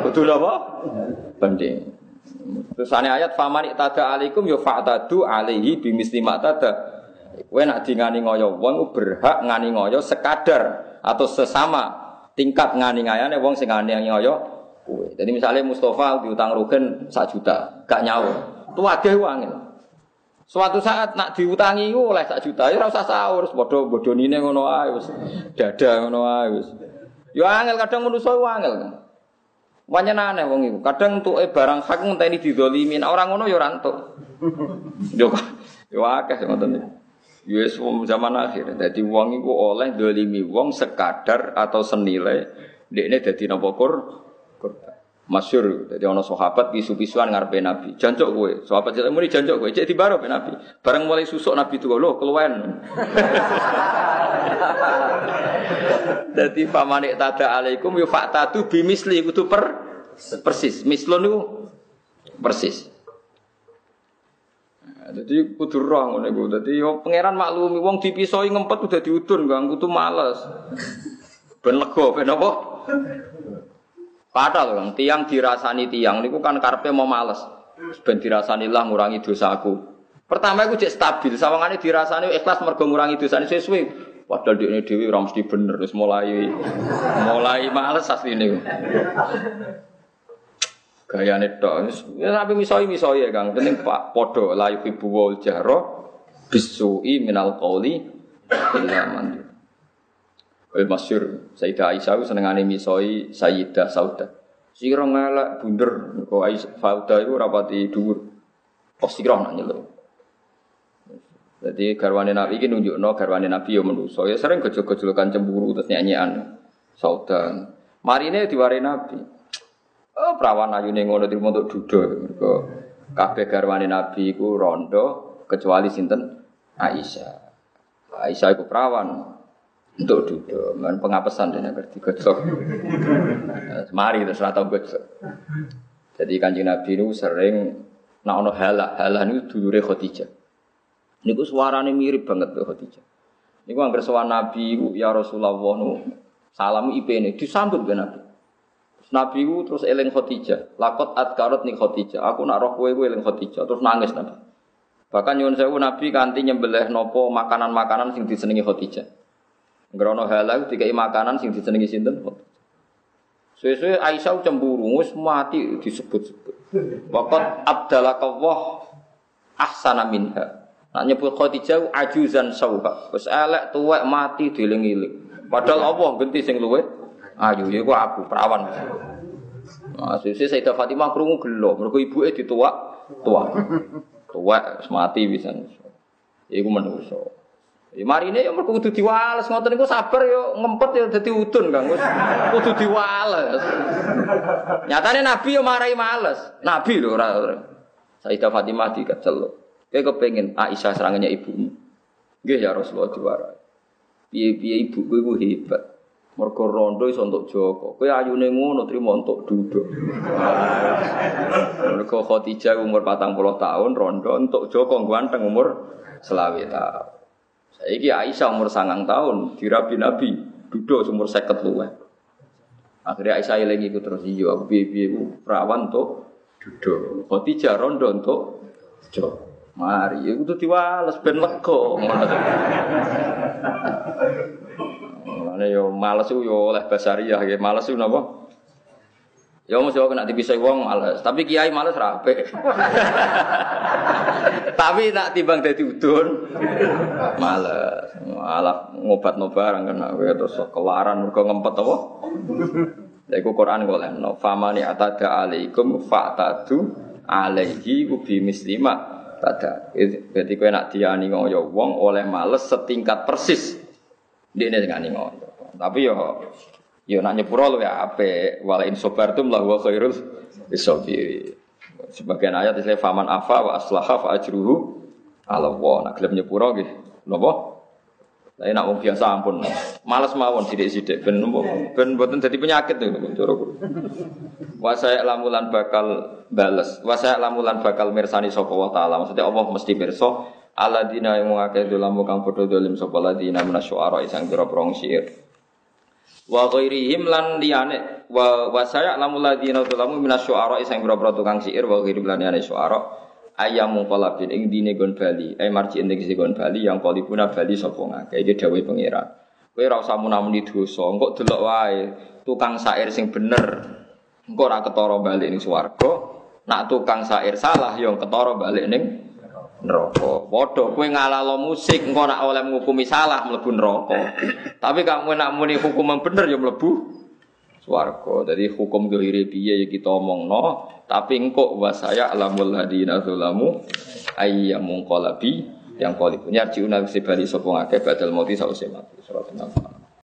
Kudu apa? Banding. Terusane ayat famani tada alaikum yo fa'tadu alaihi bimisli ma tada. Kowe nak dingani ngoyo wong berhak ngani ngoyo sekadar atau sesama tingkat ngani ngayane wong sing ngani ngoyo kue. Jadi misalnya Mustafa diutang Rugen sak juta, gak nyawa. Agak uangin. Suatu saat nak diutangi oleh sak juta, ya rasa sahur, bodoh nine ngono ae dada ngono ae Yo angel kadang manusa angel kan. Wanyen aneh wong iku. Kadang eh barang hak ngenteni didolimin, orang ngono yo ora entuk. Yo yo akeh ngoten iki. Yes, zaman akhir. Jadi wong iku oleh dolimi wong sekadar atau senilai dekne dadi napa kur korban. Masyur, jadi ono sahabat pisu-pisuan ngarepe Nabi. Jancuk kowe, sahabat jadi muni jancuk kowe, cek dibaro pe Nabi. Bareng mulai susuk Nabi tuh lho keluwen. Jadi pamanik tada alaikum yu faktatu bimisli kudu per persis. Mislon niku persis. Jadi kudu roh ngono iku. Dadi yo pangeran maklumi wong dipisoi ngempet udah diudun, Kang, kudu males. Ben lega ben apa? Padahal kan tiang dirasani tiang niku kan karpe mau males. Ben dirasani lah ngurangi dosaku. Pertama aku cek stabil, sawangane dirasani ikhlas mergo ngurangi dosane sesuai. Padahal di ini dewi ora mesti bener, terus mulai mulai males asline. Gaya tok. Ya tapi misoi misoi ya Kang. Penting Pak podo la yuhibbu wal jahra bisui minal qauli illa Wal masyur Sayyidah Aisyah senengane misoi Sayyidah Sauda. Sira ngelak bunder kok Aisyah Sauda iku rapati dhuwur. Pas sira nak nyeluk. Jadi garwane Nabi iki nunjukno garwane Nabi yo menuso. Ya sering gejol-gejolokan cemburu terus nyanyian Sauda. Marine diwari Nabi. Oh, perawan ayune ngono trimo untuk dudo. Mergo kabeh garwane Nabi iku rondo kecuali sinten Aisyah. Aisyah iku perawan untuk duduk, kan pengapesan dia ngerti gojlok. Mari terus rata gojlok. Jadi kanjeng Nabi itu sering nak ono halah, halah itu dulure Khadijah. Niku suarane mirip banget be Khadijah. Niku angger sowan Nabi ya Rasulullah nu salam IP-ne disambut be Nabi. Nabi ku terus eling Khadijah. Lakot adkarot nih Khadijah. Aku nak roh kowe eling Khadijah. Terus nangis Nabi. Bahkan nyuwun sewu Nabi kanti nyembelih nopo makanan-makanan sing disenengi Khadijah. Ngrono halal dikai makanan sing disenengi sinten. Suwe-suwe Aisyah cemburu wis mati disebut-sebut. Waqat abdalakallah ahsana minha. Nak nyebut Khadijah ajuzan sauha. Wis elek tuwek mati dieling-eling. Padahal Allah genti sing luwe ayu iku aku perawan. Nah, sisi Sayyidah Fatimah krungu gelo, mergo ibuke dituak, tuak. Tuwek mati bisa. Iku menungso. Ya marine ya mergo kudu diwales ngoten niku sabar yo ngempet yo dadi udun Kang. Wis kudu diwales. Nyatane Nabi yo marai males. Nabi lho ora. Sayyidah Fatimah dikecel. Kowe kepengin Aisyah serangannya ibumu. Nggih ya Rasulullah diwarai. Piye-piye ibuku iku hebat. Mergo rondo iso untuk Joko. Kowe ayune ngono trimo untuk duduk. Mergo Khadijah umur 40 tahun, rondo untuk Joko ganteng umur selawe tahun. Saiki Aisyah umur sangang tahun, dirabi Nabi, duduk umur seket luwe. Akhirnya Aisyah eling iku terus iya aku perawan untuk duduk. Khadijah rondo untuk Joko. Mari, itu tuh diwales ben lega. Mulane yo males yo oleh basariah ya males yo napa? Ya mesti kok nek dipisah wong males, tapi kiai males rape. tapi nak timbang dadi udun males. Malah ngobat-no barang kan terus kelaran mergo ngempet apa? Lha iku Quran golekno, famani atada alaikum fa'tadu alaihi ubi mislima tada. Jadi kowe nak diani ngoyo wong oleh males setingkat persis. Dene ngani ngoyo. Tapi yo yo nak nyepuro ya ape wala in sabartum la huwa khairul isabiri. Sebagian ayat istilahnya faman afa wa aslaha fa ajruhu ala wa. Nak gelem nyepuro nggih. Napa? Tapi nak wong biasa ampun, males mawon sidik-sidik ben ben mboten dadi penyakit to cara. Wa saya lamulan bakal bales. Wa saya lamulan bakal mirsani sapa wa taala. Maksudnya Allah mesti pirsa aladina yang mengakeh dolamu kang padha dolim sapa ladina isang pira-pira. Wa ghairihim lan liyane. Wa wa saya lamul ladina dolamu minasyuara isang pira-pira tukang syair wa ghairihim lan liyane syuara. Ayam mungkolabin ing dine gon bali. Ay marji ing sing gon bali yang kolibuna bali sapa ngake? Iki dawuh pangeran. Kowe ora usah munamuni dosa engko delok wae tukang sair sing bener engko ora ketara bali ning swarga. Nak tukang sair salah yang ketara balik ning neraka. Padha kowe ngalalo musik engko nak oleh ngukumi salah mlebu neraka. Tapi kamu nak muni hukum yang bener ya mlebu swarga. Jadi hukum dohiri piye ya kita omongno, tapi engkau wasaya alamul hadina zulamu ayyamun qalabi yang qalibu nyarjiuna sebali sapa ngake badal mati sause mati. Surat